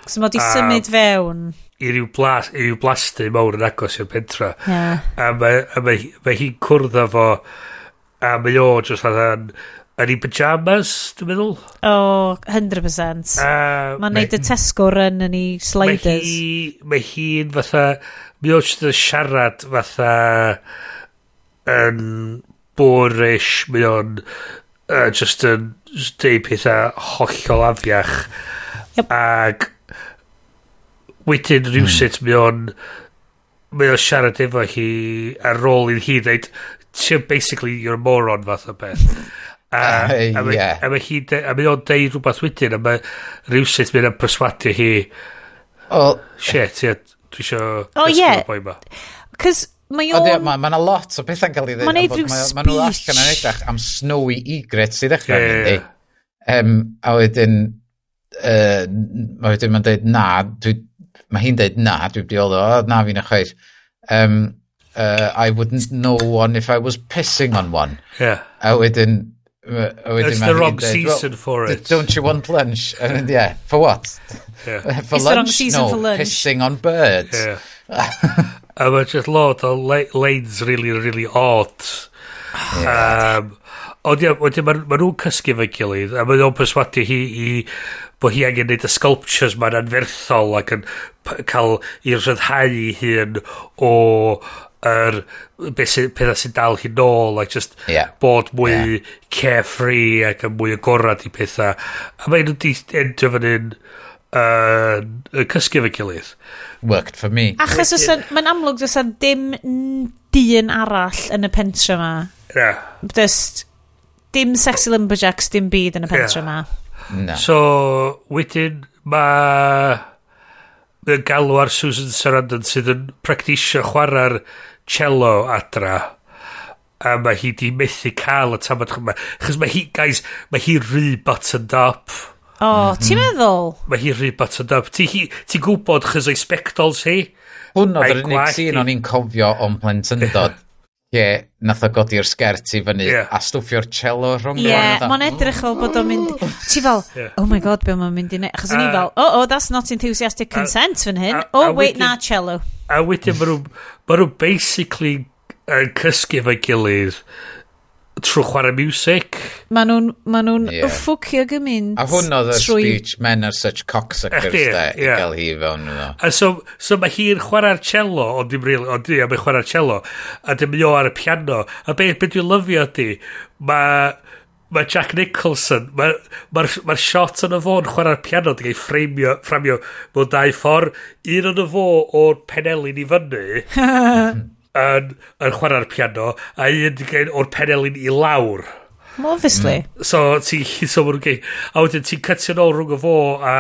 So mae di symud fewn i ryw, blas, i ryw blasty mawr yn agos i'r pentra. Yeah. A mae, a mae, mae hi'n cwrdd â fo a mae o jyst fatha'n yn ei pyjamas, dwi'n meddwl. O, oh, 100%. Uh, Mae'n neud y Tesco run yn ei sliders. Mae hi, mae hi'n fatha, mi o'n sydd yn siarad fatha yn borish, mi o'n uh, just yn deud pethau hollol afiach. Yep. Ac wedyn hmm. rhywsut mm. mi o'n mae o siarad efo hi ar ôl i hi dweud, ti'n basically, you're a moron fath o beth. [LAUGHS] A, uh, a, ma, yeah. a mae hi, a mae o'n deud rhywbeth wedyn, a mae rhywsyd mynd am perswadio hi, well, shit, ie, dwi isio oh, yeah. boi ma. Cos mae o'n... Mae yna ma lot o bethau'n cael ei ddweud. Mae'n neud speech. Mae nhw allan yn edrych am snowy egret sydd ddechrau yeah, yeah. Um, a wedyn, uh, a wedyn mae'n deud na, dwi, mae hi'n deud na, dwi'n wedi o, na fi'n ychwaith. Um, uh, I wouldn't know one if I was pissing on one. Yeah. A wedyn, It's the wrong deud, season well, for it. Don't you want lunch? I mean, yeah, for what? Yeah. [LAUGHS] for It's the wrong lunch? season no, for lunch. pissing on birds. Yeah. [LAUGHS] a mae just lot o le- lanes really, really odd. Yeah. Um, Ond ie, ond ie, mae ma nhw'n cysgu fe gilydd, a mae nhw'n perswadio hi i bod hi angen neud y sculptures ma'n anferthol ac yn cael i'r rhyddhau ei hun o yr be sy, pethau sy'n dal hi nôl like just yeah. bod mwy yeah. carefree ac yn mwy agorad i pethau a mae nhw wedi endio fan hyn uh, cysgu fe gilydd worked for me achos mae'n amlwg dys dim dyn arall yn y pentre yma yeah. just dim sexy lumberjacks dim byd yn y pentre yma no. so wedyn mae mae'n galw ar Susan Sarandon sydd yn practisio chwarae'r cello adra a mae hi di methu cael y tamad yma. Chos mae hi, guys, mae hi rhy buttoned up. O, oh, mm -hmm. ti'n mm-hmm. meddwl? Mae hi rhy buttoned up. ti, hi, ti gwybod chos o'i spectols hi? Hwn oedd yr unig scene o'n i'n cofio o'n plentyndod. [LAUGHS] Ie, yeah, nath o godi'r sgert i fyny yeah. a stwffio'r cello rhwng Ie, yeah, mae'n edrych fel bod o'n mynd... Ti fel, oh my god, be mae'n mynd i neud? Achos o'n i fel, oh, oh, that's not enthusiastic consent fan hyn. Oh, a wait, na, cello. A wedyn, mae nhw basically yn cysgu fe gilydd trwy chwarae music. Maen nhw'n ma nhw yeah. ffwcio gymaint. A hwn oedd y trwy... speech, men are such cocksuckers, de, yeah. i gael hi fewn yno. A so, so mae hi'n chwarae'r cello, ond dim rili, ond dim, mae'n chwarae'r cello, a dim o ar y piano. A be, be dwi'n lyfio ydi, mae mae Jack Nicholson, mae'r ma, ma, ma shot yn y fo yn chwarae'r piano di gael ei fframio, fframio mewn dau ffordd. Un yn y fo o'r penelin i fyny, [LAUGHS] yn, yn chwarae'r piano a un o'r penelin i lawr. Well, obviously. Mm. So, ti, so maen gei. A wedyn, ti'n cytio nôl rhwng y fo a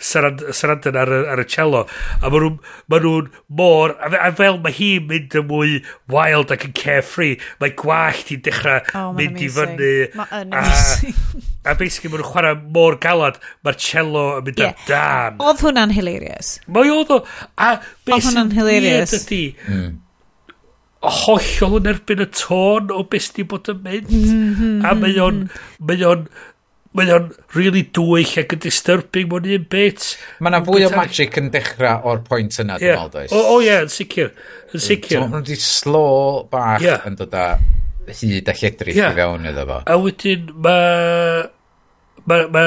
Sarandon ar, ar y cello. A maen nhw'n ma nhw mor... A, a fel mae hi'n mynd yn mwy wild ac yn carefree, mae gwallt hi'n dechrau oh, mynd amazing. i fyny. Mae'n amazing. A, [LAUGHS] a basically maen nhw'n chwarae mor galad, mae'r cello yn mynd yeah. ar dan. Oedd hwnna'n hilarious. Mae oedd o. A oedd beth sy'n weird ydy... Mm hollol yn erbyn y tôn o beth di bod yn mynd. Mm-hmm. A mae o'n, mae o'n, mae o'n really dwyll ac yn disturbing mewn un bit. Mae yna fwy o magic yn dechrau o'r pwynt yna, yeah. dwi'n meddwl, O, o ie, yn sicr. Yn sicr. Mae nhw'n di slo bach yeah. yn dod â hyd a lledrith yeah. i fewn iddo fo. A wedyn mae... Mae... Ma,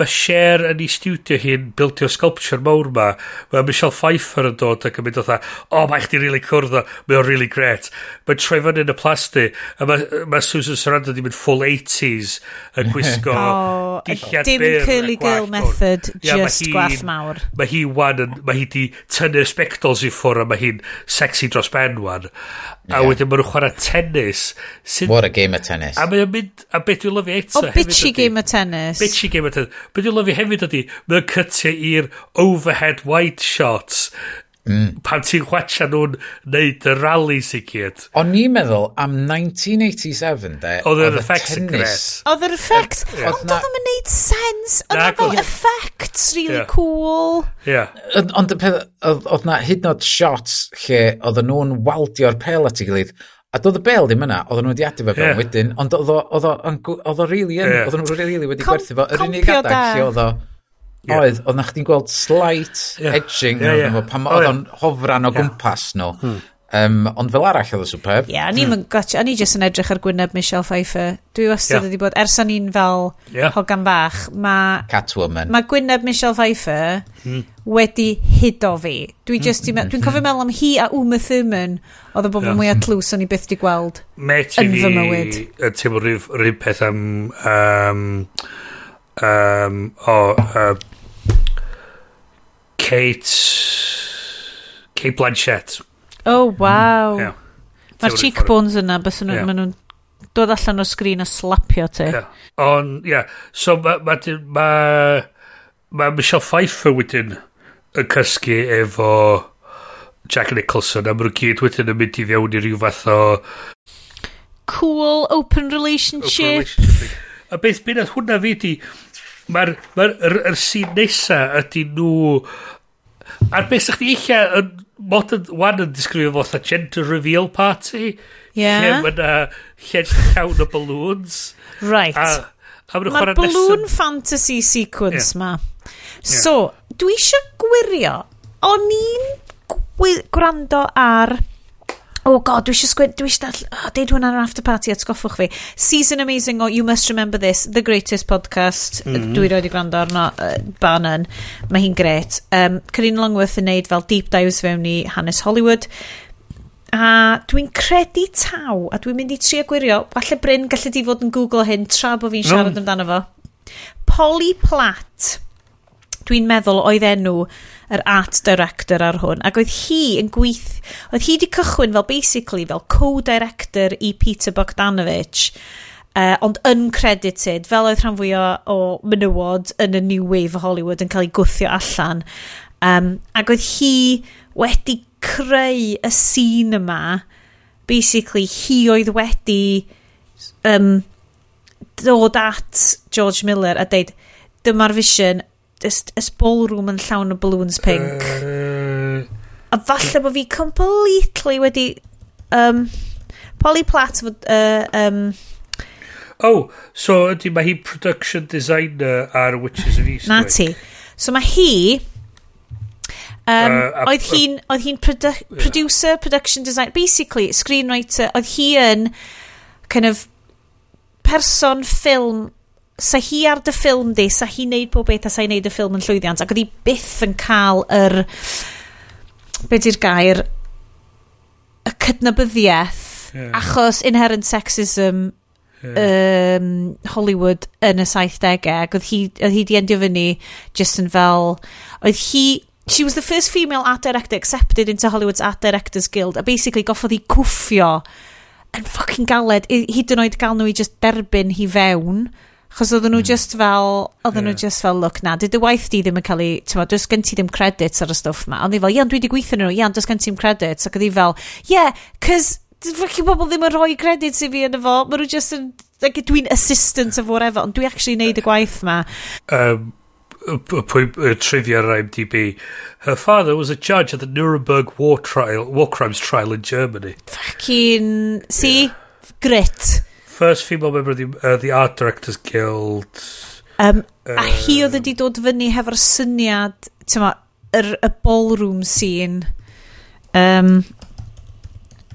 mae Cher yn ei studio hi'n bildio sculpture mawr ma. Mae Michelle Pfeiffer yn dod ac yn mynd o'n oh, mae chdi'n really cwrdd o, mae o'n really great. Mae Trevor yn y plasti, a mae, mae Susan Sarandon wedi mynd full 80s yn [LAUGHS] gwisgo oh dillad dim byr curly girl method, yeah, just hi, gwaith mawr. Mae hi wan yn, mae hi di tynnu'r spectols i ffwr a mae hi'n sexy dros ben wan. A yeah. wedyn mae nhw'n chwarae tennis. Syn, What a game of tennis. A mae'n mynd, a beth dwi'n lyfu eto. O, bitchy game of tennis. Bitchy game of tennis. Beth dwi'n lyfu hefyd ydi, mae'n cytio i'r overhead wide shots Mm. Pan ti'n chwacha nhw'n neud y rally sy'n gyd. O'n i'n meddwl am 1987, de. Oedd yr effects yn gres. Oedd yr effects. Ond oedd ddim yn neud sens. Oedd yn fel effects really yeah. cool. Yeah. Ond oedd na hyd yn oed shots lle oedd nhw'n waldio'r pel at ei gilydd. A doedd y bel ddim yna, oedd nhw wedi adi fe yeah. wedyn, ond oedd o rili yn, oedd nhw rili wedi gwerthu fo, yr unig adag lle oedd o... Yeah. Oedd, oedd na chdi'n gweld slight yeah. edging yeah, yeah. nhw, pan oedd o'n hofran o yeah. gwmpas nhw. Um, ond fel arall oedd y superb. Ie, yeah, o'n i'n gotcha, o'n i jyst yn edrych ar gwyneb Michelle Pfeiffer. Dwi wastad yeah. wedi bod, ers o'n i'n fel yeah. hogan bach, mae... Catwoman. Mae gwyneb Michelle Pfeiffer mm. wedi hudo fi. Dwi jyst, mm. dwi'n mm. cofio meddwl am hi a Uma Thurman, oedd y bobl yeah. mwyaf tlws o'n i byth di gweld Met yn fy mywyd. Met i teimlo rhyw peth am... Um, um, o, uh, Kate... Kate Blanchett. Oh, wow. Mm, yeah. Mae'r cheekbones yna, bys nhw'n yeah. ma nhw'n dod allan o sgrin a slapio ti. Yeah. On, yeah. So mae ma, ma, ma Michelle Pfeiffer wedyn yn cysgu efo Jack Nicholson a mae'n gyd wedyn yn mynd i fewn i ryw fath o... Cool open relationship. Open relationship. a beth bydd hwnna fi di... Mae'r ma, r, ma r, r, r sîn nesa ydy nhw A'r beth sa'ch chi eich yn modern, wan yn disgrifio fo fatha gender reveal party. Ie. Yeah. Lle mae'n uh, lle llawn o balloons. Right. A, a mae'n Mae'r balloon nesaf... fantasy sequence yeah. ma. So, yeah. dwi eisiau gwirio, o'n i'n gwrando ar Oh god, dwi eisiau sgwyd, dwi eisiau oh, deud hwnna ar after party, atgoffwch fi. Season Amazing o You Must Remember This, The Greatest Podcast, mm -hmm. dwi roed i gwrando arno, uh, Bannon, mae hi'n gret. Um, Corinne Longworth yn neud fel deep dives fewn i hanes Hollywood, a dwi'n credu taw, a dwi'n mynd i tri gwirio, falle Bryn gallu di fod yn Google hyn tra bod fi'n siarad mm. amdano fo. Polly Platt, dwi'n meddwl oedd enw yr art director ar hwn. Ac oedd hi yn gweith... Oedd hi wedi cychwyn fel basically fel co-director i Peter Bogdanovich uh, ond uncredited, fel oedd rhan fwyaf o menywod yn y New Wave o Hollywood yn cael ei gwthio allan. Um, ac oedd hi wedi creu y scene yma, basically hi oedd wedi um, dod at George Miller a deud, dyma'r vision, ys ballroom yn llawn o balloons pink. Uh, a falle bod fi completely wedi... Um, Polly Platt... Uh, um, oh, so ydy mae hi production designer ar Witches of Eastwick. Na ti. So mae hi... Um, uh, oedd hi'n oedd hi'n produ yeah. producer, production designer, basically screenwriter, oedd hi yn kind of person ffilm sa hi ar dy ffilm di, sa hi wneud pob beth a sa hi wneud y ffilm yn llwyddiant, ac oedd hi byth yn cael yr, be di'r gair, y cydnabyddiaeth, yeah. achos inherent sexism yeah. um, Hollywood yn y 70au, ac oedd hi, oedd hi di endio fyny just yn fel, oedd hi, she was the first female art director accepted into Hollywood's Art Directors Guild, a basically goffodd hi cwffio yn fucking galed, hyd yn oed gael nhw i just derbyn hi fewn, Chos oedden nhw hmm. just fel, oedden yeah. nhw just fel, look na, dyd y waith di ddim yn cael ei, ti'n does gen ti ddim credits ar y stwff ma. Ond i fel, iawn, dwi wedi gweithio nhw, iawn, does gen ti'm credits. Ac oedd i fel, yeah, cys, fucking bobl ddim yn rhoi credits i fi yn efo, maen nhw just yn, like, dwi'n assistant of whatever, ond dwi actually neud y gwaith ma. Um, y trivia ar IMDb. Her father was a judge at the Nuremberg war trial, war crimes trial in Germany. Fucking, see? Yeah. Grit. First female member of the, uh, the Art Directors Guild. Um, um, a hi oedd wedi dod fyny hefo'r syniad, ti'n ma, yr, y ballroom scene. Um,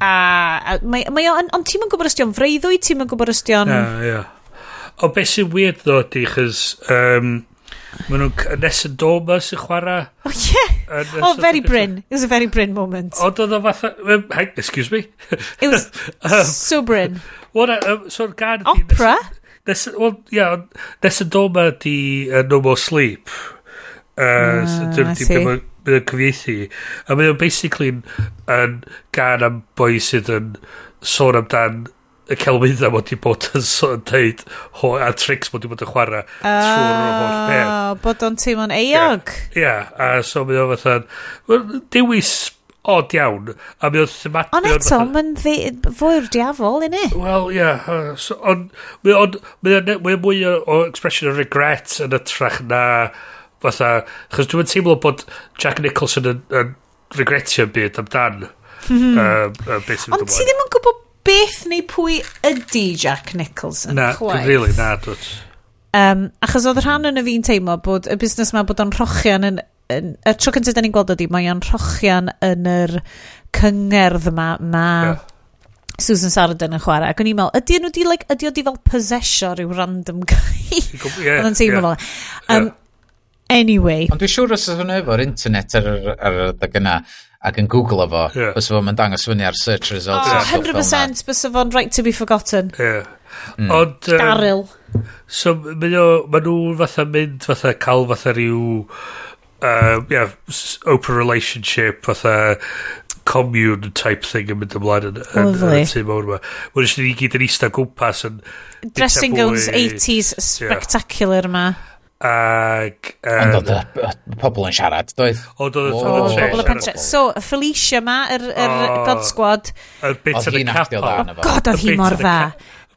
a, a mae, mae on, ond ti'n yn gwybod ystion freuddwy, ti'n yn gwybod ystion... Yeah. Yeah. O beth sy'n weird ddo di, chys um, Maen nhw'n c- nes yn dod mas yn chwarae. Oh, yeah. Yn Oh, very. Bryn. It was a very Bryn moment. Ond oedd o fatha... yym, hang- Excuse me. [LAUGHS] It was [LAUGHS] um, so Bryn. Wna, um, so'r gan... Opera? Nes, well, yeah, ond nes y doma di uh, No More Sleep. Uh, Ah, I Dyna di see. mae'n cyfieithu. A mae o'n basically yn- yn gan am boi sydd yn sôn amdan y celwydda mod i bod yn so yn deud ho, a tricks mod i bod yn chwarae uh, trwy'r holl beth. Bod o'n teimlo'n eog. Ia, yeah, yeah, a so mi o fatha, dewis od iawn, a mi o thematig... Ond eto, mae'n fwy'r diafol, inni? Wel, ia, yeah, uh, so, ond mae mwy o, o expression o regret yn ytrach na fatha, chos dwi'n teimlo bod Jack Nicholson yn, yn regretio'n byd amdan. Mm -hmm. uh, uh, Ond ti ddim yn gwybod beth neu pwy ydy Jack Nicholson? Na, chwaith. really, na, dwi'n... Um, achos oedd rhan yn y fi'n teimlo bod y busnes ma bod o'n rochian yn... yn y tro cyntaf da ni'n gweld ydy, mae o'n rochian yn yr cyngerdd ma, ma yeah. Susan Sarandon yn chwarae. Ac o'n i'n meddwl, ydy nhw di, like, ydy o di fel possessio rhyw random guy? yeah, [LAUGHS] oedd yn teimlo yeah. fel. Um, yeah. Anyway. Ond dwi'n siŵr os oes hwnna efo'r internet ar, ar, ar y yna, ac yn Google fo, yeah. bys fo'n mynd dangos fyny ar search results. Oh, 100% bys fo'n right to be forgotten. Yeah. Mm. Ond... Um, Daryl. So, maen nhw fatha mynd, fatha cael fatha rhyw... Uh, yeah, open relationship, fatha commune type thing yn mynd ymlaen yn, yn, yn y tu mawr yma. Mae'n eisiau ni gyd yn eista gwmpas yn... Dressing gowns 80s spectacular yma. Yeah. Ac... Ond oedd y pobl yn siarad, doedd? O, doedd y pobl yn siarad. So, Felicia ma, yr, yr oh, God Squad... Yr bit yn y capal. God, oedd hi mor dda.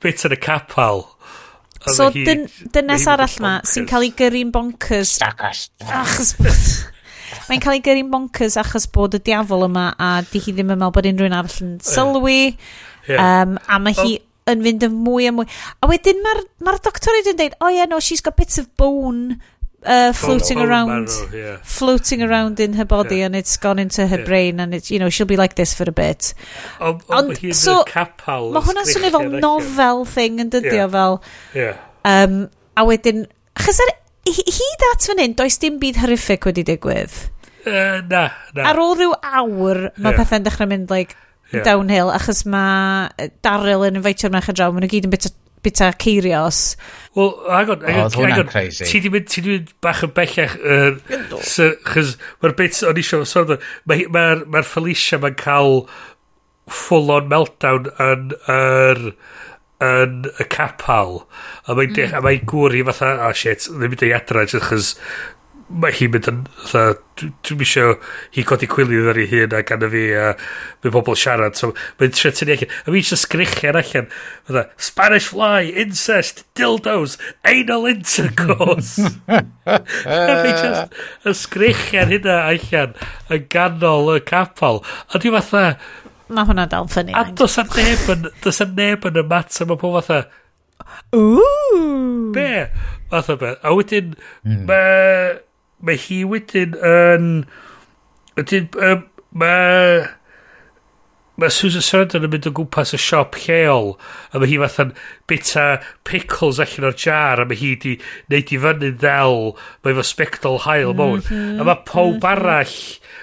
Bit yn y capal. So, dynes arall ma, sy'n cael ei gyrru'n bonkers. Achos... Mae'n cael ei gyrru'n bonkers achos bod y diafol yma a di hi ddim yn meddwl bod unrhyw'n arall yn sylwi. Yeah. Um, a mae hi yn fynd yn mwy a mwy. A wedyn mae'r ma, ma doctoryd yn dweud, oh yeah, no, she's got bits of bone uh, oh, floating bone, no, around. Marrow, yeah. Floating around in her body yeah. and it's gone into her yeah. brain and it's, you know, she'll be like this for a bit. Ond, on, so, capal. Mae hwnna'n swnio fel novel thing yn dydio yeah. fel. Yeah. Um, a wedyn, achos ar, hyd at fan hyn, does dim byd horrific wedi digwydd. Uh, na, na. Ar ôl rhyw awr, mae yeah. pethau'n dechrau mynd, like, yeah. downhill achos mae Daryl yn invitio'r merch draw maen nhw gyd yn bita, bita ceirios Wel, agon, agon, ti di mynd, ti di mynd bach yn bellach er, chys mae'r bit o'n isio sôn mae'r ma, ma Felicia ma'n cael full on meltdown yn yr yn y capal a mae'n mm. mae gwr i fatha oh shit ddim yn deud adra chys mae hi'n mynd yn dwi'n misio hi codi cwilydd ar ei hun a gan y fi a mae pobl siarad so mae'n trio tynnu allan a mi eisiau sgrichian allan fatha Spanish fly, incest, dildos anal intercourse [LAUGHS] a mi'n just y sgrichian hynna allan yn ganol y capel a dwi'n fatha Mae hwnna dal ffynnu. A dos a neb yn, dos a neb yn y mat mae pob fatha, Ooh. Be? Fath o beth. A wedyn, mm. mae mae hi wedyn yn... Wedyn, um, mae... Mae Susan Sarandon yn mynd o gwmpas y siop lleol a mae hi fatha'n bita pickles allan o'r jar a mae hi di neud i fyny ddel mae fo spectol hael mwn mm -hmm. a mae pob mm -hmm. arall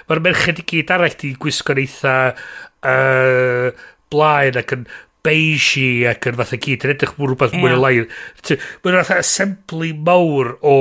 mae'r merched i gyd arall di gwisgo'n eitha uh, blaen ac yn beige ac yn fatha gyd yn edrych mwy rhywbeth yeah. mwy o lai. Mae'n fatha assembly mawr o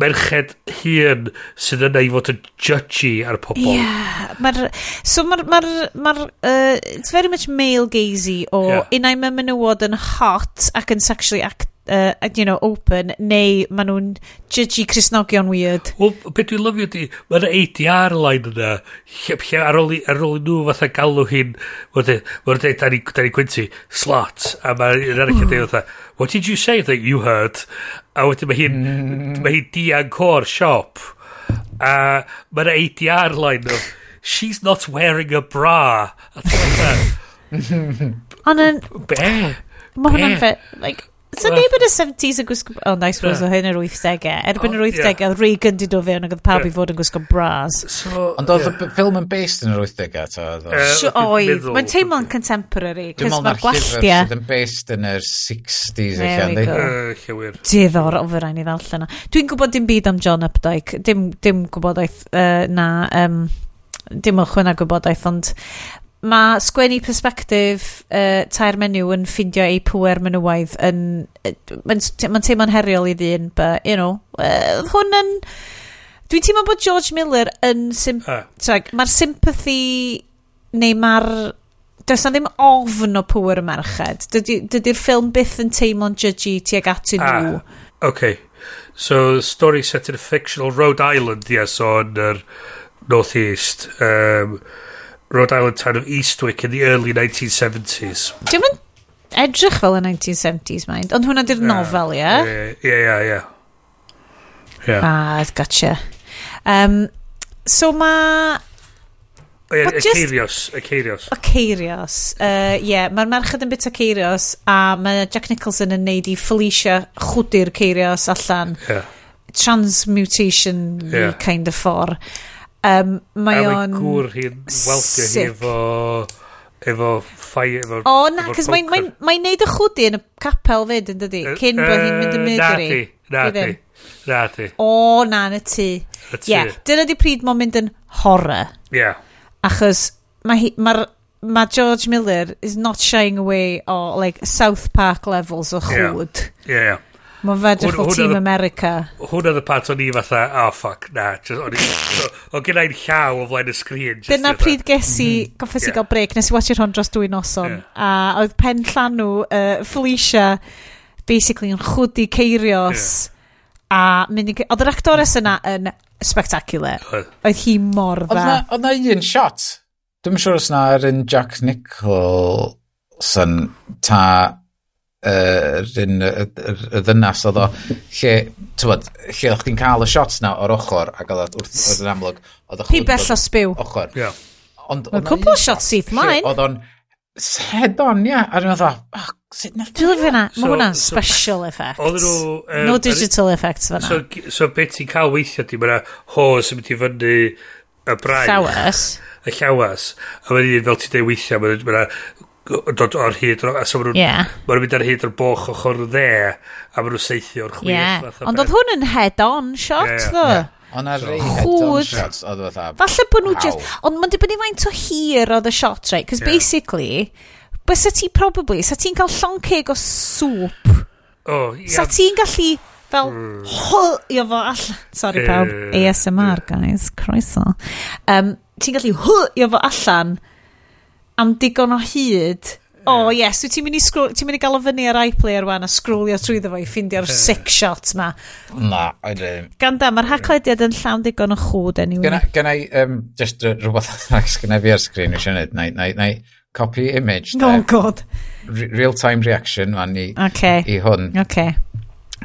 merched hun sydd yna i fod yn judgy ar pobl. Ie, yeah, mae'r... So mae'r... Ma ma uh, it's very much male gazy o yeah. unai mae menywod yn hot ac yn sexually act uh, you know, open, neu maen nhw'n judgy Cresnogion weird. Wel, beth dwi'n lyfio di, mae yna ADR line yna, lle, lle ar, ôl, ar ôl nhw fatha galw hi'n, mae'n dweud, da ni Quincy, slot, a mae'n arall yn dweud fatha, what did you say that you heard? A wedyn mae hi'n, mm. mae hi'n dianco'r siop, a mae'n ADR line of, she's not wearing a bra. A ti'n fatha, Ond yn... Be? Mae hwnna'n fe, like, So neb yn y 70s yn gwisgo... O, oh, nice was o hyn yr 80au. Erbyn yr 80au, oedd Regan di do fewn ac oedd pawb i fod yn gwisgo bras. Ond oedd y ffilm yn based yn yr 80au? ta? Oedd. Mae'n teimlo'n contemporary. Dwi'n meddwl na'r llyfr sydd yn based yn yr 60s. Llywir. Diddor, o fy rhaid i ddallan. Dwi'n gwybod dim byd am John Updike. Dim, dim gwybodaeth uh, na... Um, dim ychwan ar gwybodaeth, ond mae sgwennu perspektif uh, tair menyw yn ffindio ei pwer menywaidd yn... Mae'n ma teimlo'n heriol i ddyn, but, you know, uh, hwn yn... Dwi'n teimlo bod George Miller yn... Symp uh. Mae'r sympathy... Neu mae'r... Does na ddim ofn o pwer y merched. Dydy'r dydy ffilm byth yn teimlo'n judgy tuag atyn nhw. Uh, ah, okay. So, the story set in a fictional Rhode Island, yes, on er, yr North East. Um, Rhode Island town of Eastwick in the early 1970s. Dim yn edrych fel y 1970s, mind. Ond hwnna di'r nofel, ie? Ie, ie, ie. Ah, gotcha. Um, so ma... Oh, yeah, Eceirios. Eceirios. Ceirios. Ie, mae'r merched yn bit Eceirios a mae Jack Nicholson yn neud i Felicia chwdyr Ceirios allan. Yeah. Transmutation yeah. kind of ffordd. Um, mae o'n... A mae gŵr hi'n weldio hi efo... Efo ffai... Efo, o na, cos mae'n mae, mae neud y chwdi yn y capel fyd yn dydi? Cyn uh, bod hi'n mynd y mydri. Na ti, na ti. O na, na ti. Ie, dyna di pryd mae'n mynd yn horror. Ie. Yeah. Achos mae ma, ma George Miller is not shying away o like South Park levels o chwd. Ie, yeah. ie. Yeah, yeah. Mae'n fedrych eich fel Team America. Hwn oedd y part o'n i fatha, oh fuck, na. O'n gen i'n llaw o flaen y sgrin. Dyna pryd ges i, mhm. goffes i gael break, nes i watcher hwn dros dwy noson. A oedd pen llanw uh, Felicia basically yn chwdi ceirios. A mynd i... Oedd yr actores yna yn spectacular. Oedd hi mor dda. Oedd na un shot. Dwi'n siŵr os na yr un Jack Nicholson ta yr un y, y, y ddynas oedd o lle tywod lle o'ch chi'n cael y shots na o'r ochr ac oedd wrth oedd yn amlwg oedd o'ch hi bell o sbiw ochr. Yeah. ond oedd cwpl o shots syth mlaen. oedd o'n head on ia a dwi'n meddwl o sut na? Dwi'n fyna mae hwnna'n special [LAUGHS] effect no digital effects fyna so, so beth ti'n cael weithio ti mae'na hos yn mynd i fyny y braich llawas y llawas a mae'n un fel ti'n dweud weithio mae'n dod o'r hyd a so maen nhw'n yeah. ma mynd ar hyd o'r boch ochr dde a maen nhw'n seithio'r chwith yeah. ond oedd hwn yn head on shot yeah. ddo yeah. Ond ar rei head-on shots oedd fatha... Falle bod nhw just... Ond mae'n dibynnu faint o hir oedd y shot, right? Cos yeah. basically, bysa ti probably... Sa ti'n cael llon ceg o sŵp. Oh, yeah. Sa ti'n gallu fel mm. hwlio fo allan. Sorry yeah, pawb, yeah, yeah. ASMR guys, croeso. Um, ti'n gallu hwlio fo allan am digon o hyd. O, oh, yes, wyt ti'n mynd i, ti'n mynd i gael o fyny ar iPlayer wan a sgrwlio trwyddo fo i ffindio'r uh, sick shot ma. Na, I don't. Ganda, mae'r haclediad yn llawn digon o chwd anyway. Gynna, gynna i, um, just rhywbeth arall gynna fi ar sgrin eisiau gwneud, na, na, na, copy image. No, oh, god. re Real-time reaction, man, i, okay. i hwn. Okay.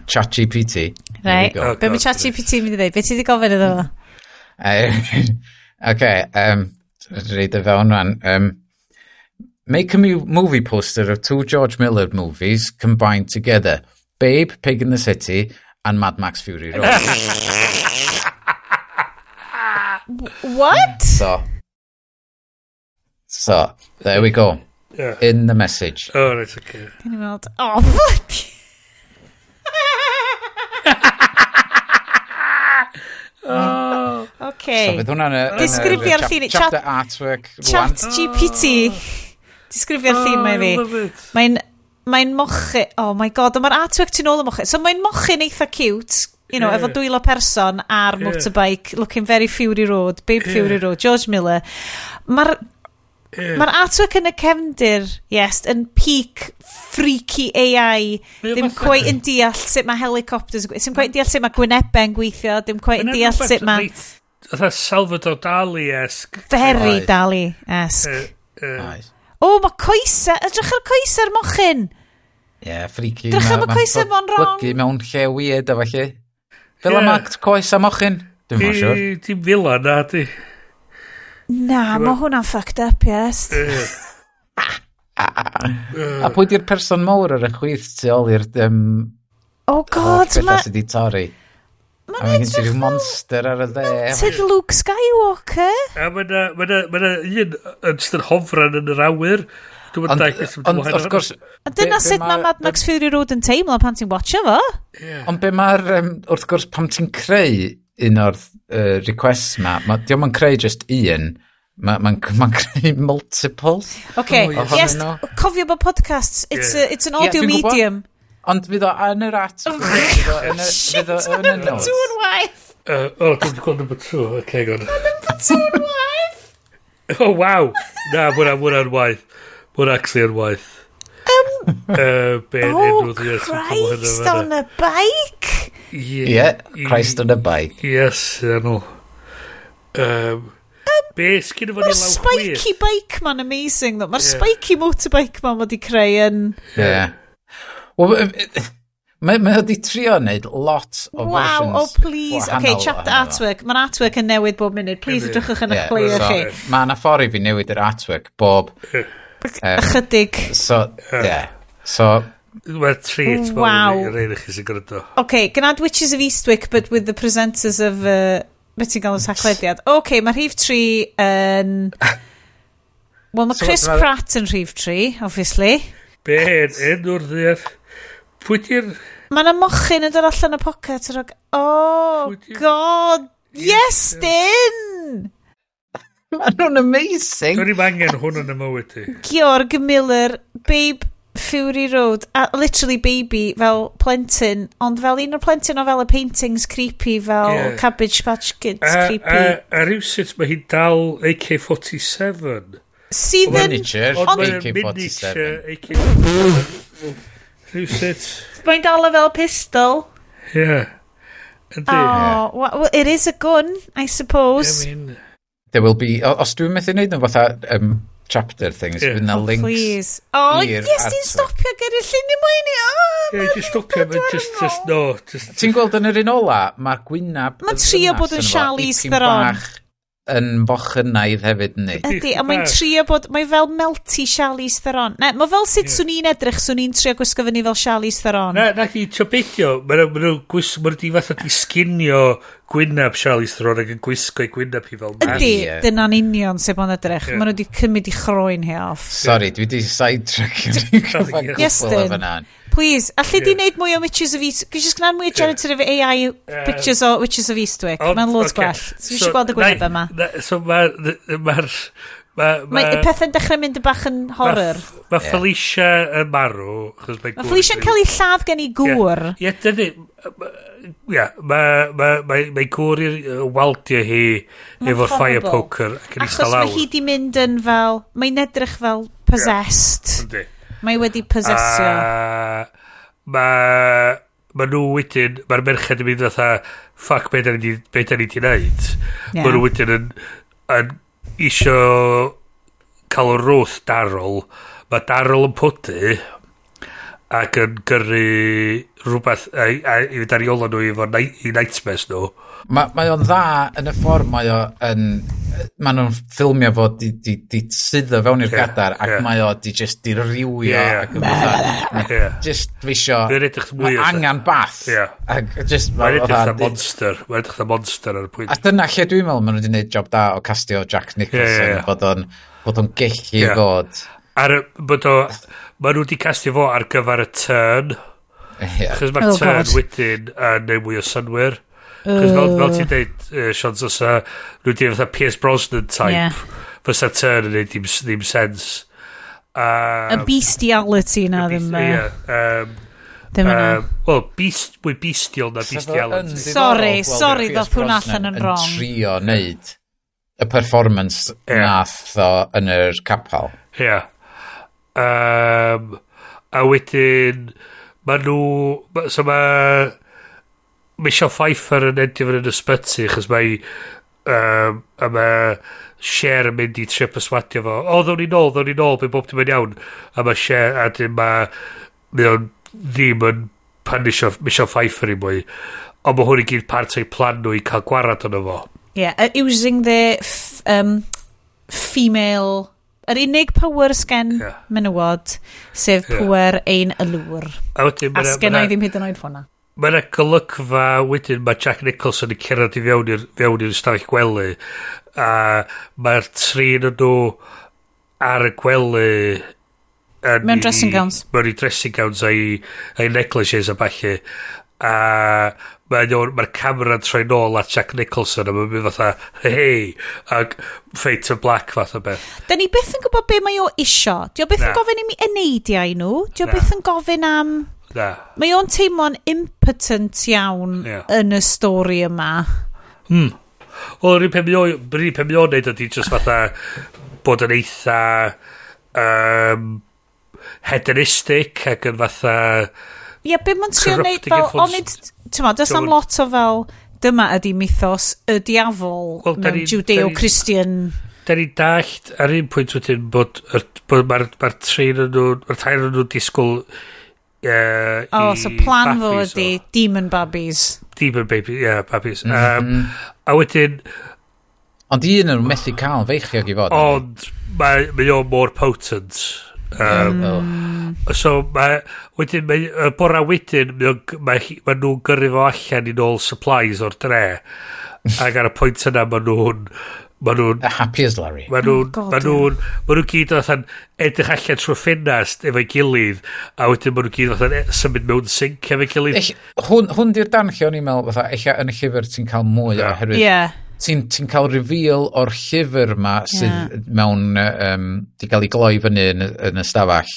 Chat GPT. Right. Oh, Be mae Chat GPT yn mynd i ddeud? Be ti wedi gofyn iddo fo? [LAUGHS] Ok, um, reid y fewn, man. Um, Make a movie poster of two George Miller movies combined together: Babe, Pig in the City and Mad Max Fury Road. [LAUGHS] What? So, so there we go. Yeah. In the message. Oh, that's okay. Can you weld? Oh, [LAUGHS] fuck. oh. [LAUGHS] Okay. So, fydd hwnna'n y... Disgrifio'r llun. Chapter artwork. Chat GPT. Oh. Disgrifio'r oh, llun mae fi. Mae'n mae'n mochi... Oh my god, mae'r artwork tu nôl y mochi. So mae'n mochi'n eitha cute, you know, yeah. efo dwylo person ar yeah. motorbike, looking very Fury Road, Babe yeah. Fury Road, George Miller. Mae'r yeah. Mae'r artwork yn y cefndir, yes, yn peak freaky AI, mae ddim cweith yn deall sut mae helicopters, ddim cweith yn deall sut mae Gwyneben gweithio, ddim cweith yn deall sut mae... Oedd Salvador Dali-esg. Very Dali-esg. Nice. O, mae coesau, edrych ar coesau'r mochyn. Ie, yeah, freaky. Drych am y coesau fo'n wrong. Blygu mewn lle weird a falle. Fel yeah. am act coesau mochyn. Dwi'n ma'n siwr. Ti'n fila na, ti. Na, mae hwnna'n fucked up, yes. [LAUGHS] a pwy di'r person mawr ar y chwith tu ôl i'r... Um, oh god, mae... sydd wedi torri? A mae'n edrych fel... monster ar y dde. Ted Luke Skywalker. A mae'n un yn sydd hofran yn yr awyr. Ond, wrth gwrs... Ond dyna sut mae Mad Max Fury Road yn teimlo pan ti'n watcha fo. Ond be mae'r... Wrth gwrs, pam ti'n creu un o'r requests ma, ma diolch yn creu just un, mae'n ma, ma, [LAUGHS] creu multiples. OK, oh, yes, cofio bod podcasts, it's, yeah. Uh, a, it's an audio yeah, medium. Ond fydd o yn yr at. Oh fydd o yn y notes. Dwi'n waith. O, dwi'n gweld uh, number two. Ok, gon. Number two'n waith. [LAUGHS] Oh, o, waw. Na, mwna, mwna'n waith. Mwna actually yn waith. Um, [LAUGHS] uh, ben oh, Christ on a bike? Yeah, yeah Christ on a bike. Yes, I know. Um, um, Be, sgyn efo ni law spiky bike ma'n amazing, though. Mae'r yeah. spiky motorbike ma'n wedi creu yn... Yeah. Well, Mae, mae wedi trio wneud lot o wow, versions Wow, oh please. OK, chapter artwork. Mae'n artwork yn newid bob munud. Please edrychwch yn eich player chi. Mae yna ffordd i fi newid yr artwork bob... Ychydig. So, yeah. So, Wel, treat wow. i'r un i chi sy'n gwrando. OK, gynad Witches of Eastwick, but with the presenters of... Uh, Beth ti'n gael yn sachlediad? OK, mae rhif 3 yn... Wel, mae so, Chris ma... Pratt yn rhif 3, obviously. Be, enw'r ddiff? Pwy di'r... Mae yna mochyn yn dod allan y pocet. Rog... Oh, god! Yes, Dyn! [LAUGHS] Mae nhw'n amazing. Dwi'n angen hwn yn y mywyd ti. Georg Miller, Babe Fury Road, a literally baby fel plentyn, ond fel un o'r plentyn o fel y paintings creepy fel yeah. Cabbage Patch Kids a, creepy. A, a, a rhywsut mae hi'n dal AK-47. Sydd yn... Miniature AK-47. AK-47. Rhywsut. Mae'n dal fel pistol. Yeah. Ydy. Oh, well, it is a gun, I suppose. I mean... There will be... Os dwi'n methu wneud yn fatha um, chapter things, yeah. fydd oh, links... Please. Oh, yes, ti'n stopio gyda llun i mwyn i... Yeah, just stopio, just, just, no. Just. Ti'n gweld yn yr un ola, mae'r gwynaf... Mae'n trio bod yn Charlize Theron yn bochynaidd hefyd ni. Ydy, a mae'n trio bod, mae fel melty Charlize Theron. Ne, mae fel sut yeah. swn i'n edrych, swn i'n trio gwisgo fyny fel Charlize Theron. Na, na chi, tio beidio, mae nhw'n gwisgo, mae nhw'n fatha di sginio gwynaf Charlize Theron ac yn gwisgo i gwynaf hi fel mas. Ydy, yeah. dyna'n union sef o'n edrych. Yeah. Mae nhw wedi cymryd i chroen hi off. Sorry, dwi wedi side-track. Yes, dyn. Please, allai di wneud mwy o Witches of Eastwick? Gwysi sgnan mwy o generative AI pictures o Witches of Eastwick? Mae'n loads gwell. So, so gweld y gwyneb yma. So, mae'r... Mae ma, ma, pethau'n dechrau mynd y bach yn horror. Mae ma Felicia yn marw. Mae ma Felicia'n cael ei lladd gen i gŵr. Ie, dydy. Ie, mae gŵr i'r waldio hi efo'r fire poker. Achos mae hi di mynd yn fel... Mae'n edrych fel possessed. Yndi. Yeah. Mae wedi posesio. Mae... Mae nhw wedyn... Mae'r merched yn mynd fatha, ffac, be da ni wedi wneud. Yeah. Mae nhw wedyn yn, yn isio cael o rwth darol. Mae darol yn pwdy ac yn gyrru rhywbeth i fynd ar ei nhw i efo i nightmares nhw. Mae, mae o'n dda yn y ffordd mae o yn... Mae nhw'n ffilmio fo di, di, di syddo fewn i'r yeah, gadar ac yeah. mae o di just di rywio yeah, ac yn fath yeah. just fi fisio mae angan bath yeah. ac just mae'n edrych na monster mae'n edrych na monster ar y pwynt a dyna lle dwi'n meddwl maen nhw wedi gwneud job da o castio Jack Nicholson yeah, yeah, yeah. bod o'n bod o'n gellu yeah. fod ar y bod o Mae nhw wedi castio fo ar gyfer y turn. Yeah. Chos mae'r oh, turn God. wedyn yn neud mwy o synwyr. Chos fel, fel ti'n dweud, uh, Sean Sosa, nhw wedi fatha Piers Brosnan type. Yeah. Fysa turn yn neud ddim, ddim sens. Um, y bestiality na ddim. Ia. Um, ddim yna. Um, Wel, beast, mwy bestial na bestiality. Sorry, sorry, ddoth hwnna allan yn wrong. Yn trio wneud y performance yeah. nath o yn yr capal. Ie. Yeah. Um, a wedyn, mae nhw... Ma, so mae... Michelle Pfeiffer yn endio fan yn ysbyty, chos mae... Um, a mae Cher yn mynd i trip yswadio fo. O, ddawn ni nôl, ddawn ni nôl, bydd bob dim yn iawn. A mae Cher, a dyn mae... Mae o'n ddim yn panisio Michelle Pfeiffer i mwy. Ond mae hwn i gyd part o'i plan nhw i cael gwarad o'n fo. Yeah, uh, using the um, female yr unig power sgen yeah. menywod, sef yeah. pwer ein ylwr. A, wedyn, a sgen o i ddim hyd yn oed ffona. Mae yna golygfa wedyn mae Jack Nicholson yn cerdded i fewn i'r fewn i'r stafell gwely a mae'r trin yn nhw ar y gwely mewn dressing gowns mewn i dressing gowns a'i, ai necklaces a falle a mae'r ma, ma camera'n troi nôl at Jack Nicholson a mae'n mynd fatha, hei, ac Fate of Black fath o beth. Da ni byth yn gwybod be mae o isio. Dio byth Na. yn gofyn i mi eneidiau nhw. Dio Na. byth yn gofyn am... Na. Mae o'n teimlo'n impotent iawn yeah. yn y stori yma. Hmm. Wel, rhywun pe mi o'n neud ydy just fatha bod yn eitha um, hedonistic ac yn fatha... Ie, yeah, be mae'n trio wneud fel... Onid, ti'n ma, does am lot o fel... Dyma ydi mythos y diafol well, mewn Judeo-Christian... Da ni dallt ar un pwynt wedyn bod, bod mae'r ma trein yn nhw, mae'r tair yn nhw disgwyl uh, oh, so plan fo ydi Demon Babies. Demon Babies, yeah, Babies. Mm -hmm. um, a wedyn... Ond un yn methu cael feichiog i fod. Ond mae mae o more potent. Um, mm. So mae, wedyn, mae, y bora wedyn, mae, mae, mae nhw'n gyrru fo allan i nôl supplies o'r dre. [LAUGHS] Ac ar y pwynt yna mae nhw'n... Mae nhw'n... Happy as Larry. Mae nhw'n... Oh, mae nhw'n... Mae nhw'n gyd o'n edrych allan trwy ffenast efo'i gilydd, a wedyn mae nhw'n gyd o'n e- symud mewn sync efo'i gilydd. Eich, hwn, hwn di'r dan lle o'n i'n meddwl, fatha, eich yn y llyfr ti'n cael mwy yeah. oherwydd... Yeah ti'n ti cael reveal o'r llyfr yma sydd yeah. mewn, um, di cael ei gloi fyny yn, yn y stafell,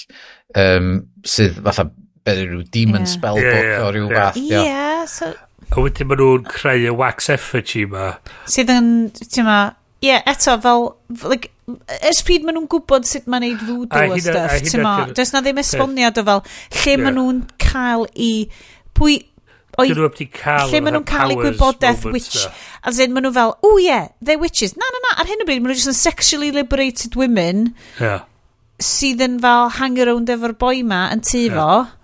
um, sydd fatha rhyw demon yeah. spell yeah, yeah, o ryw yeah. fath. Ie, yeah, so... A wedyn maen nhw'n creu y wax effigy yma. Sydd yn, ti'n ma, ie, yeah, eto, fel, like, ers pryd maen nhw'n gwybod sut mae'n neud voodoo a, a stuff, ti'n ma, does na ddim esboniad o fel, lle yeah. maen nhw'n cael i, pwy, O'i, lle maen nhw'n cael eu gwybodaeth witch. As in, maen nhw fel, o oh yeah, they're witches. Na, na, na, ar hyn o bryd, maen nhw just yn sexually liberated women yeah. sydd yn fel hang around efo'r boi ma yn tu fo. Yeah.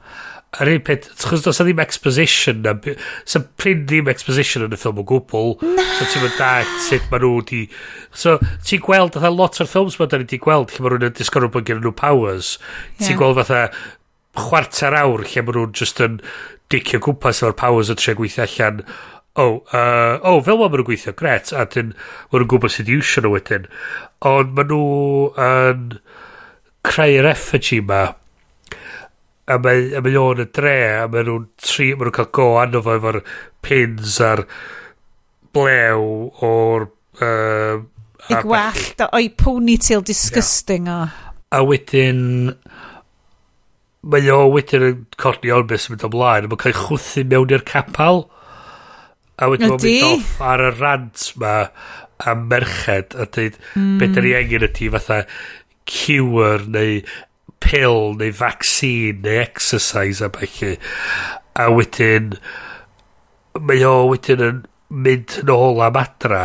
Ar un peth, chos dos ddim exposition, sy'n pryn ddim exposition yn y ffilm o gwbl. Na. So ti'n mynd da, sut maen nhw di... So ti'n gweld, fatha lot o'r ffilms ma maen ni di gweld, lle maen nhw'n disgwyl bod gen nhw powers. Yeah. Ti'n gweld fatha chwarter awr lle maen nhw'n just yn dicio gwmpas o'r powers o tre gweithio allan o, oh, uh, oh, fel ma maen nhw'n gweithio, gret, a dyn, maen nhw'n gwybod sydd i iwsio nhw wedyn. Ond maen nhw yn creu'r effigy ma, a mae, a mae o'n y dre, a ma nhw'n tri, ma nhw'n cael go anno fo efo'r pins a'r blew o'r... Uh, I gwallt o'i ponytail disgusting yeah. o. A wedyn mae o wedyn yn codi o'n beth sy'n mynd ymlaen, mae'n cael ei chwthu mewn i'r capal, a wedyn mae'n mynd off ar y rant ma am merched, a dweud, mm. beth da ni hmm. angen ydy fatha cure neu pill neu vaccine neu exercise a bellu. A wedyn, mae o wedyn yn mynd yn ôl am adra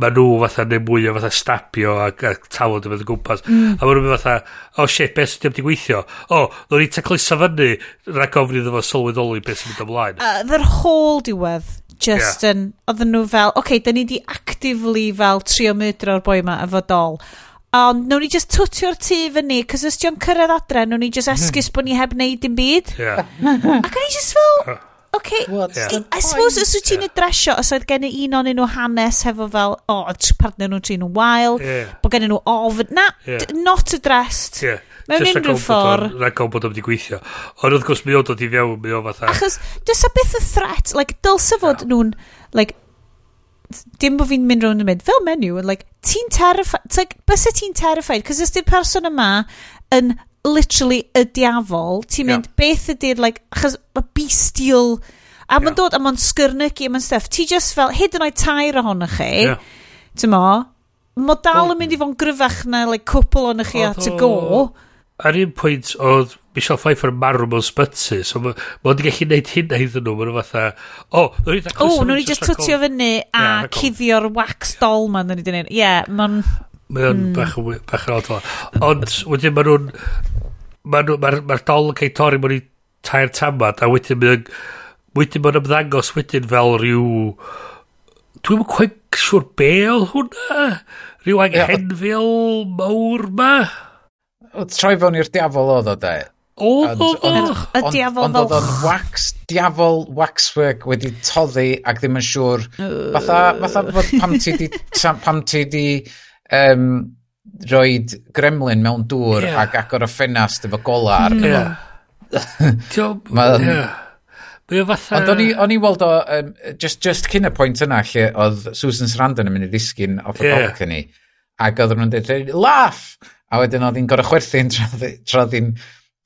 mae nhw fatha neu mwy o fatha stabio a, a tawod yn fydd yn gwmpas. Mm. A mae nhw'n fatha, oh shit, beth sydd wedi gweithio? O, oh, ddod ni taclusa fyny, rhaid gofyn iddo fo sylweddoli beth sy'n mynd ymlaen. Uh, their whole diwedd, just yeah. yn, oedden nhw fel, oce, okay, da ni di actively fel trio mydro'r boi ma efo dol. Ond nawn ni just twtio'r tŷ fyny, cos os di'n cyrraedd adre, nawn ni just mm-hmm. esgus bod ni heb wneud dim byd. Yeah. [LAUGHS] Ac o'n i just fel... Okay. What's yeah. I I suppose os wyt ti'n edresio, os oedd gen i un o'n nhw hanes hefo fel, o, oh, partner nhw trin nhw'n wael, yeah. bod gen nhw ofn, na, yeah. not addressed. Yeah. Mewn unrhyw ffordd. Na gael bod o'n wedi gweithio. Ond wrth gwrs, mi o'n dod i fewn, mi o'n fatha. Achos, does a beth y threat, like, dylse fod yeah. nhw'n, like, dim bod fi'n mynd rownd yn mynd, fel menyw, yn like, ti'n terrified, like, bys ti'n terrified, cos ysdi'r person yma yn literally y diafol, ti'n mynd, yeah. beth ydy'r, like, achos y bestial, a yeah. mae'n dod, a mae'n sgyrnygu, a mae'n stuff. Ti just fel, hyd yn oed tair ohonoch chi, yeah. ti'n mo, mae dal yn mynd i fo'n gryfach na, like, cwpl o'n chi at y go. Ar un pwynt, oedd Michelle Pfeiffer yn marw mewn sbyty, so mae wedi gallu gwneud hynna iddyn nhw, mae'n fatha, o, oh, nhw'n i. O, nhw'n i just twtio fyny a yeah, cuddio'r wax doll ma'n nhw'n i ddyn. Ie, yeah, mae'n... Mae o'n mm. bach, yn, bach yn odd Ond wedyn mae nhw'n... Mae'r ma, ma, dol yn cael torri mewn i tair tamad a wedyn mae'n... Wedyn mae'n ymddangos wedyn fel rhyw... Dwi'n mynd cweig siwr be bel hwnna? Rhyw anghenfil mawr ma? O troi fewn i'r diafol oedd o de. O, o, y diafol fel... Ond oedd o'n wax, diafol waxwork wedi toddi ac ddim yn siŵr. Fatha, fatha bod pam ti di... Pam ti di um, roed gremlin mewn dŵr yeah. ac agor y ffenast efo gola ar arno yeah. fo. Mae yeah. Mae fatha... Ond o'n i weld o, um, just, just cyn y pwynt yna lle oedd Susan Sarandon yn mynd i ddisgyn off y yeah. balcony ac oedd nhw'n dweud, laff! A wedyn oedd hi'n gorau chwerthu'n tra oedd hi'n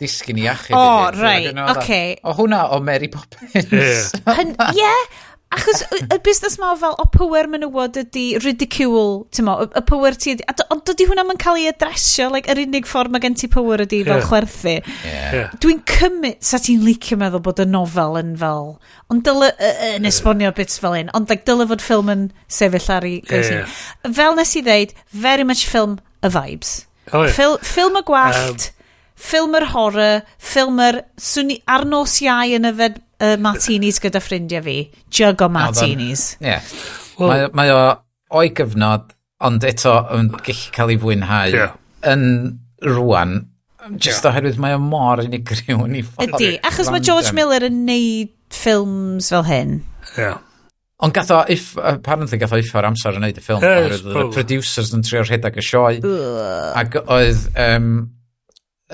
disgyn i achub. O, oh, right, oce. Okay. O hwnna o Mary Poppins. Ie. Yeah. yeah. Achos y busnes ma fel, o power menywod ydy ridicule, ti'n mo, y power ti ydy, ond dydy hwnna yn cael ei adresio, like, yr unig ffordd mae gen ti power ydy fel yeah. chwerthu. Yeah. yeah. Dwi'n cymryd, sa ti'n licio meddwl bod y nofel yn fel, ond dyle, yn esbonio bits fel un, ond like, dyle fod ffilm yn sefyll ar ei yeah, yeah. Fel nes i ddeud, very much film y vibes. Oh, yeah. Fil, ffilm y gwallt, um, ffilm yr horror, ffilm yr... Swn i arnos iau yn yfed uh, martinis gyda ffrindiau fi. Jug o martinis. Ie. Yeah. Well, mae, mae o o'i gyfnod, ond eto yn gallu cael ei fwynhau yeah. yn rwan. Just yeah. oherwydd mae o mor unigryw yn ei ffordd. Ydy, achos mae George Miller yn neud ffilms fel hyn. Ie. Yeah. Ond gath o, if, apparently gath o if o'r amser yn neud y ffilm. Yes, oherwydd, the producers yn trio rhedeg y sioe. Ac oedd um,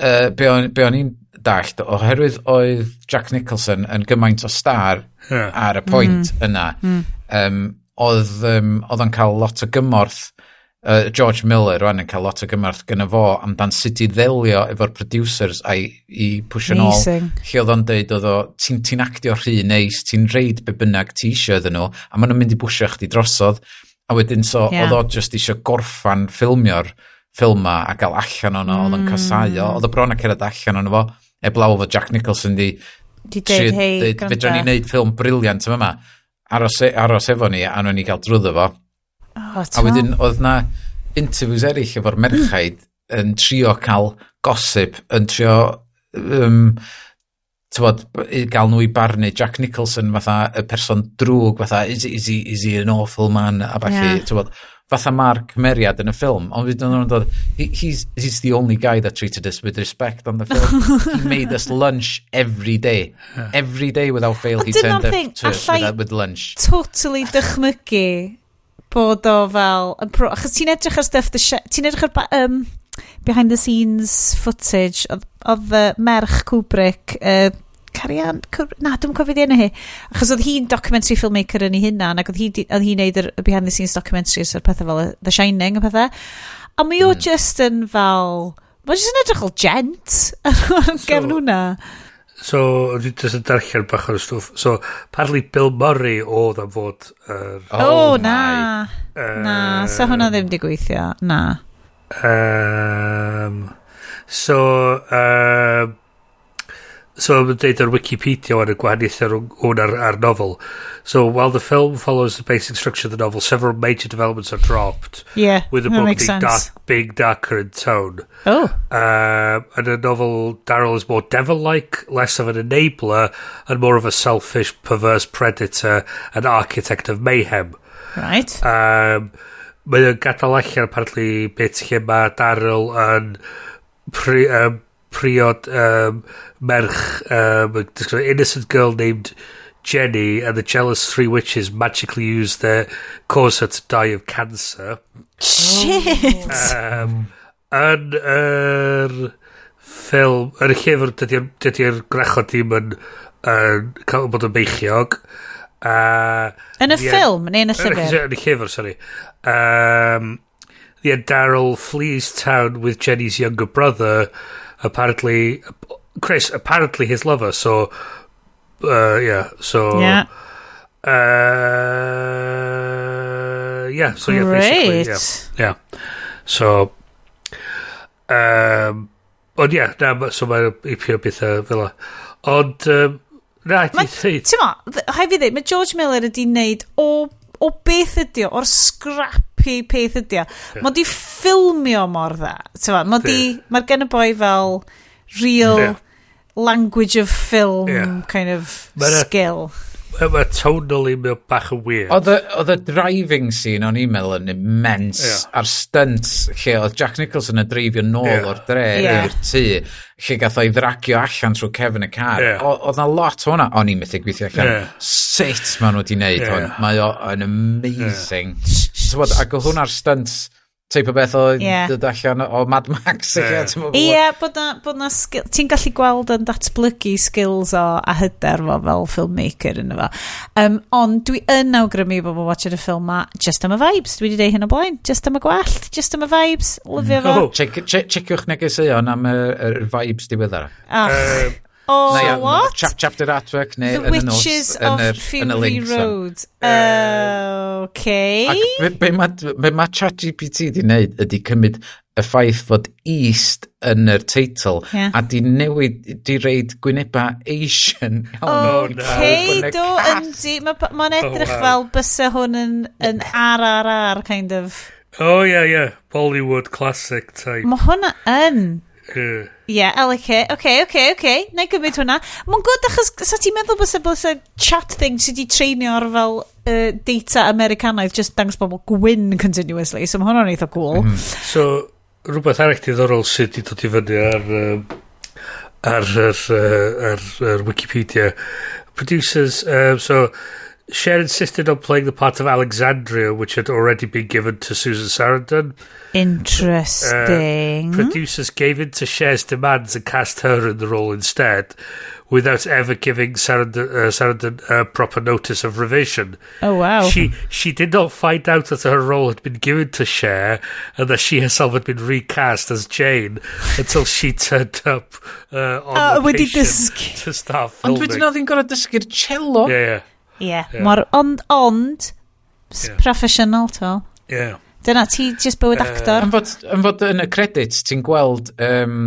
yy be' o'n be' o'n i'n dallt oherwydd oedd Jack Nicholson yn gymaint o star yeah. ar y pwynt mm. yna mm. Um, oedd um, oedd o'n cael lot o gymorth uh, George Miller rwan yn cael lot o gymorth gyda fo amdan sut i ddelio efo'r producers a'i i pwysio nôl lle oedd o'n deud oedd o ti'n ti actio rhy neis ti'n reid be bynnag ti eisiau iddyn nhw a maen nhw'n mynd i bwysio chdi drosodd a wedyn so yeah. oedd o just eisiau gorffan ffilmio'r ffilma a gael allan o'no, mm. oedd yn hmm. casau o, oedd y bron a cerdd allan o'no fo, eblaw fod Jack Nicholson di... Di deud, hei, Fedra ni wneud ffilm briliant yma yma, aros, e, aros efo ni, a nhw'n ni gael drwyddo fo. Oh, a wedyn, oedd na interviews eraill efo'r merchaid yn trio cael gosip, yn trio... Um, tywod, gael nhw i barnu Jack Nicholson fatha y person drwg fatha is, is, he, is he an awful man a falle yeah. tywod fatha mae'r cymeriad yn y ffilm, ond fydd nhw'n dod, he's, he's the only guy that treated us with respect on the film. he [LAUGHS] made us lunch every day. Every day without fail, he turned up to to, with, with lunch. totally dychmygu bod o fel... Achos ti'n edrych ar stuff... Ti'n edrych ar um, behind the scenes footage oedd the merch Kubrick uh, Carian... Na, dwi'n cofio di enw hi. Achos oedd hi'n documentary filmmaker yn ei hunan, ac oedd hi'n hi, hi neud y behind the scenes documentaries o'r pethau fel The Shining a pethau. A mi o hmm. just yn fel... Mae'n just yn edrych o gent [LAUGHS] ar gefn hwnna. So, dwi i jyst yn darllen bach o'r stwff. So, parli Bill Murray oedd am fod... Er, oh, oh, na. Uh, na, sa hwnna ddim di gweithio. Na. Um, so, um, so mae'n deud ar Wikipedia o'n y gwahaniaeth hwn ar, ar novel. So, while the film follows the basic structure of the novel, several major developments are dropped. Yeah, with the book being dark, being darker in tone. Oh. Um, and the novel, Daryl is more devil-like, less of an enabler, and more of a selfish, perverse predator and architect of mayhem. Right. Um, mae o'n gadael allan apparently bit lle mae Daryl yn pri, um, priod um, merch um, innocent girl named Jenny and the jealous three witches magically use their cause her to die of cancer. Shit. Um, yn yr ffilm, yn y llyfr, dydy'r dydy gwrachod ddim yn, yn cael bod yn beichiog. Uh, Yn y ffilm neu yn y llyfr? Yn y llyfr, sorry. Um, end Daryl flees town with Jenny's younger brother, apparently, Chris, apparently his lover, so, uh, yeah, so, Yeah. uh, yeah, so yeah, basically, yeah, yeah. So, um, ond yeah, na, ma- so mae'n eipio bethau fel la. Ond, um, na, Ma- di dweud, Ti'n mo, rhaid fi ddweud, mae George Miller wedi wneud o, o beth ydi o, o'r creepy peth ydi o. Mae di ffilmio mor dda. Mae yeah. ma gen y boi fel real yeah. language of film yeah. kind of ma skill. Mae tonally mae bach yn weird. Oedd y driving scene o'n e-mail yn immens yeah. a'r stunt lle oedd Jack Nicholson yn dreifio nôl yeah. o'r dre yeah. i'r tŷ lle gath o'i ddragio allan trwy cefn y car. Yeah. Oedd na lot hwnna. O'n i'n methu gweithio allan. Yeah. Sut maen nhw wedi wneud yeah. hwn? Mae o'n amazing. Yeah. Ac oedd hwnna'r stunts teip o beth oedd yeah. dod allan o Mad Max. Ie, yeah. yeah, bod na, bod na skill, ti'n gallu gweld yn datblygu skills o a hyder fo fel filmmaker yn efo. Um, ond dwi yn awgrymu bod bod watching y ffilm ma just am y vibes. Dwi wedi dweud hyn o blaen. Just am y gwallt. Just am y vibes. Lyfio fo. Oh. Checiwch che, che, negeseuon am y, y vibes diweddar. Ach. Uh, Oh, neu, what? Chap chapter artwork neu The yn y nos. The Witches of Fury Road. Uh, Okay. Ac be, be mae ma, ma ChatGPT di wneud ydy cymryd y ffaith fod East yn yr teitl yeah. a di newid, di reid gwyneba Asian iawn. O, okay, oh, do, yndi. Mae'n ma oh, edrych oh, wow. fel bysa hwn yn, yn RRR kind of. Oh, yeah. Yeah. Bollywood classic type. Mae hwnna yn. Ie, yeah, I like it. Okay, okay, okay. Na i gymryd hwnna. Mae'n gwrdd achos sa ti'n meddwl bod bod y chat thing sydd wedi treinio ar fel uh, data Americanaidd just dangos bobl gwyn continuously. So mae hwnna'n eitha cool. Mm. So, rhywbeth arall diddorol sydd wedi dod i fyny ar, um, ar, ar, ar, ar, ar Wikipedia. Producers, um, so Cher insisted on playing the part of Alexandria, which had already been given to Susan Sarandon. Interesting. Producers gave in to Cher's demands and cast her in the role instead, without ever giving Sarandon, uh, Sarandon uh, proper notice of revision. oh, wow. She she did not find out that her role had been given to Cher and that she herself had been recast as Jane until she turned up uh, on wedi location to start Ond filming. wedyn oedd hi'n gorau dysgu'r cello. Yeah, Ie. Mor, ond, ond, yeah. professional, to. Yeah. Dyna, ti just bywyd uh, actor. Yn fod, yn fod yn y credits, ti'n gweld um,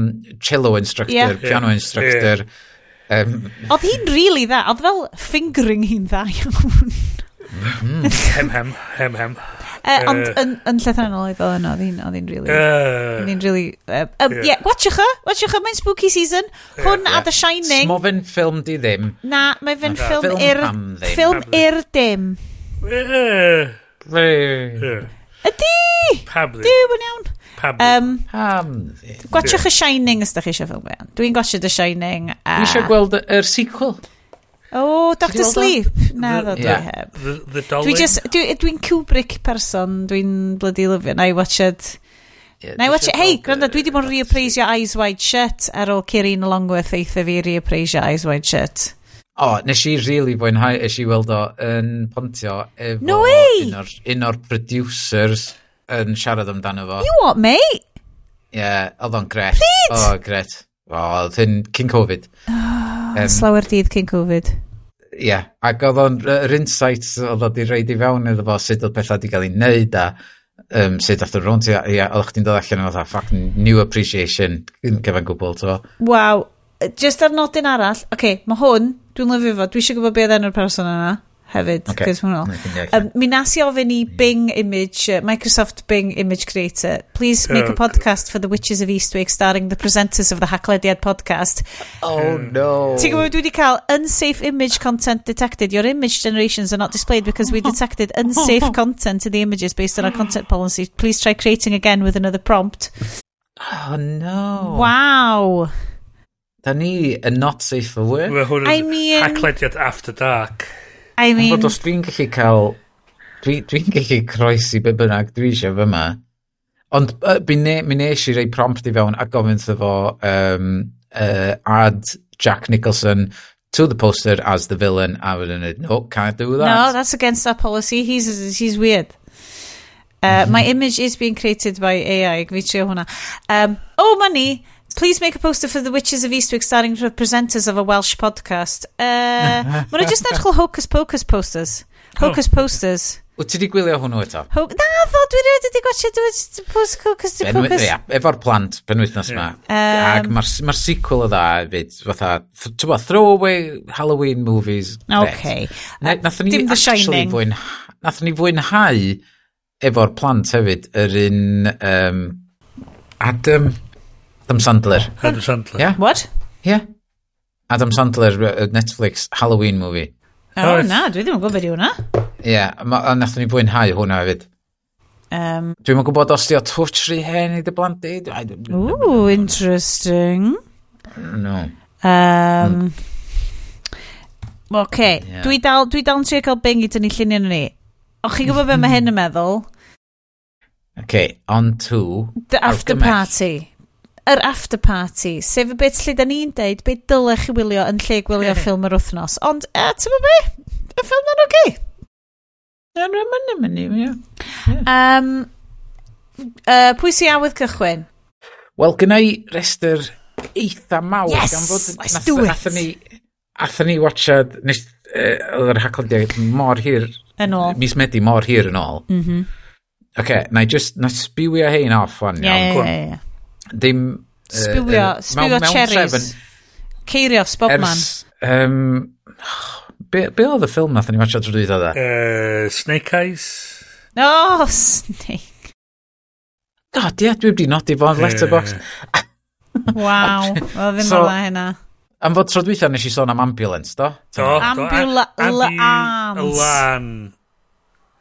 cello instructor, yeah. piano instructor. Yeah. Um, Oedd hi'n really dda. Oedd fel fingering hi'n dda iawn. mm. hem, hem, hem, hem. Uh, ond yn, yn llethanol oedd o'n oedd hi'n oedd hi'n really uh, oedd hi'n really uh, um, yeah. yeah watchwch o watchwch o mae'n spooky season. Hwn a The Shining. Smo fe'n ffilm di ddim. Na mae fe'n okay. ffilm i'r ffilm i'r dim. Ydi! Di Dyw yn iawn. Pam. Um, Pam. Gwachwch y Shining os da chi eisiau ffilm Dwi'n gwachio The Shining. A... Dwi eisiau gweld yr sequel. O, Doctor Sleep. Na, ddo, dwi heb. Dwi just, dwi'n dwi Kubrick person, dwi'n bloody lyfio. Na i watched... Yeah, na i watched... Hei, gwranda, dwi di bod yn reappraisio Eyes Wide Shut ar ôl Kirin Longworth eitha fi reappraisio Eyes Wide Shut. O, oh, nes i really fwynhau, nes i weld o yn pontio efo no un o'r, un o'r producers yn siarad amdano fo. You what, mate? Ie, yeah, oedd o'n gret. Pryd? O, oh, gret. O, oh, cyn Covid. Oh. Um, Slawer dydd cyn Covid. Ie, yeah. ac oedd o'n yr insights oedd oedd i reid i fewn iddo fo sut oedd pethau wedi cael ei wneud a um, sut oedd o'n rwnt, ia, ia, oedd chdi'n dod allan o'n fath new appreciation yn gyfan gwbl, to. Waw, just ar nodyn arall, oce, okay, mae hwn, dwi'n lyfio fo, dwi eisiau gwybod beth enw'r person yna hefyd. Okay. Um, mi nas i ofyn i Bing Image, uh, Microsoft Bing Image Creator, please make a podcast for The Witches of Eastwick starring the presenters of the Hacklediad podcast. Oh no. Ti'n gwybod dwi wedi cael unsafe image content detected. Your image generations are not displayed because we detected unsafe [LAUGHS] content in the images based on our content policy. Please try creating again with another prompt. Oh no. Wow. Da ni yn not safe for work. I mean... Hacklediad after dark. I mean... Ond os dwi'n gallu cael... Dwi'n dwi, gallu croesi be bynnag dwi eisiau fy yma. Ond uh, mi nes i rei prompt i fewn a gofyn fo um, uh, add Jack Nicholson to the poster as the villain a wedyn nhw, no, can't do that. No, that's against our policy. He's, he's weird. Uh. My mhm. image is being created by AI. Fi trio hwnna. Um, oh, money please make a poster for the Witches of Eastwick starring with presenters of a Welsh podcast. Uh, [LAUGHS] Mae nhw just edrych Hocus Pocus posters. Oh. Hocus oh. posters. Wyt ti di gwylio hwnnw eto? Ho na, ddo, dwi wedi wedi gwachio Hocus Pocus. Benwy, ia, efo'r plant, benwythnos yeah. Ac mae'r ma sequel o dda, fyd, fatha, tywa, throwaway Halloween movies. Okay. Na, nathon ni Dim actually fwyn, nathon ni fwynhau efo'r plant hefyd, yr un um, Adam... Adam Sandler. Adam Sandler. Yeah? What? Yeah. Adam Sandler, uh, uh, Netflix, Halloween movie. O, oh, na, dwi ddim yn gwybod beth hwnna. Ie, yeah, a nath ni fwynhau hwnna hefyd. Um, Dwi'n gwybod os di o twtch rhi hen i dy blant di. Ooh, interesting. No. Um, Oce, okay. yeah. dwi dal, dwi dal yn trio cael bing i tynnu llunio ni. O chi'n gwybod beth mae hyn yn meddwl? [LAUGHS] Okay, on to... The after, argymell. party yr after party, sef y bit lle da ni'n deud be dylech chi wylio yn lle gwylio mm. ffilm yr wythnos. Ond, e, ti'n mynd be? Y ffilm na'n oge. Yn rhywun mynd i, Um, uh, pwy sy'n awydd cychwyn? Wel, gyna i restr eitha mawr. Yes, gan fod, let's nath, do it. Nathon ni, nathon ni watchad, nes, oedd yr haclediad mor hir. Yn ôl. Mis Medi mor hir yn ôl. Mm -hmm. Okay, na i just, na spiwio hein off fan. Yeah, yeah, yeah, yeah ddim... Uh, sbilio, uh, sbilio cherries. Ceirio, bob ers, man. Um, be, be oedd y ffilm nath ni watcha drwy dda dda? Uh, Snake Eyes? No, Snake. God, ie, dwi wedi nodi fo'n letterbox. Waw, [LAUGHS] oedd e ddim so, ola hynna. Am fod tro dwythio nes i sôn am ambulance, do? Do, Ambula do. Ambulance.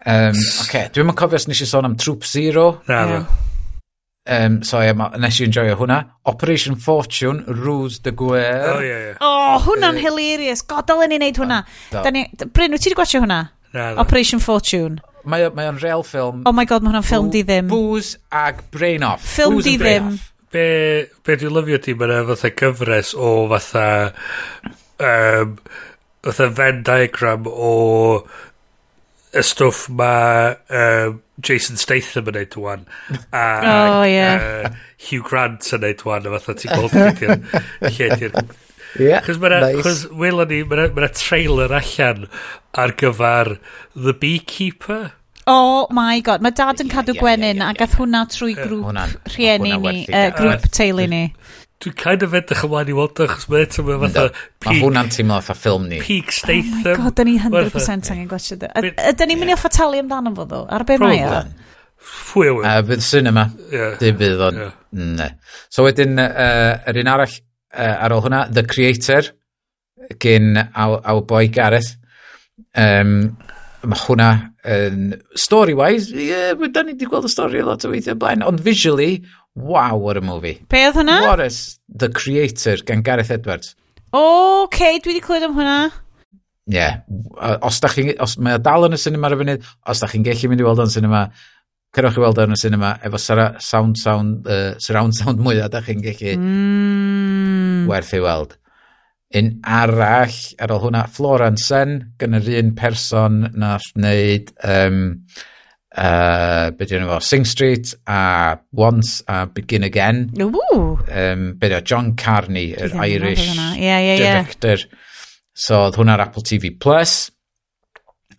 Um, Oce, okay, dwi'n cofio os nes i sôn am Troop Zero. Na, yeah. Um, so ie, ma, nes i enjoyo hwnna. Operation Fortune, Ruse de Guerre. Oh, o, oh, ie, yeah, ie. Yeah. Oh, hwnna'n uh, hilarious. God, dylen ni wneud hwnna. Ah, da. Da ni, Bryn, wyt ti wedi gwasio hwnna? Na. Operation Fortune. Mae o'n real ffilm. Oh my god, mae hwnna'n ffilm di ddim. Booze ag Brain Off. Ffilm di ddim. Be, be dwi'n lyfio ti, mae'n fatha gyfres o fatha... Um, fatha Venn diagram o y stwff ma um, Jason Statham yn neud wan a oh, yeah. uh, Hugh Grant yn neud wan a fatha ti'n gweld [LAUGHS] lle ti'r Yeah, Chos mae'n nice. chos wel ni, mae'n ma trailer allan ar gyfer The Beekeeper. Oh my god, mae dad yn cadw yeah, gwenyn yeah, yeah, yeah, a gath hwnna trwy grŵp uh, hwnna, rhieni ni, uh, grŵp teulu ni. Dwi'n kind of edrych ymlaen i weld achos mae eto mae fatha Mae hwnna'n teimlo fatha ffilm ni. Peak Statham. Oh my god, da ni 100% angen gwestiwn. Ydy ni'n mynd i offa talu amdano fo ddo? Ar be mae o? Fwy o wyl. Bydd cinema. Dim bydd o'n. Ne. So wedyn, yr un arall ar ôl hwnna, The Creator, gyn Our Boy Gareth. um, Mae hwnna yn... Story-wise, Ie, yeah, da ni wedi gweld y stori lot o weithiau blaen, ond visually, Wow, what a movie. Be oedd hwnna? Wallace, The Creator, gan Gareth Edwards. O, oh, okay, dwi wedi clywed am hwnna. Ie. Yeah. Os, da chi, os mae o dal yn y cinema ar y funud, os da chi'n gallu mynd i weld o'n cinema, cerwch i weld o'n y cinema efo sara, sound, sound, uh, surround sound mwy da chi'n gallu mm. werth i weld. Un arall ar ôl hwnna, Florence Sen, gan yr un person nath wneud um, uh, be dyn nhw Sing Street a Once a Begin Again. Ww! Um, be dyn John Carney, yr er Irish yeah, yeah, director. Yeah. So oedd hwnna'r Apple TV Plus.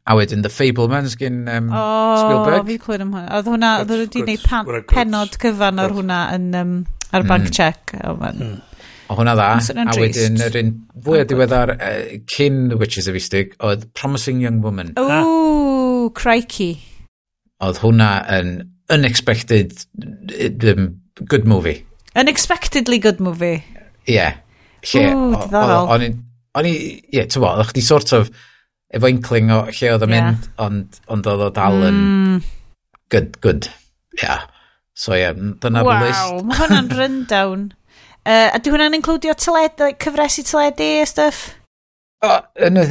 A wedyn The Fablemans gen um, oh, Spielberg. O, fi clywed am hwnna. Oedd hwnna, oedd wedi gwneud penod cyfan o'r hwnna yn, um, ar mm. bank check. O, man. Mm. O hwnna dda, a wedyn yr un fwy o diweddar uh, cyn The Witches of Eastig oedd Promising Young Woman. O, ah. crikey. Oedd hwnna yn unexpected um, good movie. Unexpectedly good movie. Ie. Yeah. Lle, Ww, diddorol. O'n i, ie, ti'n bod, o'ch di sort of, efo inkling o lle oedd yn yeah. mynd, ond, ond oedd o dal yn mm. good, good. Ie. Yeah. So ie, yeah, dyna'r wow, list. Wow, mae hwnna'n [LAUGHS] rundown. Uh, a dwi hwnna'n includio teledu, like, cyfresu teledu a stuff? O, yn y,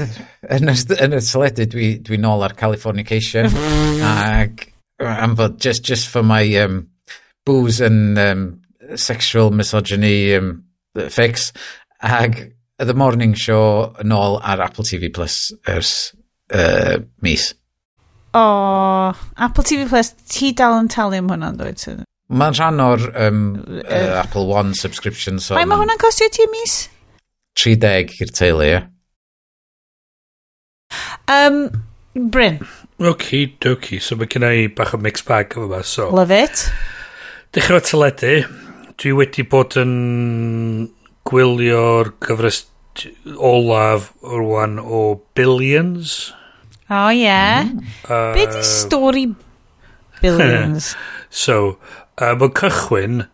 yn y, yn y teledu dwi, dwi nôl ar Californication [LAUGHS] ac am fod just, just for my um, booze and um, sexual misogyny um, fix ac The Morning Show yn ôl ar Apple TV Plus ers uh, mis. O, oh, Apple TV Plus, ti dal yn talu am hwnna'n dweud? Mae'n rhan o'r um, uh, Apple One subscription. So Mae ma hwnna'n costio ti mis? 30 i'r teulu, ie. Yeah. Um, Bryn. Ok, doki. So mae gen i bach o mixed bag o yma. So. Love it. Dechrau teledu. Dwi wedi bod yn gwylio'r gyfres olaf rwan o Billions. O, oh, ie. Yeah. Mm. Uh, Be di stori [LAUGHS] Billions? so, um, yn cychwyn,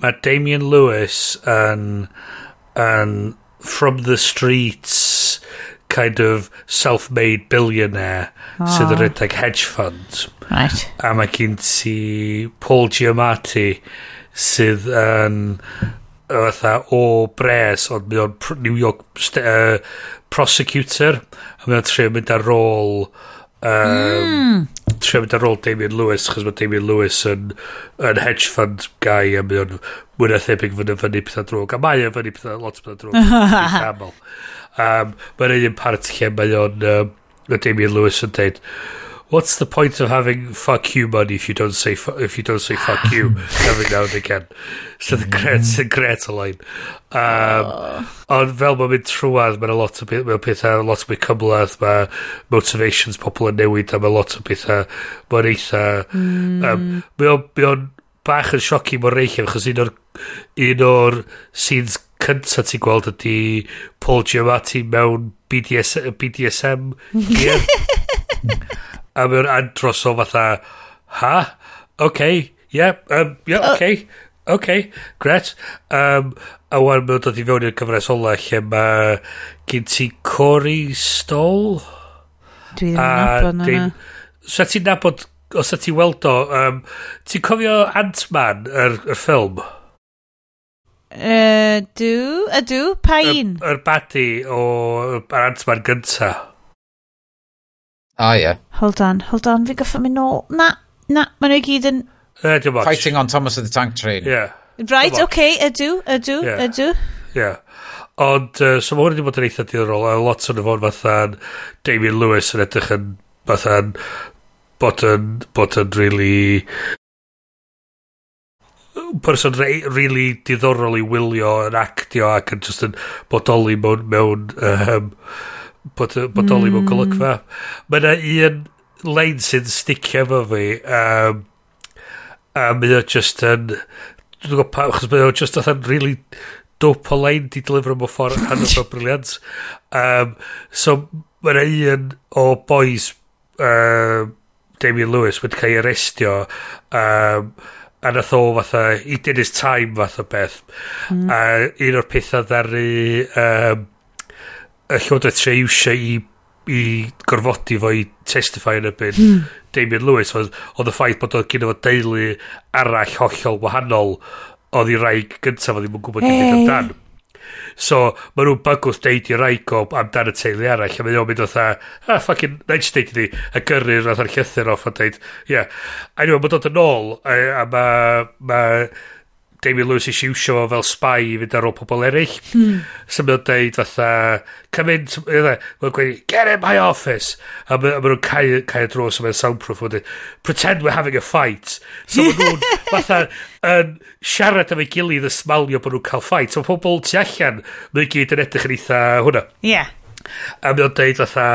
mae Damien Lewis yn, yn From the Streets kind of self-made billionaire oh. sydd yn rhedeg hedge funds. Right. A mae gen ti Paul Giamatti sydd yn fatha o bres ond mae o'n New York uh, prosecutor a mae o'n trio mynd ar ôl um, mm. trio mynd ar ôl Damien Lewis chos mae Damien Lewis yn, yn hedge fund guy a mae o'n mwyn a thebyg fyny fyny pethau drwg a mae o'n fyny pethau lot o pethau drwg [LAUGHS] Um, Mae'n un part lle mae o'n um, Damien Lewis yn dweud What's the point of having fuck you money if you don't say if you don't say fuck you [LAUGHS] every now and again? So the great, mm. the great line. Um, oh. ond fel mae'n mynd trwad, mae'n lot o beth, mae'n pethau, lot mwy cymlaeth, mae motivations pobl yn newid, a mae lot o pethau, mae'n eitha... Mm. Um, mae o'n bach yn sioci mor reichio, achos un o'r, un o'r scenes cynta ti'n gweld ydy Paul Giamatti mewn BDS, BDSM gear. [LAUGHS] a mewn andros o fatha, ha? Ok, yeah, um, yeah, ok, ok, gret. Um, a wan mewn dod i fewn i'r cyfres ola lle mae gen ti Cory Stoll. Dwi ddim yn nabod yna. So ti'n nabod, os ti'n weld o, um, ti'n cofio Ant-Man, yr, yr ffilm? Ydw, ydw, pa un? Yr er, badi Ant-Man gynta. Ah, ie. Yeah. Hold on, hold on, fi goffa mynd nôl. Na, na, maen nhw i gyd yn... Uh, Fighting on Thomas of the Tank Train. Yeah. Right, oce, okay, ydw, ydw, yeah. ydw. Yeah. Ond, uh, so mae hwn wedi bod yn eitha diddorol, a lot o'n efo'n fatha'n Damien Lewis yn edrych yn fatha'n bod yn, bod yn really person re really diddorol i wylio yn actio ac yn just yn bodoli mewn, mewn um, bod, bodoli mm. mewn hmm. golygfa. Mae yna un lein sy'n sticio efo fi um, a mae o just yn dwi'n gwybod pa, achos mae o just yn really dope o lein di delifro mewn ffordd [LAUGHS] hanner o briliant. Um, so mae yna un o boys uh, Damien Lewis wedi cael ei arestio um, a nath o fatha he did his time fath o beth mm. a un o'r pethau ddaru um, y llywodraeth iwsio i i gorfodi fo i testify yn y byd mm. Damien Lewis oedd oedd y ffaith bod oedd gyda fo deulu arall hollol wahanol oedd i rai gyntaf oedd ddim yn gwybod hey. amdan So, mae nhw'n bygwth deud i Raico amdan y teulu arall, a mae nhw'n mynd o'n ah, fucking, na'i just deud i ni, a gyrru'r nath ar llythyr off a deud, yeah. A anyway, mae dod yn ôl, a, a mae, ma, Damien Lewis eisiau iwsio fo fel spy i fynd ar ôl pobl eraill. Hmm. So mae'n dweud fatha, come in, mae'n gweud, get in my office. A maen nhw'n cael, cael dros so mae'n soundproof. Mae'n pretend we're having a fight. So mae nhw'n [LAUGHS] fatha yn siarad am ei gilydd y smalio bod nhw'n cael fight. So pobl tu allan, mae'n gyd yn edrych yn eitha hwnna. Yeah. A mae o'n deud fatha,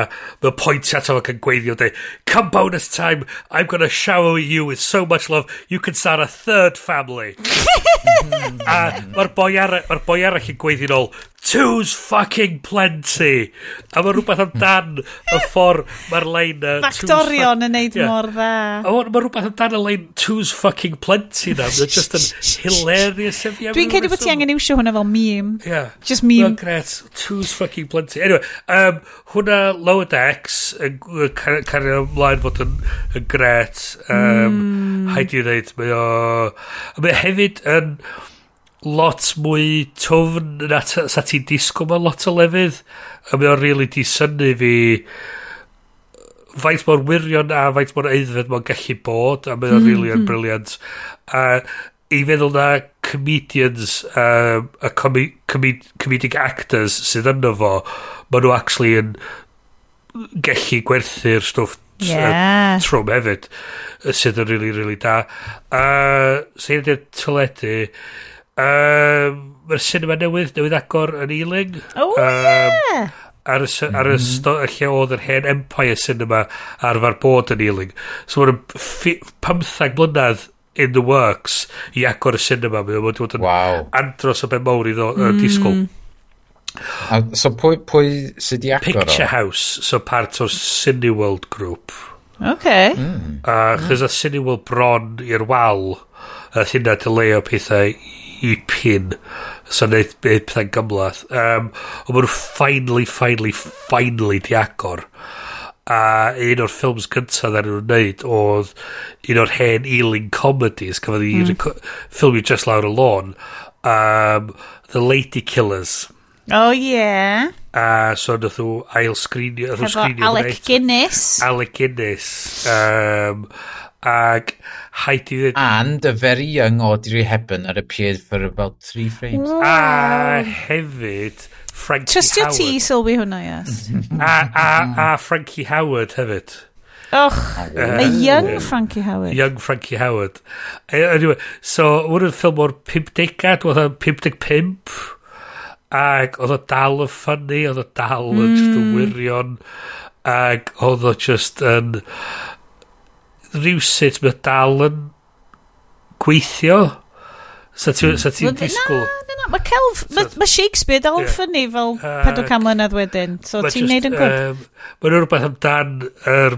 mae'n pwynt ato fo fo'n gweithio, deud, come bonus time, I'm gonna shower you with so much love, you can start a third family. [LAUGHS] a mae'r boi, arall mae'r boi arall yn gweithio nôl two's fucking plenty. A mae rhywbeth amdan y ffordd mae'r lein... uh, Factorion yn neud yeah. mor dda. A mae rhywbeth amdan y lein two's fucking plenty na. Mae'n just yn hilarious. E, Dwi'n credu bod ti angen iwsio hwnna fel meme. Yeah. Just meme. Mae'n gret. Two's fucking plenty. Anyway, Um, hwnna Lower Decks yn cario ymlaen fod yn, yn gret. Um, mm. Haid i ddeud, mae o... Mae hefyd yn lot mwy twfn na sa ti'n disgwyl mewn lot o lefydd. A mae o'n really di syni fi faint mor wirion a faint mor eiddfed mae'n gallu bod a mae o'n mm -hmm. really yn mm-hmm. briliant a i feddwl na comedians um, a comi, comi, comedic actors sydd yno fo maen nhw actually yn gallu gwerthu'r stwff yeah. uh, trwm hefyd sydd yn really really da uh, sy'n ydy'r tyledu um, mae'r cinema newydd newydd agor yn Ealing oh um, yeah ar y, ar y mm. lle oedd yr hen Empire Cinema arfer bod yn Ealing. So mae'n 15 mlynedd in the works i agor y cinema mae wedi bod yn wow. andros o ben mawr i ddo, mm. disgwyl A, so pwy, pwy sydd i agor Picture o? House so part o'r Cineworld Group ok mm. a chys a Cineworld bron i'r wal a hynna dyleo pethau i pin so wneud pethau'n gymlaeth um, ond maen nhw finally finally finally di agor a un o'r ffilms gyntaf dda nhw'n neud oedd un o'r hen ealing comedies cafodd hmm. i mm. ffilmio just lawr y lôn um, The Lady Killers oh yeah a so nath nhw ail sgrinio hefo sgrinio Alec wneud. Guinness Alec Guinness um, ag haid i ddweud and a very young Audrey Hepburn ar y appeared for about three frames wow. a hefyd Frankie Trustio Howard. Trustio ti sylwi hwnna, yes. [LAUGHS] a, a, a Frankie Howard hefyd. Och, uh, a young Frankie Howard. Young Frankie Howard. E, anyway, so, hwn yn ffilm o'r 50 oedd o'n 55, ac oedd o dal yn ffynnu, oedd o dal yn mm. just yn hmm. wirion, ac oedd o just yn rhywsut mae dal yn gweithio. Hmm. So ti'n so ti disgwyl... Na, na, na, mae celf... So, mae Shakespeare dal yn yeah. ffynnu fel 400 mlynedd wedyn. So ti'n neud yn gwybod? Um, Mae'n rhywbeth amdan... Er,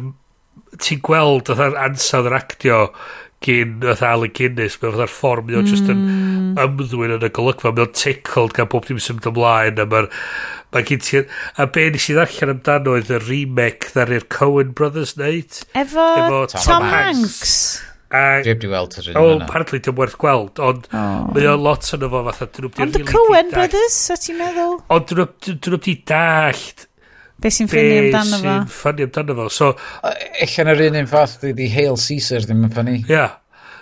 ti'n gweld oedd ansawdd yr actio gyn oedd Alan Guinness mae oedd ffordd mae o'n mm. just yn hmm. ymddwyn yn y golygfa mae o'n tickled gan bob dim symud ymlaen a mae'r mae gen ti a be nes i ddallan amdano oedd y remake ddari'r Coen Brothers neud efo, efo Tom, Tom Hanks. Hanks. A, Dwi heb di weld yr un yna. O, apparently, dim werth gweld, ond oh. mae o lot yn efo fatha... Ond y Coen Brothers, o ti'n meddwl? Ond dyn nhw di dallt Be sy'n ffynnu amdano fo? Be sy'n ffynnu amdano fo. So, Ello yn yr un un fath di Hail Caesar ddim yn ffynnu. Ia.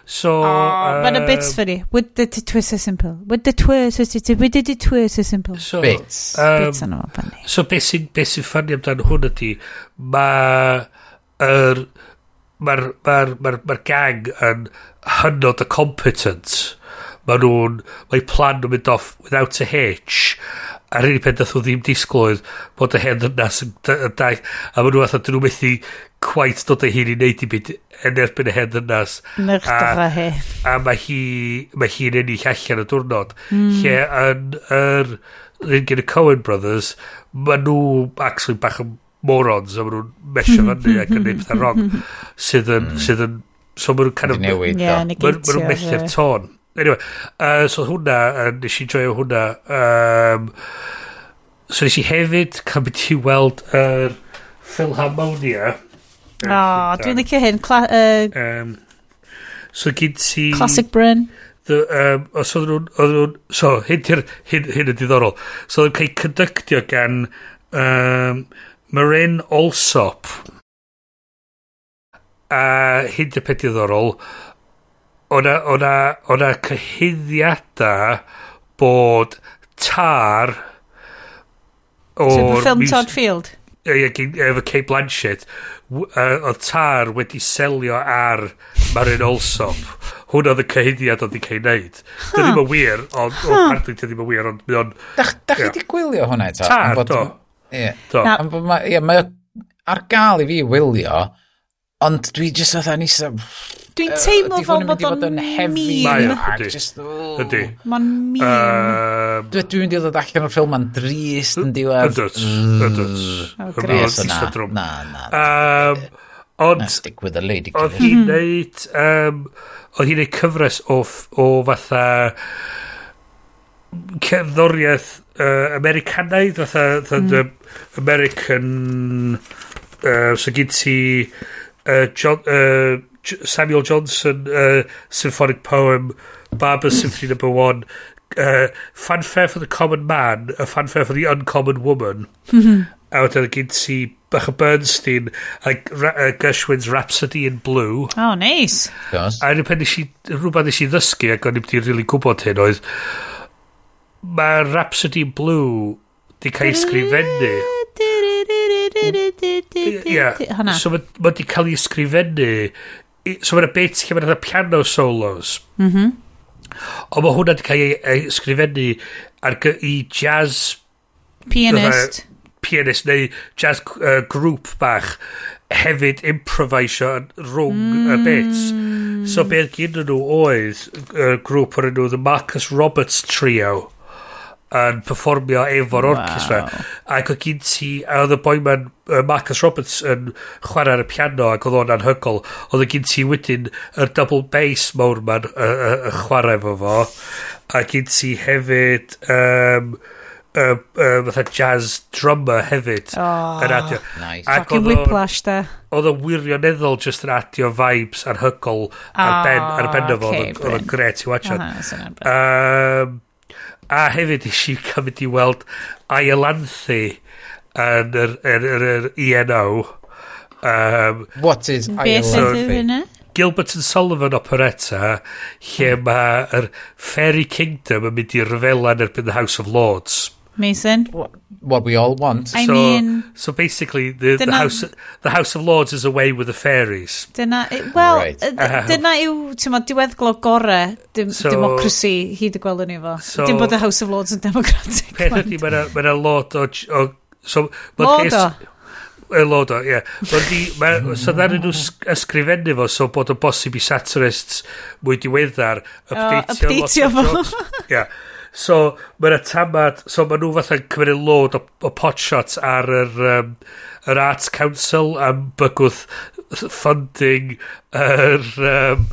So, oh, uh, bits um, ffynnu. Would the twist so simple? Would the twist so simple? Would the twist so simple? So, bits. Um, bits yn o ffynnu. So, be sy'n ffynnu amdano hwn ydi, mae yr... Er, mae'r ma ma ma gang yn hynod y competent. Mae nhw'n mae plan nhw'n mynd off without a hitch. A'r unig peth dath o ddim disgwyl oedd bod y hen ddynas yn daith a ma nhw atho dyn nhw methu quite dod ei hun i wneud i byd yn erbyn y hen ddynas. A, a mae hi mae hi'n ennill allan y diwrnod. Mm. lle yn yr un gen y Coen Brothers mae nhw actually bach yn morons a maen nhw'n mesio fyny ac yn neud pethau wrong sydd yn, mm. sydd yn so maen nhw'n kind of newid yeah, maen nhw'n mellio'r tôn anyway uh, so hwnna uh, nes i joio hwnna um, so nes i hefyd cael byd i weld yr uh, Philharmonia o oh, dwi'n licio hyn Cla uh, um, so gyd ti Classic Bryn. The, um, os oedd nhw'n, oedd nhw'n, so, hyn, hyn, hyn yn diddorol, so oedd nhw'n cael conductio gan um, Marin Olsop. A hyn dy peth diddorol, o'na, ona, ona cyhyddiadau bod tar o'r... Film ffilm Todd Field? Ie, efo Kate Blanchett, oedd tar wedi selio ar Marin Olsop. Hwn oedd y cyhyddiad oedd i cael neud. Dy ddim yn wir, ond... Huh. O, pardon, dy ddim yn wir, ond... mae Da, da chi di gwylio hwnna eto? Tar, do. Ie. Ie, mae ar gael i fi wylio, ond dwi jyst oedd yn isa... Dwi'n teimlo fel bod o'n mîm. Ydy. Mae'n mîm. Dwi'n mynd i ddod allan o'r ffilm yn drist yn diwedd. Ydwt. Ydwt. Ydwt. Na, na. Ond... Stick with the lady. Oedd hi'n neud... Oedd hi'n neud cyfres o fatha cerddoriaeth uh, Americanaidd, fatha, fatha mm. American, uh, so gyd ti uh, John, uh, Samuel Johnson uh, symphonic poem, Barber Symphony Number no. One, uh, fanfare for the common man, a fanfare for the uncommon woman. Mm-hmm. A wedyn gyd ti bach o Bernstein a, a Gershwin's Rhapsody in Blue. Oh, nice. Yes. A nes i, rhywbeth nes i ddysgu ac o'n i wedi really gwybod hyn oedd mae Rhapsody Blue di cael ei sgrifennu. Ie. So mae di cael ei sgrifennu. So mae'n bit lle mae'n piano solos. Mm. Ond mae hwnna di cael ei sgrifennu ar i jazz... Pianist. Pianist neu jazz uh, grŵp bach hefyd improvisio rhwng y mm. bits. So beth gyda nhw oedd uh, grŵp o'r enw The Marcus Roberts Trio yn performio efo'r wow. orchestra ac oedd gyn ti a oedd y boi man uh, Marcus Roberts yn chwarae ar y piano ac oedd o'n anhygol oedd y gyn ti wedyn y double bass mawr man uh, uh, chwarae efo fo a gyn ti hefyd um, uh, uh, fatha jazz drummer hefyd oh, yn adio. Nice. Ac oedd whiplash da. Oedd o wirioneddol just yn adio vibes anhygol oh, ar ben, ar ben o fo. Oedd o'n gret i watcha. Um, A hefyd eisiau cymryd i weld ailanthu yn yr, yr, yr, yr ENO. Um, What is ailanthu? Gilbert and Sullivan operetta lle mae'r Fairy Kingdom yn mynd i yn erbyn the House of Lords Mason. What, what we all want. I so, mean, so basically, the, dyna, the house the House of Lords is away with the fairies. Dyna, well, right. Uh-huh. dyna yw, ti'n ma, diweddglo gore dim, so, democracy hyd y gweld ni fo. So, dim bod y House of Lords yn democratic. Peth ydy, mae'n a lot o... o so, eh, Lord o? Y lod o, ie. So ddaru nhw ysgrifennu fo, so bod o bosib i satirists mwy diweddar, updateio... Uh, updateio fo. Ie. [LAUGHS] So, mae'n y tamad, So, mae nhw fatha'n cymryd load o, o potshots ar yr, um, yr Arts Council am bygwth funding yr... Um,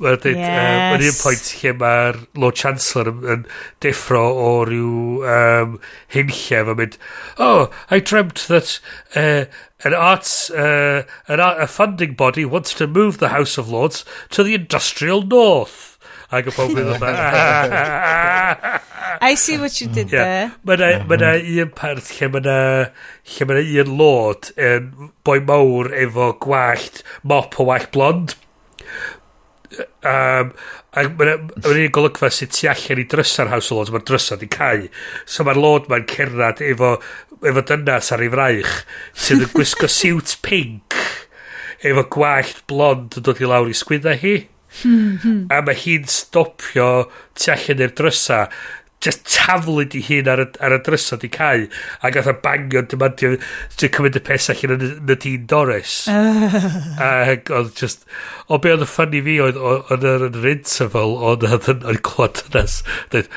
Mae'n dweud, yes. um, un pwynt lle mae'r Lord Chancellor yn, yn deffro o ryw um, hunllef a mynd, oh, I dreamt that uh, an arts, uh, an, a funding body wants to move the House of Lords to the industrial north. Ac y pob yn dda. [LAUGHS] I see what you did yeah. there. Mae yna un part lle mae yna un lord yn boi mawr efo gwallt mop o wallt blond. Um, a mae'n un golygfa sydd tu allan i drysa'r House of Lords, mae'r drysa di cael. So mae'r Lord mae'n cerdded efo, efo dynas ar ei fraich, sydd yn gwisgo siwt pink, efo gwallt blond yn dod i lawr i sgwydda hi. Hmm, hmm. A mae hi'n stopio tu allan i'r drysa just taflu di hun ar, y, ar y drysa di cael a gath o bangio'n dymandio ti'n cymryd y pes allan yn y dyn Doris [LAUGHS] a oedd just o be oedd y ffynnu fi oedd yn yr interval oedd yn clod ynas dweud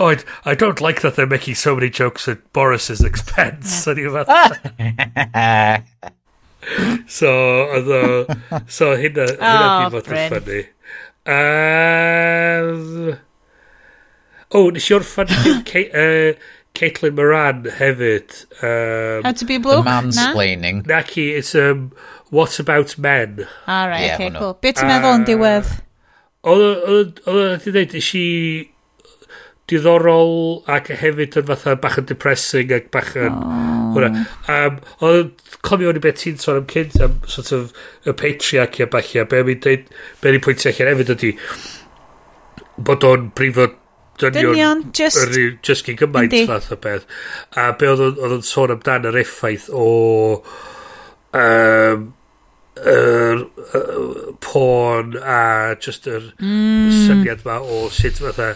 Oh, I, I don't like that they're making so many jokes at Boris's expense. O'n i'n fath. [LAUGHS] So, oedd o... So, hynna, hynna oh, di fod yn ffynnu. Um, o, oh, nes i orffan [LAUGHS] uh, Caitlin Moran hefyd. Um, How to be a bloke? The mansplaining. Na? Naki, it's um, What About Men. All right, yeah, okay, cool. Be ti'n meddwl yn ehm, diwedd? Oedd oedd- oedd wedi dweud, nes i diddorol ac hefyd yn fatha bach yn depressing ac bach yn... Oh. Um, ond cofio ni beth ti'n sôn am cynt am sort of y patriarchy a bach ia. Be mi'n deud, be ni'n pwyntio allan hefyd ydy bod o'n brifo dynion just, just gyn gymaint fath o beth. A be oedd o'n sôn amdan yr effaith o um, yr er, er, porn a just yr er mm. syniad ma o sut fatha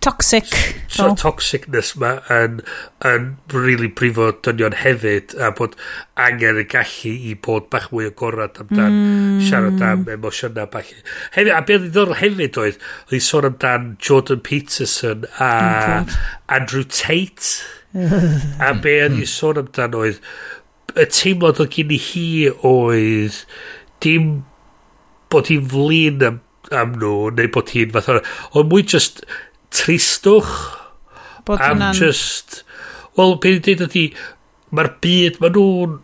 toxic so, oh. toxicness ma yn, yn really brifo dynion hefyd a bod angen y gallu i bod bach mwy agorad amdan mm. siarad am emosiynau bach hefyd, a beth ddiddorol hefyd oedd oedd i sôn amdan Jordan Peterson a oh, Andrew Tate [LAUGHS] a be oedd i sôn amdan oedd y teimlad oedd gen i hi oedd dim bod hi'n flin am, am nhw neu bod hi'n fath o mwy just tristwch Bod am ynan... just wel beth i'n dweud ydy mae'r byd mae nhw'n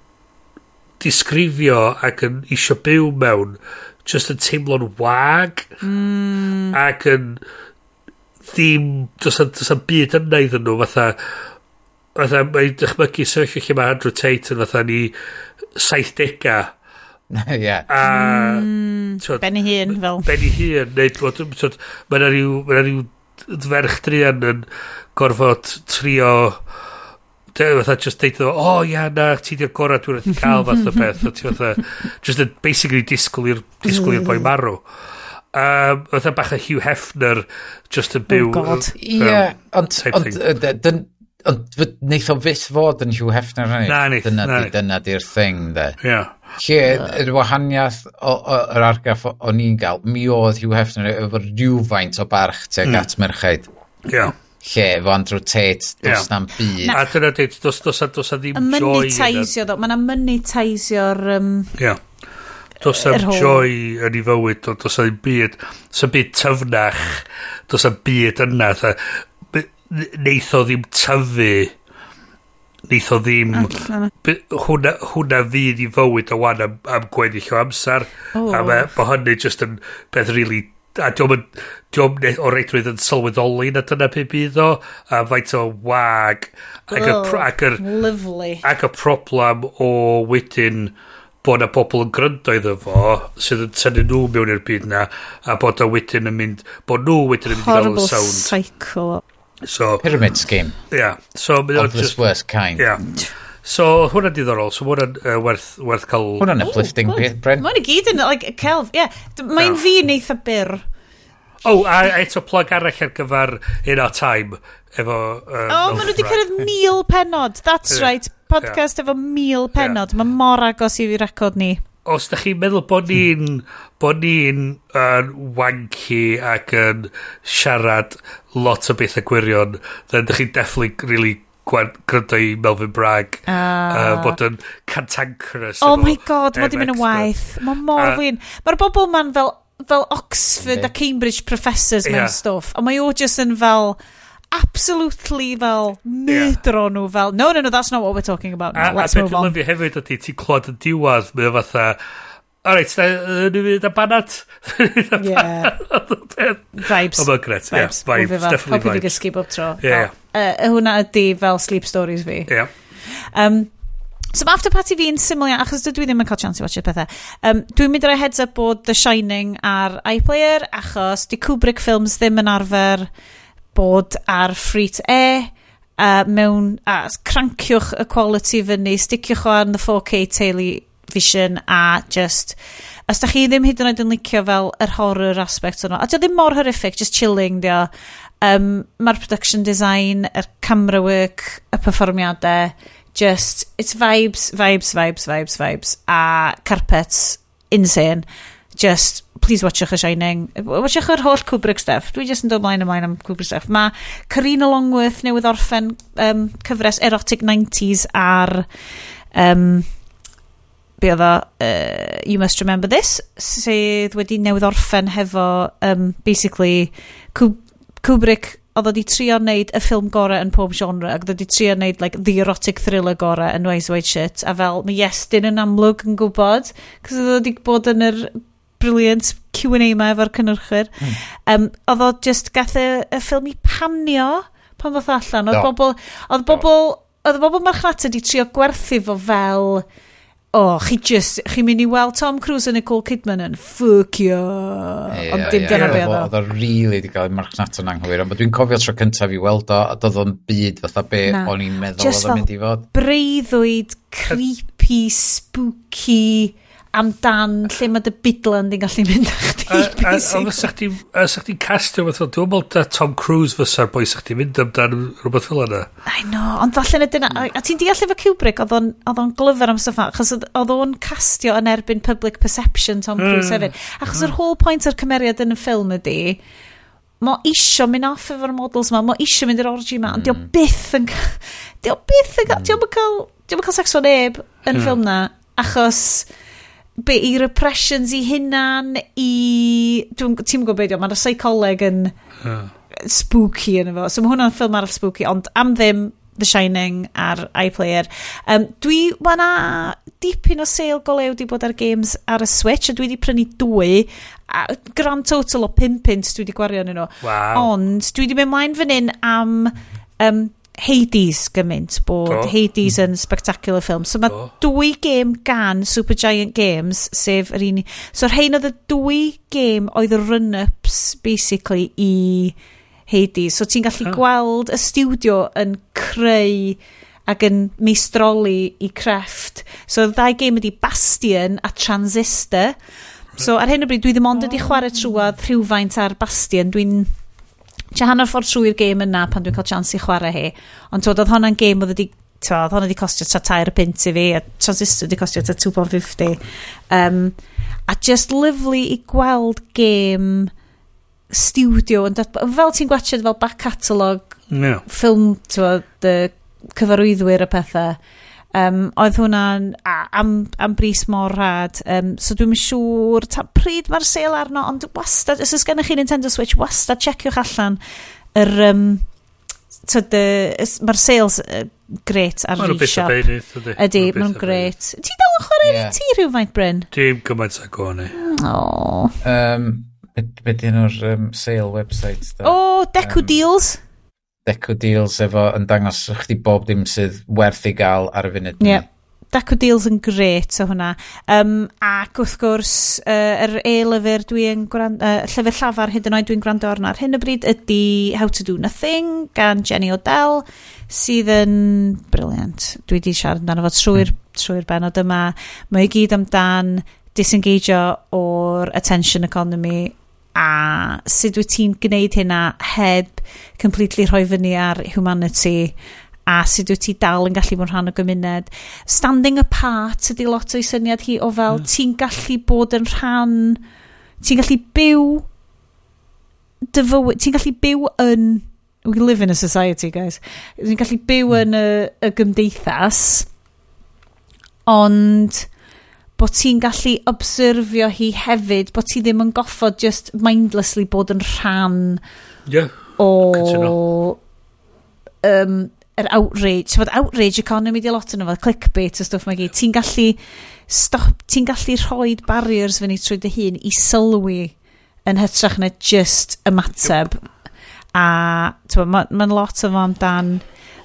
disgrifio ac yn isio byw mewn just yn teimlo'n wag mm. ac yn ddim does yna byd yna iddyn nhw fatha fatha mae'n dychmygu sefyllfa lle mae Andrew Tate yn fatha ni 70au [LAUGHS] yeah. a mm, Benny Hun fel Benny Hun neu bod twod, mae yna rhyw, mae yna rhyw dferch drian yn gorfod trio fatha just deud o, o ia na, ti di'r gorau dwi'n rhaid cael fath o beth, a ti fatha, just yn basically disgwyl i'r disgwyl i'r boi marw. Um, fatha bach o Hugh Hefner just yn byw. Oh god. Ie, ond Ond wneith o fyth fod yn Hugh Hefner hynny. Na, neith. Dyna, na, dyna di'r thing, de. Ie. Yeah. Lle, yr wahaniaeth o'r argaff o'n i'n gael, mi oedd Hugh Hefner efo rhywfaint o barch teg mm. at merched. Ia. Yeah. Lle, efo Andrew Tate, dos yeah. na'n byd. A dyna dweud, dos, dos, dos a ddim joy. Y monetisio, ddo, mae'na monetisio'r... Um, yeah. Does am joy yn ei fywyd, does am byd, does am byd tyfnach, does am byd yna, neith o ddim tyfu Neith o ddim... By, hwna, hwna fydd i fywyd o wan am, am gweddill o amser. Oh. A mae hynny just yn beth really a diwm yn, diwm o reidrwydd yn sylweddoli na dyna pe bydd o, a faint o wag, ac y, oh, ac, yr, lovely. ac y problem o wedyn bod na pobl yn gryndo iddo fo sydd yn tynnu nhw mewn i'r byd na a bod o wedyn yn mynd bod nhw wedyn yn mynd i gael y sound horrible cycle So, Pyramid scheme. Yeah. So, of this just, worst kind. Yeah. So hwnna diddorol, so hwnna'n uh, werth, werth cael... Hwnna'n uplifting beth, Bryn. Mae'n i gyd yn, like, celf, ie. Yeah. Mae'n yeah. fi'n eitha byr. Oh, a eto plug arall ar gyfer In Our Time, efo... Um, o, oh, maen nhw wedi cyrraedd mil penod, that's yeah. right, podcast yeah. efo mil penod, yeah. mae mor agos i fi record ni os da chi'n meddwl bod ni'n bod ni'n uh, wanky ac yn siarad lot o bethau gwirion, then da chi'n definitely really gryndo i Melvin Bragg uh, uh, bod yn cantankerous oh my god mae di mynd yn waith mae mor uh, win mae'r bobl ma'n fel fel Oxford yeah. a Cambridge professors yeah. mewn stwff a mae o just yn fel absolutely fel mydro yeah. nhw fel no no no that's not what we're talking about no, a, let's a move on a beth hefyd ydy ti'n clod yn diwad mae o fatha alright ni'n mynd a banat [LAUGHS] yeah vibes oh, gret. vibes, yeah, vibes. definitely vibes gysgu bob tro yeah. uh, hwnna ydy fel sleep stories fi yeah. um, So mae After Party fi'n syml iawn, achos dydw i ddim yn cael chance i watch'r pethau. Um, dwi'n mynd roi heads up bod The Shining ar iPlayer, achos di Kubrick Films ddim yn arfer bod ar ffrit e, a mewn, a cranciwch y quality fyny, sticiwch o ar the 4K television a just, os da chi ddim hyd yn oed yn licio fel yr horror aspect o'n a dio ddim mor horrific, just chilling dio, um, mae'r production design, y camera work, y perfformiadau, just, it's vibes, vibes, vibes, vibes, vibes, a carpets, insane, just please watchwch y Shining. Watchwch yr holl Kubrick stuff. Dwi jyst yn dod mlaen ymlaen am Kubrick stuff. Mae Karina Longworth newydd orffen um, cyfres Erotic 90s ar... Um, be oedd o, uh, You Must Remember This, sydd wedi newydd orffen hefo, um, basically, Kubrick oedd wedi trio wneud y ffilm gorau yn pob genre ac oedd wedi trio wneud like, the erotic thriller gorau yn Wise White Shit a fel mae Iestyn yn amlwg yn gwybod cos oedd wedi bod yn yr brilliant Q&A ma efo'r cynnyrchwyr. Mm. Um, oedd o just gath y, y ffilm i panio pan ddoth allan. Oedd no. bobl, oedd bobl, oedd bobl marchnata wedi trio gwerthu fo fel o, oh, chi just, chi'n mynd i weld Tom Cruise a Nicole Kidman yn fuck you. Yeah, ond dim yeah, dyna yeah. be oedd o. Oedd o rili wedi cael ei marchnat yn anghywir, ond dwi'n cofio tro cyntaf i weld o, a doedd o'n byd fatha be o'n i'n meddwl oedd o'n mynd i fod. Just fel breuddwyd, creepy, spooky amdan lle mae dy bidlan di'n gallu mynd â chdi. A os ydych chi'n castio fath o, dwi'n meddwl da Tom Cruise fysa'r boi sa'ch ti'n mynd amdan rhywbeth fel yna. I know, ond falle na dyna, a ti'n deall efo Kubrick, oedd o'n glyfar am stuff, achos oedd o'n castio yn erbyn public perception Tom hmm. Cruise hefyd. Achos yr hmm. whole point o'r cymeriad yn y ffilm ydy, mo isio mynd off efo'r models ma, mo isio mynd i'r orgy ma, ond diolch hmm. byth yn cael, diolch byth yn cael, diolch yn cael, diolch yn cael sex o neb yn y ffilm na, achos be, i repressions i hunan, i... Ti'n gwybod beth yw, mae'r psycholeg yn uh. spooky yn efo. So mae hwnna'n ffilm arall spooky, ond am ddim The Shining ar iPlayer. Um, dwi, wana dipyn o sale golew di bod ar games ar y Switch, a dwi wedi prynu dwy, a grand total o 5 pint dwi wedi gwario yn nhw. Wow. Ond dwi wedi mynd mlaen fan hyn am um, Hades gymaint bod Do. Hades mm. yn spectacular film so mae dwy gêm gan Supergiant Games sef yr un so rhain oedd y dwy gêm oedd y run-ups basically i Hades. So ti'n gallu ah. gweld y studio yn creu ac yn meistroli i crefft. So y ddau gêm ydi Bastion a Transistor. So ar hyn o bryd dwi ddim ond ydi chwarae trwad rhywfaint ar Bastion. Dwi'n Tia hanner ffordd trwy'r gêm yna pan dwi'n cael chance i chwarae hi. Ond twod, oedd hwnna'n gêm oedd wedi Twa, oedd hwnna wedi costio ta tair pint i fi, a transistor wedi costio ta 2.50. Um, a just lyflu i gweld gêm studio, yn dat, fel ti'n gwachod fel back catalog yeah. ffilm, twa, dy cyfarwyddwyr y pethau Um, oedd hwnna'n am, am bris mor rad. Um, so dwi'n siŵr, ta pryd mae'r sale arno, ond wastad, os oes gennych chi Nintendo Switch, wastad checiwch allan yr... Um, mae'r sales uh, gret ar ReShop. Mae'n rhywbeth o beinydd, ydy. Ydy, mae'n gret. Ti dal yn chwarae yeah. ti rhywfaint, Bryn? Dim gymaint ag o'n i. O. Um, Be dyn nhw'r um, sale website? Da? O, oh, Deco um, Deals. Deco Deals efo yn dangos chdi bob dim sydd werth i gael ar y funud. Ie. Yeah. Deco Deals yn gret o hwnna. Um, ac wrth gwrs, uh, yr e-lyfr dwi'n gwrando, uh, llyfr llafar hyd yn oed dwi'n gwrando arno ar hyn o bryd ydy How to Do Nothing gan Jenny O'Dell sydd yn briliant. Dwi wedi siarad amdano fo trwy'r mm. trwy benod yma. Mae i gyd amdan disengageio o'r attention economy a sut wyt ti'n gwneud hynna heb completely rhoi fyny ar humanity a sut wyt ti dal yn gallu bod rhan o gymuned. Standing apart ydy lot o'i syniad hi o fel yeah. ti'n gallu bod yn rhan, ti'n gallu byw dyfywyd, ti'n gallu byw yn we live in a society guys ti'n gallu byw hmm. yn y, y gymdeithas ond bod ti'n gallu obserfio hi hefyd, bod ti ddim yn goffod just mindlessly bod yn rhan yeah. o um, yr outrage. Bod outrage economy di lot yn efo, clickbait a stwff mae gyd. Ti'n gallu, stop, ti'n gallu rhoi barriers fyny trwy dy hun i sylwi yn hytrach na just ymateb. Yep. A mae'n ma, ma lot o fo amdan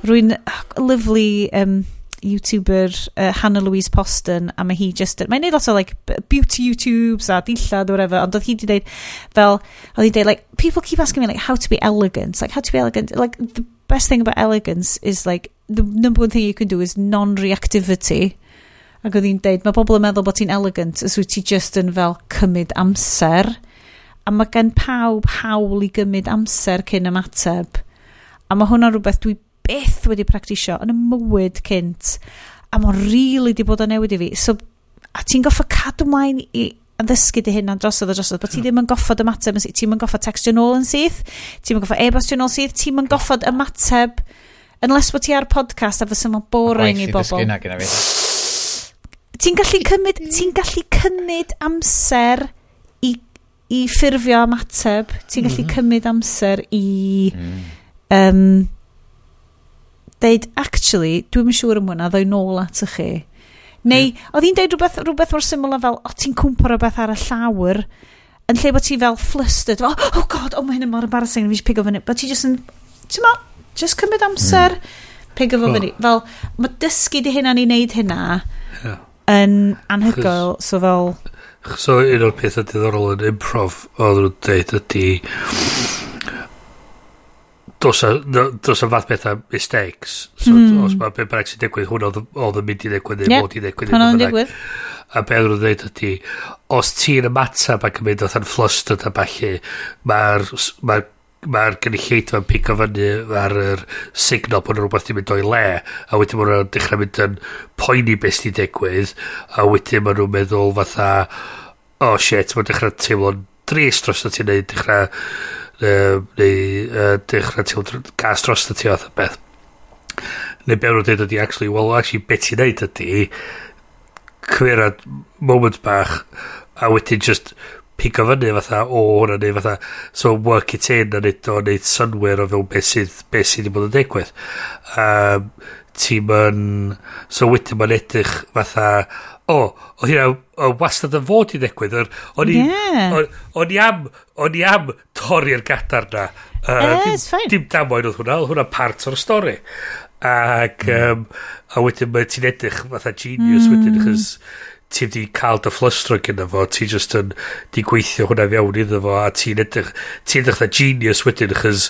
rwy'n lyflu um, YouTuber uh, Hannah Louise Poston a mae hi just... Mae'n neud lot o like, beauty YouTubes a dillad or whatever, ond oedd hi wedi dweud fel... Oedd hi dweud, like, people keep asking me, like, how to be elegant. Like, how to be elegant. Like, the best thing about elegance is, like, the number one thing you can do is non-reactivity. Ac oedd hi'n deud mae bobl yn meddwl bod ti'n elegant os wyt ti just yn fel cymryd amser. A mae gen pawb hawl i gymryd amser cyn ymateb. A mae hwnna rhywbeth dwi byth wedi practisio yn y mywyd cynt a mae'n rili really di bod o newid i fi. So, a ti'n goffa cadw mlaen i yn ddysgu dy hyn drosodd a drosodd, bod ti ddim yn goffod ymateb, ti'n yn goffod textio nôl yn syth, ti'n yn goffod e-bostio nôl syth, ti'n yn goffod ymateb, unless bod ti ar podcast a fysa mae'n boring i bobl. Ti'n gallu cymryd, ti'n gallu cymryd amser i, i ffurfio ymateb, ti'n gallu cymryd amser i... Mm. Um, deud, actually, dwi'n siŵr am hwnna, ddoi nôl at y chi. Neu, yeah. oedd hi'n deud rhywbeth, rhywbeth mor syml fel, o ti'n cwmpar rhywbeth ar y llawr, yn lle bod ti fel flustered, fel, oh god, oh mae hyn yn mor embarrassing, fi eisiau pigo fyny, bod ti just yn, ti'n mo, just cymryd amser, mm. pigo fo fyny. Fel, mae dysgu di hynna ni wneud hynna, yeah. yn anhygoel, so fel... So, un o'r pethau diddorol yn improv, oedd nhw'n deud ydy, dos a, does a fath bethau mistakes. So, mm. Os mae be bynnag sy'n digwydd, hwn oedd yn mynd i ddigwydd, neu yep. mod i ddigwydd. Hwn oedd yn digwydd. A be oedd yn dweud ydy, os ti'n ymateb ac yn mynd oedd yn flustered a falle, mae'r ma mae'r gynulleidfa'n pico fyny ar yr signal bod rhywbeth ti'n mynd o'i le a wedyn maen nhw'n dechrau mynd yn poeni beth sy'n digwydd a wedyn maen nhw'n meddwl fatha oh shit maen dechrau teimlo'n drist dros o ti'n neud dechrau neu uh, dechrau ti'n gas dros y ti oedd beth. Neu be nhw'n dweud ydy actually well actually beth ti'n neud ydy cwerad moment bach a wedyn just pick o fyny fatha o hwnna neu fatha so work it in a neud o neud synwyr o fewn beth sydd beth sydd wedi bod yn digwydd. Um, ti'n mynd so wedyn mae'n edrych fatha o, o hynna o wastad yn fod i ddigwydd. O'n i, yeah. o'n i am, o'n i am torri'r gadar na. Uh, eh, dim, dim damwain oedd hwnna, oedd hwnna part o'r stori. Ac, um, a wedyn mae ti'n edrych fatha genius mm. wedyn, chys ti wedi cael dy fflystro gyda fo, ti just yn di gweithio hwnna fewn iddo fo, a ti'n edrych, ti'n edrych fatha genius wedyn, chys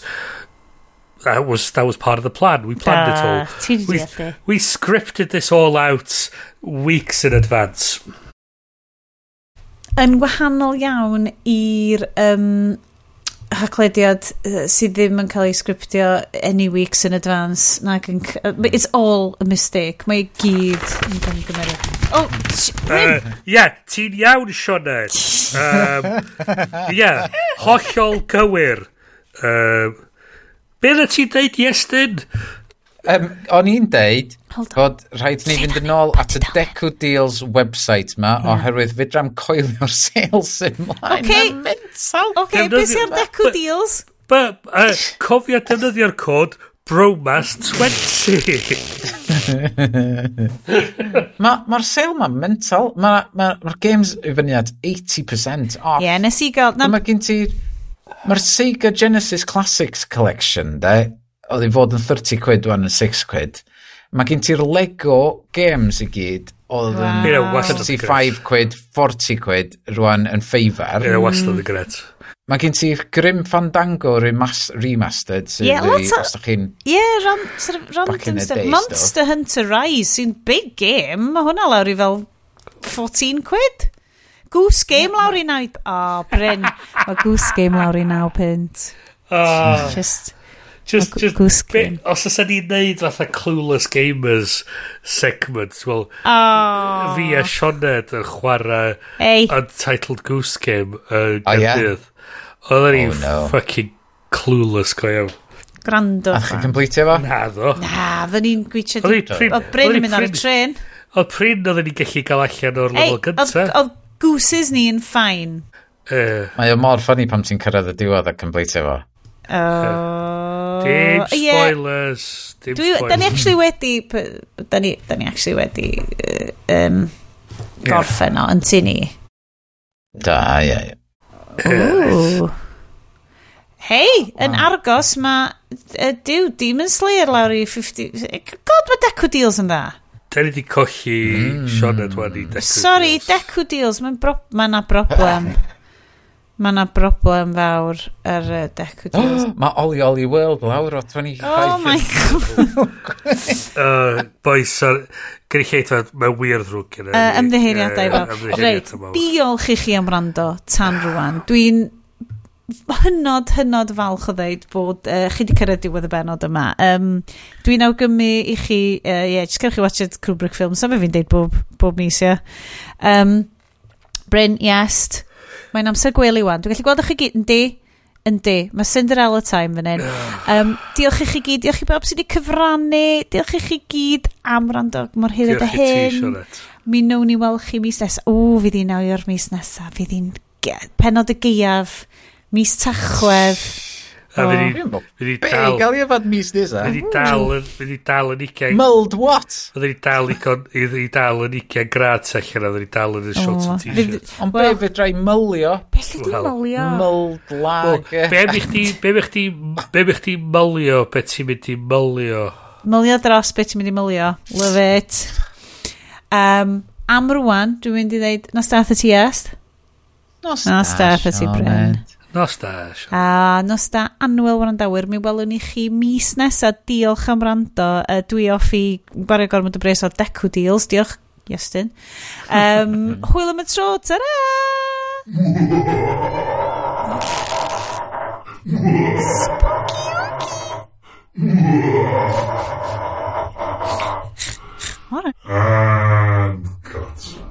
that was that was part of the plan. We planned da, it all. We, we scripted this all out weeks in advance. Yn wahanol iawn i'r um, haglediad sydd ddim yn cael ei sgriptio any weeks in advance. Nag yn, it's all a mistake. Mae gyd yn cael ei gymeriad. Oh, Ie, uh, yeah, ti'n iawn, Sione. Um, yeah, hollol cywir. Um, Be na ti'n deud, Iestyn? Yes, um, o'n i'n deud bod rhaid ni fynd yn ôl at y Deco Deals website ma yeah. oherwydd fydram coelio'r [LAUGHS] sales ymlaen. Okay. Mental. Okay, beth sy'n Deco Deals? Ba, uh, cofio defnyddio'r cod Bromas20. Mae'r [LAUGHS] ma sale ma'n mental. Mae'r ma, ma, games i fyny at 80% off. Ie, yeah, nes i gael... Mae gen ti... Mae'r Sega Genesis Classics Collection, de, oedd i fod yn 30 quid wan yn 6 quid. Mae gen ti'r Lego games i gyd oedd yn wow. 35 quid, 40 quid rwan yn ffeifar. Ie, wastad yn gret. Mae gen ti'r Grim Fandango remastered sydd yeah, i, os da chi'n... Ie, yeah, ran, sort of random stuff. Monster stuff. Hunter Rise sy'n big game. Mae hwnna lawr i fel 14 quid. Goose Game lawr i 9... O, oh, Bryn. Mae Goose Game lawr i 9 pint. Ah, Just... Just, just, be, os oes ni'n neud fatha Clueless Gamers segment, wel, oh. fi a Sioned yn chwarae hey. Untitled Goose Game yn uh, oh, yeah. Oedden ni'n oh, no. fucking clueless go iawn. Grando. A chi'n completio fo? Na ddo. Na, fy ni'n gweithio di... O Bryn yn mynd ar y tren. Oedd Bryn oedden ni'n gallu gael allan o'r lefel gynta. Oedd gooses ni'n ffain. Uh, Mae o mor ffynnu pam ti'n cyrraedd y diwedd a completio fo. Uh, dim spoilers. Yeah. Dim Dwi. Da ni actually wedi... Da ni, da ni actually wedi Uh, um, gorffen yeah. o, yn tu ni. Da, ia, ia. Hei, yn Argos mae... Uh, Dyw, Demon Slayer lawr i 50... God, mae Deco Deals yn dda. Da ni wedi colli mm. Sioned wan i Deco Sorry, Deals. Sorry, Deco Deals, mae'n bro... ma broblem. [LAUGHS] Mae yna broblem fawr ar y decodils. Mae Oli Oli World lawr o 25. Oh my [LAUGHS] god. uh, boys, gyda chi eithaf, mae'n wir ddrwg gyda uh, Ymddeheiriadau fel. Reit, diolch i chi am rando tan rwan. Dwi'n hynod, hynod falch o ddeud bod uh, chi wedi cyrraedd diwedd y benod yma. Um, Dwi'n awgymu i chi, uh, yeah, jyst gyrwch chi watched Kubrick films, so fe fi'n deud bob, bob mis, ie. Yeah. Um, Bryn, Iest, Mae'n amser gwely wan. Dwi'n gallu gweld chi gyd, yndi? Yndi. Mae Cinderella time fan hyn. um, diolch i chi gyd. Diolch i bob sydd wedi cyfrannu. Diolch i chi gyd am rando mor hir ydy hyn. Mi wnawn ni weld chi mis nesaf. O, fydd hi'n awio'r mis nesaf. Fydd hi'n penod y gaeaf. Mis tachwedd. A fi di dal... Be, gael i efad mis nesa? E? Fi di dal, fi di dal yn 20... Mulled what? Fi di dal i con... Fi dal yn 20 grad allan a fi di dal yn y shorts and t-shirt. Ond be, fe drai mylio? Be lle di mylio? Mulled lag. Be bych chdi... be bych chdi be bych ti mylio? Be ti'n mynd i mylio? Mylio dros beth ti'n mynd i mylio. Love it. Um, am rwan, dwi'n mynd i ddeud, nos dath y ti est? Nos dath y ti bryn. Nos da, Sian. A nos da anwyl wrandawyr, mi welwn i chi mis nesa. Diolch am rando. Uh, dwi off i gwario gormod y bres o Deku Deals. Diolch, Iestyn. Um, [LAUGHS] hwyl am y tro, ta-ra! Spooky, And cut.